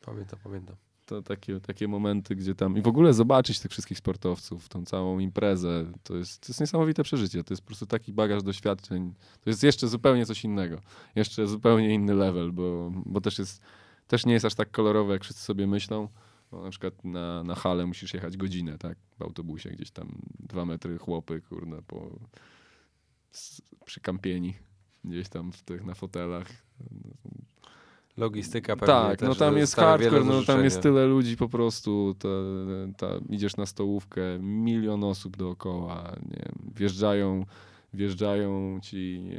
Pamiętam, pamiętam. To takie, takie momenty, gdzie tam i w ogóle zobaczyć tych wszystkich sportowców, tą całą imprezę, to jest, to jest niesamowite przeżycie. To jest po prostu taki bagaż doświadczeń. To jest jeszcze zupełnie coś innego. Jeszcze zupełnie inny level, bo, bo też jest, też nie jest aż tak kolorowe, jak wszyscy sobie myślą. Bo na przykład na, na hale musisz jechać godzinę, tak? W autobusie gdzieś tam dwa metry chłopy, kurde, po, s, przy kampieni, gdzieś tam w tych, na fotelach. Logistyka pewnie Tak, no tam jest hardcore, no tam jest tyle ludzi po prostu, ta, ta, idziesz na stołówkę, milion osób dookoła, nie wiem, wjeżdżają, wjeżdżają ci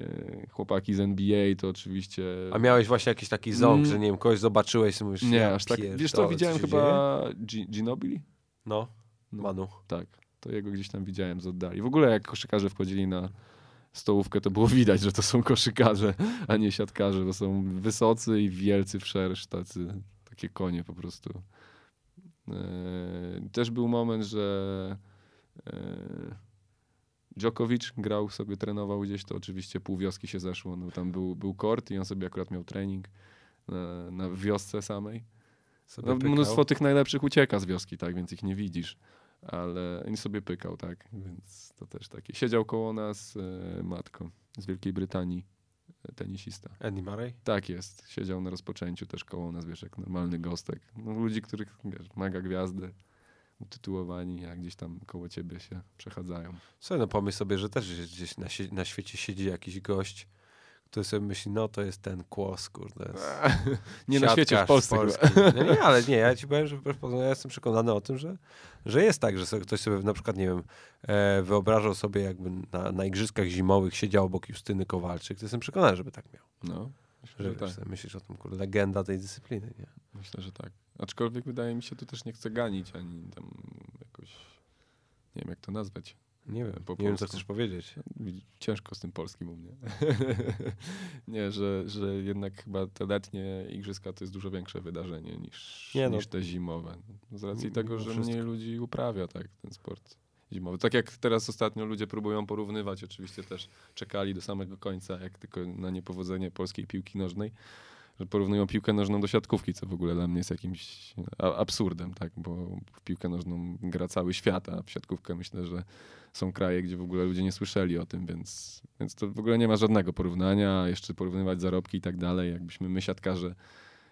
e, chłopaki z NBA, to oczywiście... A miałeś właśnie jakiś taki ząg, Mm. że nie wiem, kogoś zobaczyłeś i mówisz, Nie, ja aż tak, wiesz co, widziałem się chyba Gi- Ginobili? No, No. Manu. Tak, to jego gdzieś tam widziałem z oddali. W ogóle jak koszykarze wchodzili na stołówkę, to było widać, że to są koszykarze, a nie siatkarze, bo są wysocy i wielcy wszerz, tacy, takie konie po prostu. Eee, Też był moment, że eee, Djokovic grał sobie, trenował gdzieś, to oczywiście pół wioski się zeszło, no tam był, był kort i on sobie akurat miał trening na, na wiosce samej. No, mnóstwo tych najlepszych ucieka z wioski, tak, więc ich nie widzisz. Ale on sobie pykał, tak, więc to też takie. Siedział koło nas e, matko z Wielkiej Brytanii, e, tenisista. Andy Murray? Tak jest, siedział na rozpoczęciu też koło nas, wiesz, jak normalny gostek. No, ludzi, których, wiesz, mega gwiazdy, utytułowani, jak gdzieś tam koło ciebie się przechadzają. Słuchaj, no pomyśl sobie, że też gdzieś- na, na świecie siedzi jakiś gość, który sobie myśli, no to jest ten kłos, kurde. Nie na świecie, w Polsce. No nie, ale nie, ja ci powiem, że ja jestem przekonany o tym, że, że jest tak, że sobie, ktoś sobie na przykład, nie wiem, e, wyobrażał sobie jakby na, na igrzyskach zimowych siedział obok Justyny Kowalczyk, to jestem przekonany, żeby tak miał. No, myślę, Że że tak. myślisz o tym, kurde, legenda tej dyscypliny, nie? Myślę, że tak. Aczkolwiek wydaje mi się, tu też nie chcę ganić, ani tam jakoś, nie wiem jak to nazwać. Nie wiem, Po nie wiem, co chcesz powiedzieć. Ciężko z tym polskim u mnie. nie, że, że jednak chyba te letnie igrzyska to jest dużo większe wydarzenie niż, Nie no. niż te zimowe. Z racji Mimo tego, że wszystko. mniej ludzi uprawia tak, ten sport zimowy. Tak jak teraz ostatnio ludzie próbują porównywać, oczywiście też czekali do samego końca, jak tylko na niepowodzenie polskiej piłki nożnej, że porównują piłkę nożną do siatkówki, co w ogóle dla mnie jest jakimś absurdem, tak, bo w piłkę nożną gra cały świat, a w siatkówkę myślę, że są kraje, gdzie w ogóle ludzie nie słyszeli o tym, więc, więc to w ogóle nie ma żadnego porównania, jeszcze porównywać zarobki i tak dalej, jakbyśmy my siatkarze,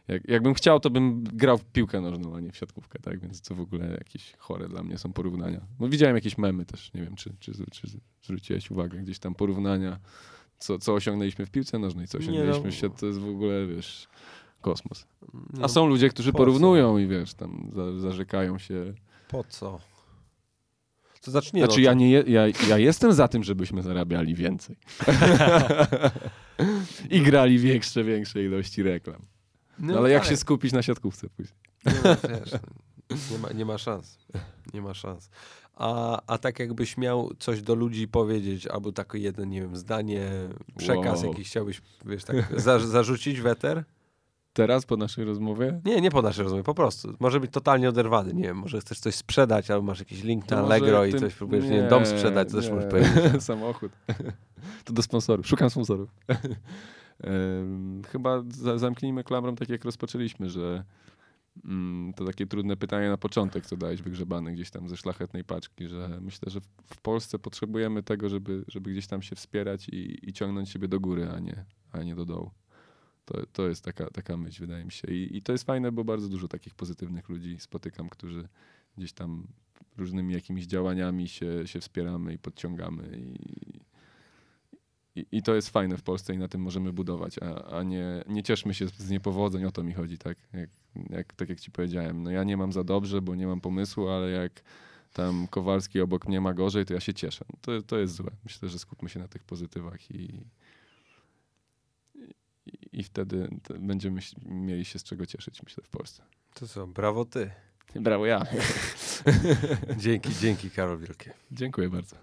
jak, jakbym chciał, to bym grał w piłkę nożną, a nie w siatkówkę, tak, więc to w ogóle jakieś chore dla mnie są porównania. No widziałem jakieś memy też, nie wiem, czy, czy, czy zwróciłeś uwagę, gdzieś tam porównania, co, co osiągnęliśmy w piłce nożnej, co osiągnęliśmy no. w świecie, to jest w ogóle, wiesz, kosmos. No, A są ludzie, którzy po co? porównują i wiesz, tam za, zarzekają się. Po co? To nie, Znaczy ja, nie, ja, ja jestem za tym, żebyśmy zarabiali więcej. I grali większe, większe ilości reklam. No, ale jak tak. się skupić na siatkówce później? Nie, no, wiesz, nie, ma, nie ma szans. Nie ma szans. A, a tak jakbyś miał coś do ludzi powiedzieć, albo takie jeden, nie wiem, zdanie, przekaz Wow. jakiś chciałbyś, wiesz, tak za, zarzucić weter? Teraz po naszej rozmowie? Nie, nie po naszej rozmowie, po prostu. Może być totalnie oderwany, nie wiem, może chcesz coś sprzedać, albo masz jakiś link To na Allegro i tym- coś próbujesz, nie, wiem, dom sprzedać, to też nie. możesz powiedzieć. Samochód. to do sponsorów. Szukam sponsorów. Chyba za, zamknijmy klamrą tak jak rozpoczęliśmy, że to takie trudne pytanie na początek, co dałeś wygrzebane gdzieś tam ze szlachetnej paczki, że myślę, że w, w Polsce potrzebujemy tego, żeby, żeby gdzieś tam się wspierać i, i ciągnąć siebie do góry, a nie, a nie do dołu. To, to jest taka, taka myśl, wydaje mi się. I, I to jest fajne, bo bardzo dużo takich pozytywnych ludzi spotykam, którzy gdzieś tam różnymi jakimiś działaniami się, się wspieramy i podciągamy. I, i, I to jest fajne w Polsce i na tym możemy budować, a, a nie, nie cieszmy się z niepowodzeń, o to mi chodzi, tak jak, jak, tak jak ci powiedziałem. No ja nie mam za dobrze, bo nie mam pomysłu, ale jak tam Kowalski obok mnie ma gorzej, to ja się cieszę. To, to jest złe. Myślę, że skupmy się na tych pozytywach i, i, i wtedy będziemy mieli się z czego cieszyć, myślę, w Polsce. To co, brawo ty. Brawo ja. Dzięki, dzięki Karol Wielkie. Dziękuję bardzo.